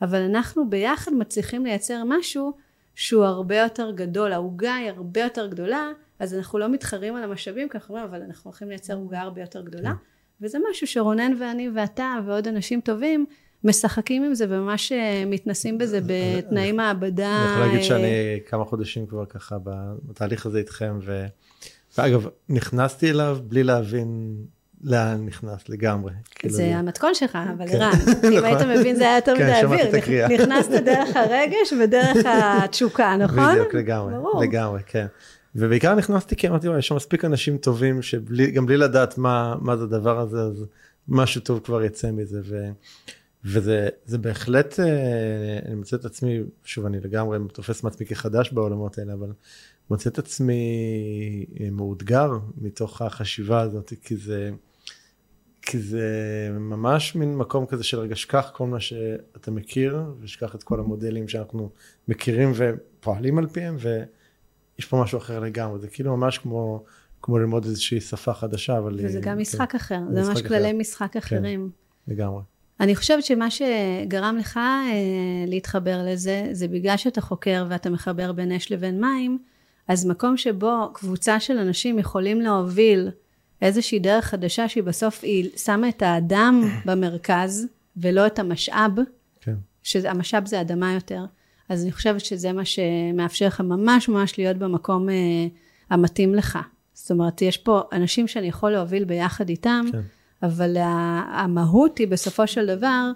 אבל אנחנו ביחד מצליחים לייצר משהו שהוא הרבה יותר גדול, העוגה היא הרבה יותר גדולה, אז אנחנו לא מתחרים על המשאבים, כי אנחנו אומרים, אבל אנחנו הולכים לייצר עוגה הרבה יותר גדולה, וזה משהו שרונן ואני ואתה ועוד אנשים טובים משחקים עם זה וממש אה, מתנסים בזה בתנאי מעבדה. אני יכול להגיד אה, שאני כמה חודשים כבר ככה בתהליך הזה איתכם, ו... ואגב, נכנסתי אליו בלי להבין לאן נכנס לגמרי. כאילו, זה המתכון שלך, אבל כן. ערן, אם היית מבין זה היה יותר כן, מדי אוויר. נכנסת דרך הרגש ודרך התשוקה, נכון? בדיוק, לגמרי. לגמרי, כן. ובעיקר נכנסתי כי אמרתי, יש שם מספיק אנשים טובים שגם בלי לדעת מה, זה הדבר הזה, אז משהו טוב כבר יצא מזה. וזה זה בהחלט, אה, אני מוצא את עצמי, שוב, אני לגמרי תופס מעצמי כחדש בעולמות האלה, אבל מוצא את עצמי אה, מאותגר מתוך החשיבה הזאת, כי זה, כי זה ממש מין מקום כזה של רגע שכח כל מה שאתה מכיר, ושכח את כל המודלים שאנחנו מכירים ופועלים על פיהם, ויש פה משהו אחר לגמרי, זה כאילו ממש כמו, כמו ללמוד איזושהי שפה חדשה, אבל... וזה גם כן, משחק אחר, זה משחק ממש אחר. כללי משחק כן. אחרים. לגמרי. אני חושבת שמה שגרם לך אה, להתחבר לזה, זה בגלל שאתה חוקר ואתה מחבר בין אש לבין מים, אז מקום שבו קבוצה של אנשים יכולים להוביל איזושהי דרך חדשה שהיא בסוף היא שמה את האדם במרכז ולא את המשאב, כן. שהמשאב זה אדמה יותר, אז אני חושבת שזה מה שמאפשר לך ממש ממש להיות במקום אה, המתאים לך. זאת אומרת, יש פה אנשים שאני יכול להוביל ביחד איתם, כן. אבל המהות היא בסופו של דבר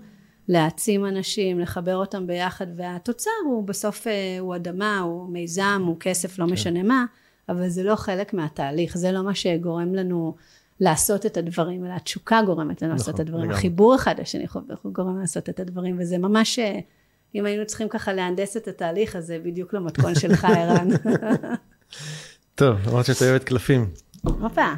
להעצים אנשים, לחבר אותם ביחד, והתוצר הוא בסוף, אה, הוא אדמה, הוא מיזם, הוא כסף, לא משנה מה, אבל זה לא חלק מהתהליך, זה לא מה שגורם לנו לעשות את הדברים, אלא התשוקה גורמת לנו לעשות את נכון, הדברים, לגמרי. החיבור אחד לשני גורם לעשות את הדברים, וזה ממש, אה, אם היינו צריכים ככה להנדס את התהליך, אז זה בדיוק למתכון שלך, ערן. טוב, אמרת שאת אוהבת קלפים. הופה,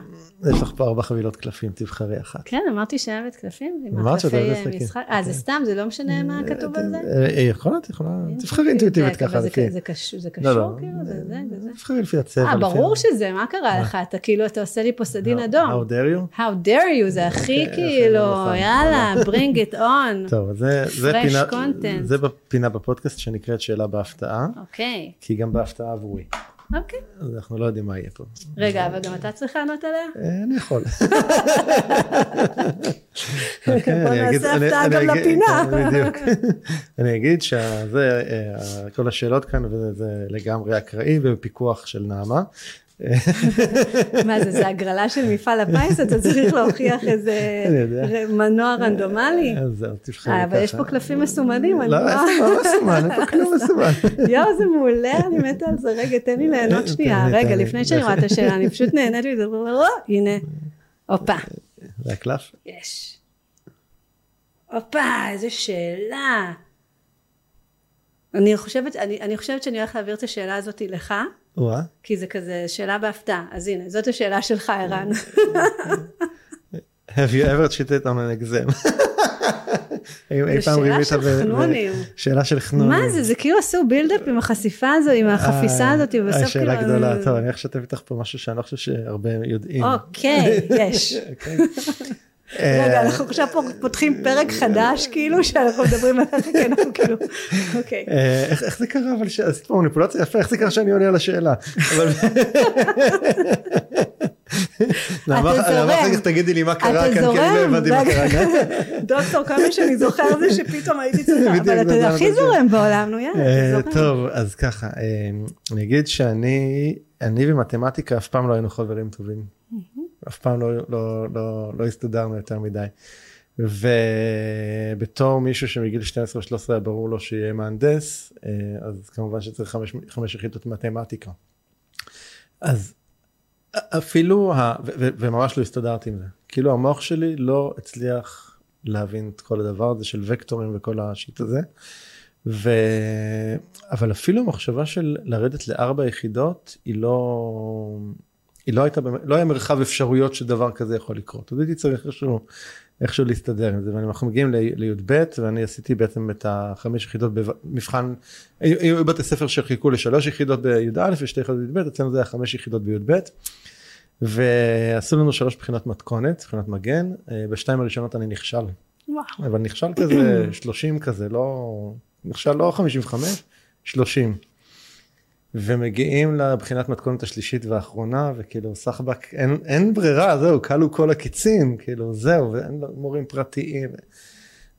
יש לך פה ארבע חבילות קלפים, תבחרי אחת. כן, אמרתי שאני אוהבת קלפים, אמרת שאת אוהבת אה. משחק, אה, זה סתם, זה לא משנה מה כתוב על זה? אה, אה, יכולה, את יכולה, תבחרי אינטואיטיבית זה- ככה, זה- לפי... זה קשור, לא, לא. כאילו? זה זה, זה זה. תבחרי לפי הצבע. אה, ברור שזה, מה קרה לך? אתה כאילו, אתה עושה לי פה סדין אדום. How dare you? How dare you, זה הכי אוקיי, כאילו, נכון. יאללה, bring it on. טוב, זה, פינה, בפודקאסט שנקראת שאלה בהפתעה, אוקיי, כי גם בהפתעה עבורי. אוקיי. אז אנחנו לא יודעים מה יהיה פה. רגע, אבל גם אתה צריך לענות עליה? אה, אני יכול. אוקיי, בוא נעשה הפתעה גם לפינה. בדיוק. אני אגיד שזה, אה, כל השאלות כאן, וזה לגמרי אקראי ובפיקוח של נעמה. מה זה, זה הגרלה של מפעל הפיס? אתה צריך להוכיח איזה מנוע רנדומלי? זהו, תבחרי אה, אבל יש. פה קלפים מסומנים, אני לא, לא... מה מסומן? אין פה כלום מסומן. יואו, זה מעולה, אני מתה על זה. רגע, תן לי ליהנות שנייה. תן לי, רגע. לפני שאני רואה את השאלה, אני פשוט נהנית מזה. הנה. הופה. זה הקלף? יש. הופה, איזה שאלה. אני חושבת, אני, אני חושבת שאני הולכת להעביר את השאלה הזאת לך, וואה. כי זה כזה שאלה בהפתעה. אז הנה, זאת השאלה שלך, ערן. Have you ever cheated on an exam? אי פעם חנונים. שאלה של חנונים. מה זה, זה כאילו עשו בילדאפ עם החשיפה הזו, עם החפיסה אה, הזאת, ובסוף כאילו... שאלה גדולה, טוב, אני הולך לשתף איתך פה משהו שאני לא חושב שהרבה יודעים. אוקיי, יש. רגע, אה, אנחנו עכשיו פה פותחים פרק חדש, כאילו, שאנחנו מדברים על איך כן, אנחנו כאילו, אוקיי. אה, איך זה קרה אבל עשית פה מניפולציה יפה איך זה קרה שאני עונה על השאלה. למה אתה למה אחר זורם. כך תגידי לי מה קרה כאן כי אני לא זורם, הבנתי מה. קרה. דוקטור, כמה שאני זוכר זה שפתאום הייתי צריכה, אבל אתה הכי. זורם בעולם, נו יאללה, אה, זורם. טוב אז ככה אני אגיד שאני אני ומתמטיקה אף פעם לא היינו חברים טובים. אף פעם לא לא לא לא הסתדרנו יותר מדי. ובתור מישהו שמגיל 12 13 היה ברור לו שיהיה מהנדס אה, אז כמובן שצריך חמש, חמש יחידות מתמטיקה. אז אפילו ה... ו- ו- וממש לא הסתדרתי עם זה כאילו המוח שלי לא הצליח להבין את כל הדבר הזה של וקטורים וכל השיט הזה. ו... אבל אפילו המחשבה של לרדת לארבע יחידות היא לא היא לא הייתה לא היה מרחב אפשרויות שדבר כזה יכול לקרות. אז הייתי צריך איכשהו איכשהו להסתדר עם זה. ואנחנו מגיעים לי"ב ואני עשיתי בעצם את החמש יחידות במבחן היו היו בתי ספר שחיכו לשלוש יחידות בי"א ושתי יחידות בי"ב אצלנו זה היה חמש יחידות בי"ב. ועשו לנו שלוש בחינות מתכונת בחינות מגן. אה, בשתיים הראשונות אני נכשל. וואו. אבל נכשל כזה 30 כזה לא נכשל לא 55 30 ומגיעים לבחינת מתכונת השלישית והאחרונה וכאילו סחבק אין, אין ברירה זהו כלו כל הקיצים כאילו זהו ואין מורים פרטיים.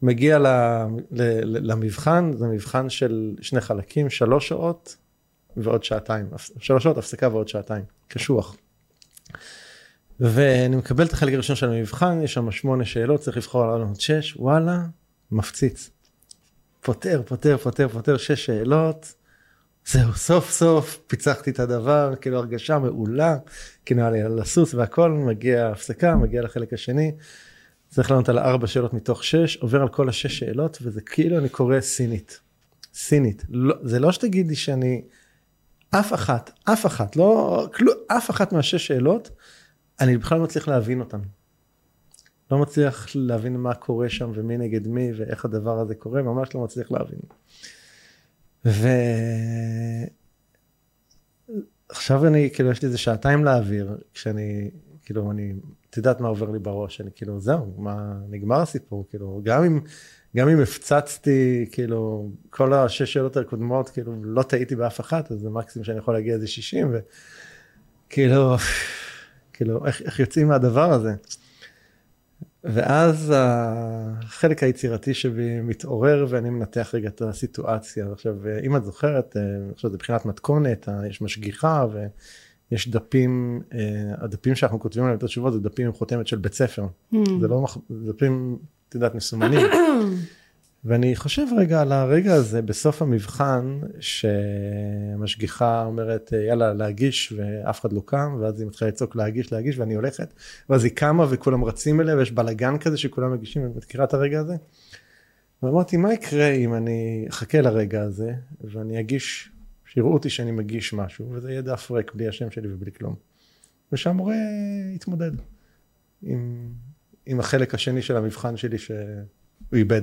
מגיע ל, ל, ל, למבחן זה מבחן של שני חלקים שלוש שעות ועוד שעתיים שלוש שעות הפסקה ועוד שעתיים קשוח. ואני מקבל את החלק הראשון של המבחן יש שם שמונה שאלות צריך לבחור על עוד שש וואלה מפציץ. פותר פותר פותר פותר שש שאלות. זהו סוף סוף פיצחתי את הדבר כאילו הרגשה מעולה כאילו היה לי על הסוס והכל מגיע הפסקה מגיע לחלק השני. צריך לענות על ארבע שאלות מתוך שש, עובר על כל השש שאלות, וזה כאילו אני קורא סינית. סינית. לא, זה לא שתגידי שאני, אף אחת, אף אחת, לא, כלום, אף אחת מהשש שאלות, אני בכלל לא מצליח להבין אותן. לא מצליח להבין מה קורה שם ומי נגד מי ואיך הדבר הזה קורה, ממש לא מצליח להבין. ועכשיו אני, כאילו, יש לי איזה שעתיים להעביר, כשאני, כאילו, אני, את יודעת מה עובר לי בראש, אני כאילו, זהו, מה, נגמר הסיפור, כאילו, גם אם, גם אם הפצצתי, כאילו, כל השש שאלות הקודמות, כאילו, לא טעיתי באף אחת, אז זה מקסימום שאני יכול להגיע איזה 60, וכאילו, כאילו, איך, איך יוצאים מהדבר הזה? ואז החלק היצירתי שבי מתעורר ואני מנתח רגע את הסיטואציה. עכשיו, אם את זוכרת, עכשיו זה מבחינת מתכונת, יש משגיחה ויש דפים, הדפים שאנחנו כותבים עליהם את התשובות זה דפים עם חותמת של בית ספר. Mm. זה לא דפים, את יודעת, מסומנים. ואני חושב רגע על הרגע הזה בסוף המבחן, שהמשגיחה אומרת יאללה להגיש ואף אחד לא קם, ואז היא מתחילה לצעוק להגיש להגיש ואני הולכת, ואז היא קמה וכולם רצים אליה ויש בלאגן כזה שכולם מגישים, את מכירה את הרגע הזה? ואמרתי מה יקרה אם אני אחכה לרגע הזה ואני אגיש, שיראו אותי שאני מגיש משהו, וזה יהיה דף ריק בלי השם שלי ובלי כלום. ושהמורה יתמודד עם, עם החלק השני של המבחן שלי שהוא איבד.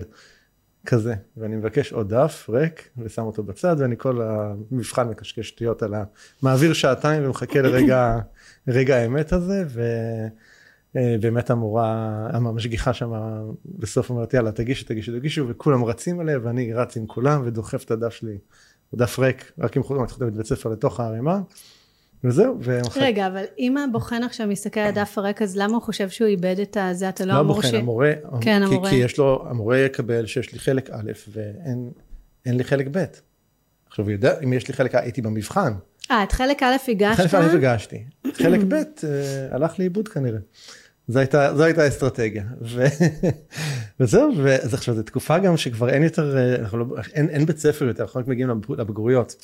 כזה, ואני מבקש עוד דף ריק ושם אותו בצד ואני כל המבחן מקשקש שטויות על ה... מעביר שעתיים ומחכה לרגע רגע האמת הזה ובאמת המורה, המשגיחה שם בסוף אומרת יאללה תגישו תגישו תגישו וכולם רצים עליה ואני רץ עם כולם ודוחף את הדף שלי, דף ריק רק עם חוטים, אני חותם בית ספר לתוך הערימה וזהו. ומחק... רגע, אבל אם הבוחן עכשיו מסתכל על הדף הריק, אז למה הוא חושב שהוא איבד את הזה? אתה לא, לא אמור הבוחן, ש... המורה, כן, כי, המורה. כי יש לו, המורה יקבל שיש לי חלק א' ואין לי חלק ב'. עכשיו הוא יודע, אם יש לי חלק הייתי במבחן. אה, את חלק א' הגשת? חלק א' הגשתי. חלק ב' אה, הלך לאיבוד כנראה. זו הייתה, זו הייתה האסטרטגיה. ו... וזהו, ואז עכשיו זו תקופה גם שכבר אין יותר, אה, לא, אין, אין בית ספר יותר, אנחנו רק מגיעים לבג- לבגרויות.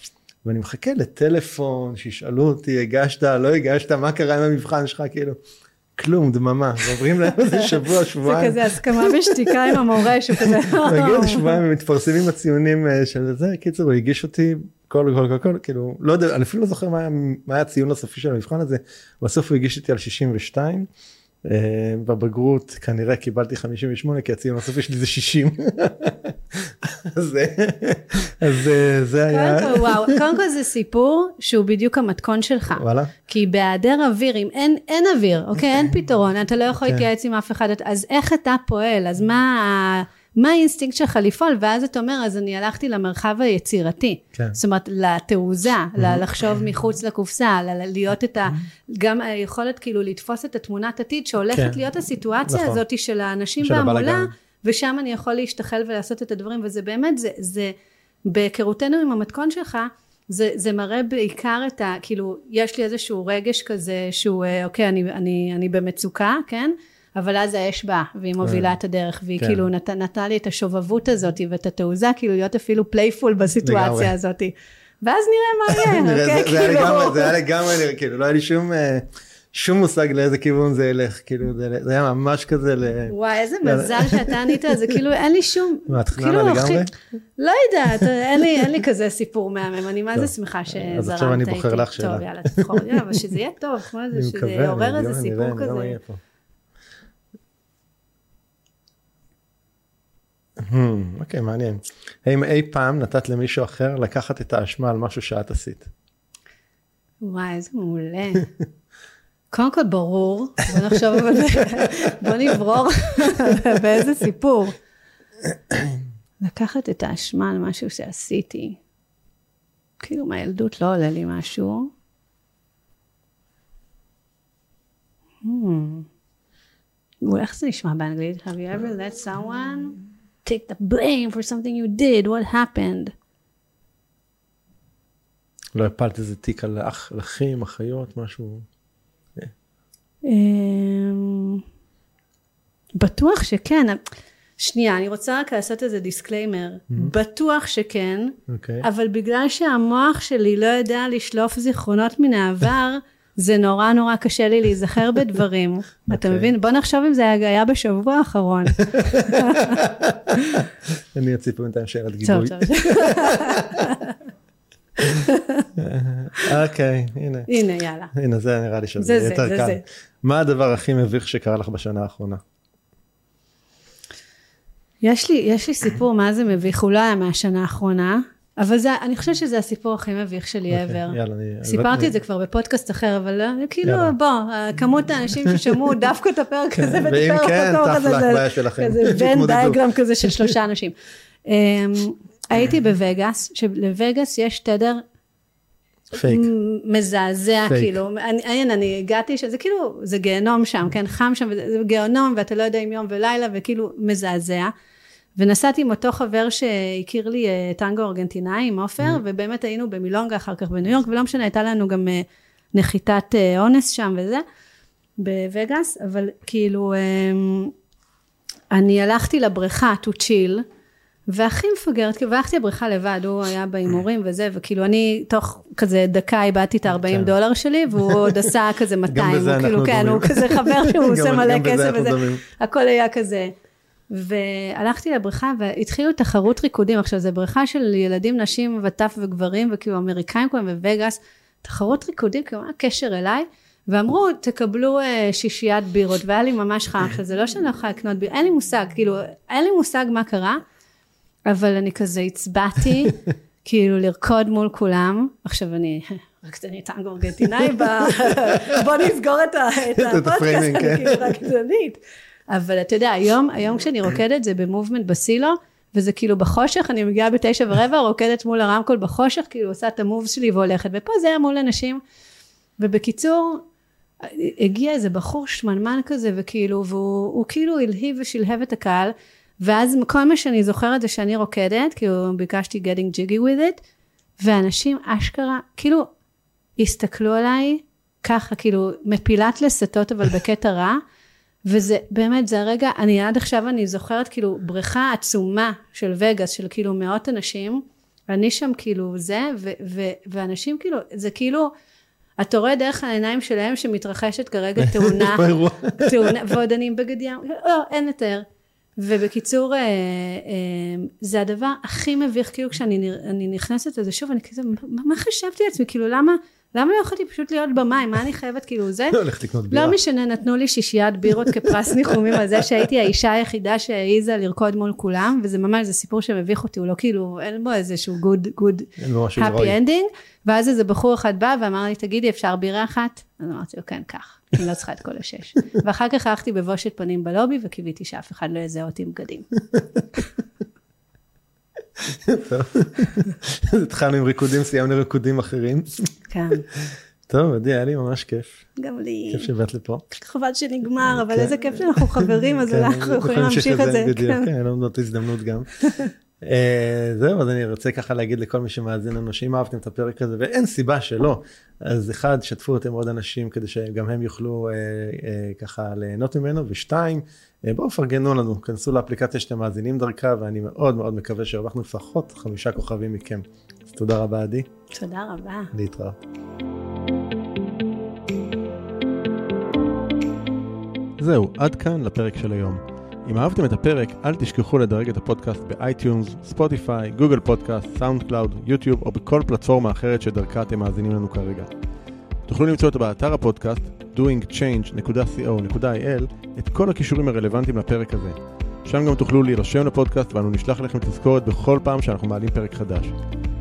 ואני מחכה לטלפון, שישאלו אותי, הגשת, לא הגשת, מה קרה עם המבחן שלך, כאילו, כלום, דממה, ועוברים להם איזה שבוע, זה שבועיים. כזה הסכמה בשתיקה עם המורה, שהוא כזה... מגיע לשבועיים ומתפרסמים הציונים אה, של זה, קיצור הוא הגיש אותי כל כל כל כל כאילו לא יודע אני אפילו לא זוכר מה היה, הציון הסופי של המבחן הזה. בסוף הוא הגיש אותי על 62 אה, בבגרות כנראה קיבלתי 58 כי הציון הסופי שלי זה 60 אז אה, אה, זה היה קודם כל, וואו, קודם כל זה סיפור שהוא בדיוק המתכון שלך. וואלה כי בהיעדר אוויר, אם אין, אין אוויר, אוקיי, אין פתרון, אתה לא יכול כן. להתייעץ עם אף אחד, אז איך אתה פועל? אז מה, מה האינסטינקט שלך לפעול? ואז אתה אומר, אז אני הלכתי למרחב היצירתי. כן. זאת אומרת, לתעוזה, ל- לחשוב מחוץ לקופסה, להיות את ה... גם היכולת כאילו לתפוס את התמונת עתיד שהולכת כן. להיות הסיטואציה נכון. הזאת של האנשים הבלגן. ושם אני יכול להשתחל ולעשות את הדברים, וזה באמת, זה, זה בהיכרותנו עם המתכון שלך, זה, זה מראה בעיקר את ה... כאילו, יש לי איזשהו רגש כזה שהוא, אה, אוקיי, אני, אני, אני במצוקה, כן? אבל אז האש באה, והיא מובילה את הדרך, והיא כן. כאילו נת, נתנה לי את השובבות הזאת ואת התעוזה, כאילו להיות אפילו playful בסיטואציה לגמרי. הזאת. ואז נראה מה יהיה, אוקיי? זה- זה היה כאילו- לגמרי- זה היה לגמרי כאילו לא היה לי שום אה, שום מושג לאיזה כיוון זה ילך כאילו זה זה היה ממש כזה ל... וואי, איזה מזל שאתה ענית על זה, כאילו אין לי שום... מה, את חננה כאילו, לגמרי? לא יודעת, אין לי, אין לי כזה סיפור מהמם, אני מה זה טוב. שמחה שזרמת אז עכשיו אני בוחר איתי. לך שאלה. טוב, יאללה, תבחור, אבל שזה יהיה טוב, כמו זה, שזה יעורר איזה לא- סיפור כזה. פה. Hmm, אוקיי, מעניין. האם אי פעם נתת למישהו אחר לקחת את האשמה על משהו שאת עשית? וואי, איזה מעולה. קודם כל ברור, בוא נחשוב, אבל- בוא נברור באיזה סיפור. לקחת את האשמה על משהו שעשיתי. כאילו מהילדות לא עולה לי משהו. Hmm. איך זה נשמע באנגלית? Have you ever let someone take the blame for something you did? What happened? לא הפלת איזה תיק על אח, אחים, אחיות, משהו? אמ, בטוח שכן. שנייה, אני רוצה רק לעשות איזה disclaimer. בטוח שכן, אוקיי. אבל בגלל שהמוח שלי לא יודע לשלוף זיכרונות מן העבר, זה נורא נורא קשה לי להיזכר בדברים. אתה אוקיי. מבין? בוא נחשוב אם זה היה בשבוע האחרון. אני אציע פה בינתיים שאלת טוב, גיבוי. טוב. אוקיי, הנה. הנה, יאללה. הנה, זה נראה לי שזה זה זה, יותר זה קל. זה. מה הדבר הכי מביך שקרה לך בשנה האחרונה? יש לי, יש לי סיפור מה זה מביך, הוא לא היה מהשנה האחרונה, אבל זה, אני חושבת שזה הסיפור הכי מביך שלי אוקיי, ever. יאללה, אני... סיפרתי את זה כבר בפודקאסט אחר, אבל אה, כאילו, יאללה. בוא, כמות האנשים ששמעו דווקא את הפרק הזה, ואת הפרק כן, אותו, כזה, שלכם. כזה תתמודדו. diagram כזה של שלושה אנשים. אמ, הייתי בווגאס, שלווגאס יש תדר פייק. מזעזע, פייק. כאילו, אני, אין, אני הגעתי, שזה כאילו, זה גיהנום שם, כן, חם שם, זה גיהנום, ואתה לא יודע אם יום ולילה, וכאילו, מזעזע. ונסעתי עם אותו חבר שהכיר לי אה, טנגו ארגנטינאי, עם עופר, ובאמת היינו במילונגה, אחר כך בניו יורק, ולא משנה, הייתה לנו גם אה, נחיתת אה, אונס שם וזה, בווגאס, אבל כאילו, אני הלכתי לבריכה to chill, והכי מפגרת, כאילו, והלכתי לבריכה לבד, הוא היה בהימורים וזה, וכאילו אני תוך כזה דקה איבדתי את ה-40 כן. דולר שלי, והוא עוד עשה כזה 200, בזה הוא כאילו, אנחנו כן. הוא כזה חבר שהוא עושה גם- מלא גם כסף וזה. הכל היה כזה. והלכתי לבריכה והתחילו תחרות ריקודים, עכשיו זה בריכה של ילדים, נשים וטף וגברים, וכאילו אמריקאים כולם בווגאס, תחרות ריקודים, כאילו מה הקשר אליי? ואמרו, תקבלו אה, שישיית בירות, והיה לי ממש חם. עכשיו, זה לא שאני לא יכולה לקנות בירות, אין לי מושג, כאילו, אין לי מושג מה קרה, אבל אני כזה הצבעתי, כאילו, לרקוד מול כולם. עכשיו, אני רקדנית טנגו ארגנטינאי, ב- בוא נסגור את הפודקאסט, אני כן. כאילו רקדנית. אבל אתה יודע, היום, היום כשאני רוקדת זה במובמנט בסילו, וזה כאילו בחושך, אני מגיעה בתשע ורבע, רוקדת מול הרמקול בחושך, כאילו עושה את המובס שלי והולכת, ופה זה היה מול אנשים. ובקיצור, הגיע איזה בחור שמנמן כזה, וכאילו, והוא הוא כאילו הלהיב ושלהב את הקהל, ואז כל מה שאני זוכרת זה שאני רוקדת, כאילו ביקשתי getting jiggy with it, ואנשים אשכרה, כאילו, הסתכלו עליי ככה, כאילו, מפילת לסתות, אבל בקטע רע, וזה באמת, זה הרגע, אני עד עכשיו אני זוכרת כאילו בריכה עצומה של וגאס, של כאילו מאות אנשים, אני שם כאילו זה, ו- ו- ואנשים כאילו, זה כאילו, אתה רואה דרך העיניים שלהם שמתרחשת כרגע תאונה. תאונה, ועוד אני עם בגד ים, לא, אין לתאר. ובקיצור, אה, אה, זה הדבר הכי מביך, כאילו כשאני נכנסת לזה שוב, אני כזה, מה, מה חשבתי לעצמי, כאילו למה, למה לא יכולתי פשוט להיות במים, מה אני חייבת, כאילו זה, לא הולך לקנות בירה. לא משנה, נתנו לי שישיית בירות כפרס ניחומים על זה שהייתי האישה היחידה שהעיזה לרקוד מול כולם, וזה ממש, זה סיפור שמביך אותי, הוא לא כאילו, אין בו איזשהו בו משהו happy ending, ואז איזה בחור אחד בא ואמר לי, תגידי, אפשר בירה אחת? אז אמרתי לו, כן, קח, אני לא צריכה את כל השש. ואחר כך הלכתי בבושת פנים בלובי, וקיוויתי שאף אחד לא יזהה אותי עם בגדים. טוב. אז התחלנו עם ריקודים, סיימנו ריקודים אחרים. כן, טוב, עדי, היה לי ממש כיף. גם לי. כיף שבאת לפה. חבל שנגמר, אבל כן. איזה כיף שאנחנו חברים, אז כן, אנחנו יכולים להמשיך את זה. בדיוק, כן. כן, אין לנו את ההזדמנות גם. אה, זהו, אז אני רוצה ככה להגיד לכל מי שמאזין לנו, שאם אהבתם את הפרק הזה, ואין סיבה שלא, אז אחד, שתפו אותם עוד אנשים כדי שגם הם יוכלו אה, אה, ככה ליהנות ממנו, ושתיים, אה, בואו פרגנו לנו, כנסו לאפליקציה שאתם מאזינים דרכה, ואני מאוד מאוד מקווה שהרווחנו לפחות חמישה כוכבים מכם. תודה רבה, עדי, תודה רבה. להתראות. זהו, עד כאן לפרק של היום. אם אהבתם את הפרק, אל תשכחו לדרג את הפודקאסט ב iTunes, Spotify, Google Podcast, SoundCloud, YouTube או בכל פלטפורמה אחרת שדרכה אתם מאזינים לנו כרגע. תוכלו למצוא אותו באתר הפודקאסט doingchange.co.il את כל הכישורים הרלוונטיים לפרק הזה. שם גם תוכלו להירשם לפודקאסט ואנו נשלח לכם תזכורת בכל פעם שאנחנו מעלים פרק חדש.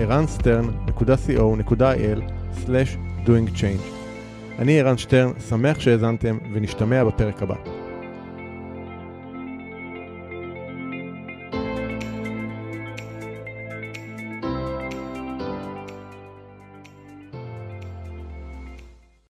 ערנסטרן.co.il/doing change אני ערן שטרן, שמח שהאזנתם ונשתמע בפרק הבא.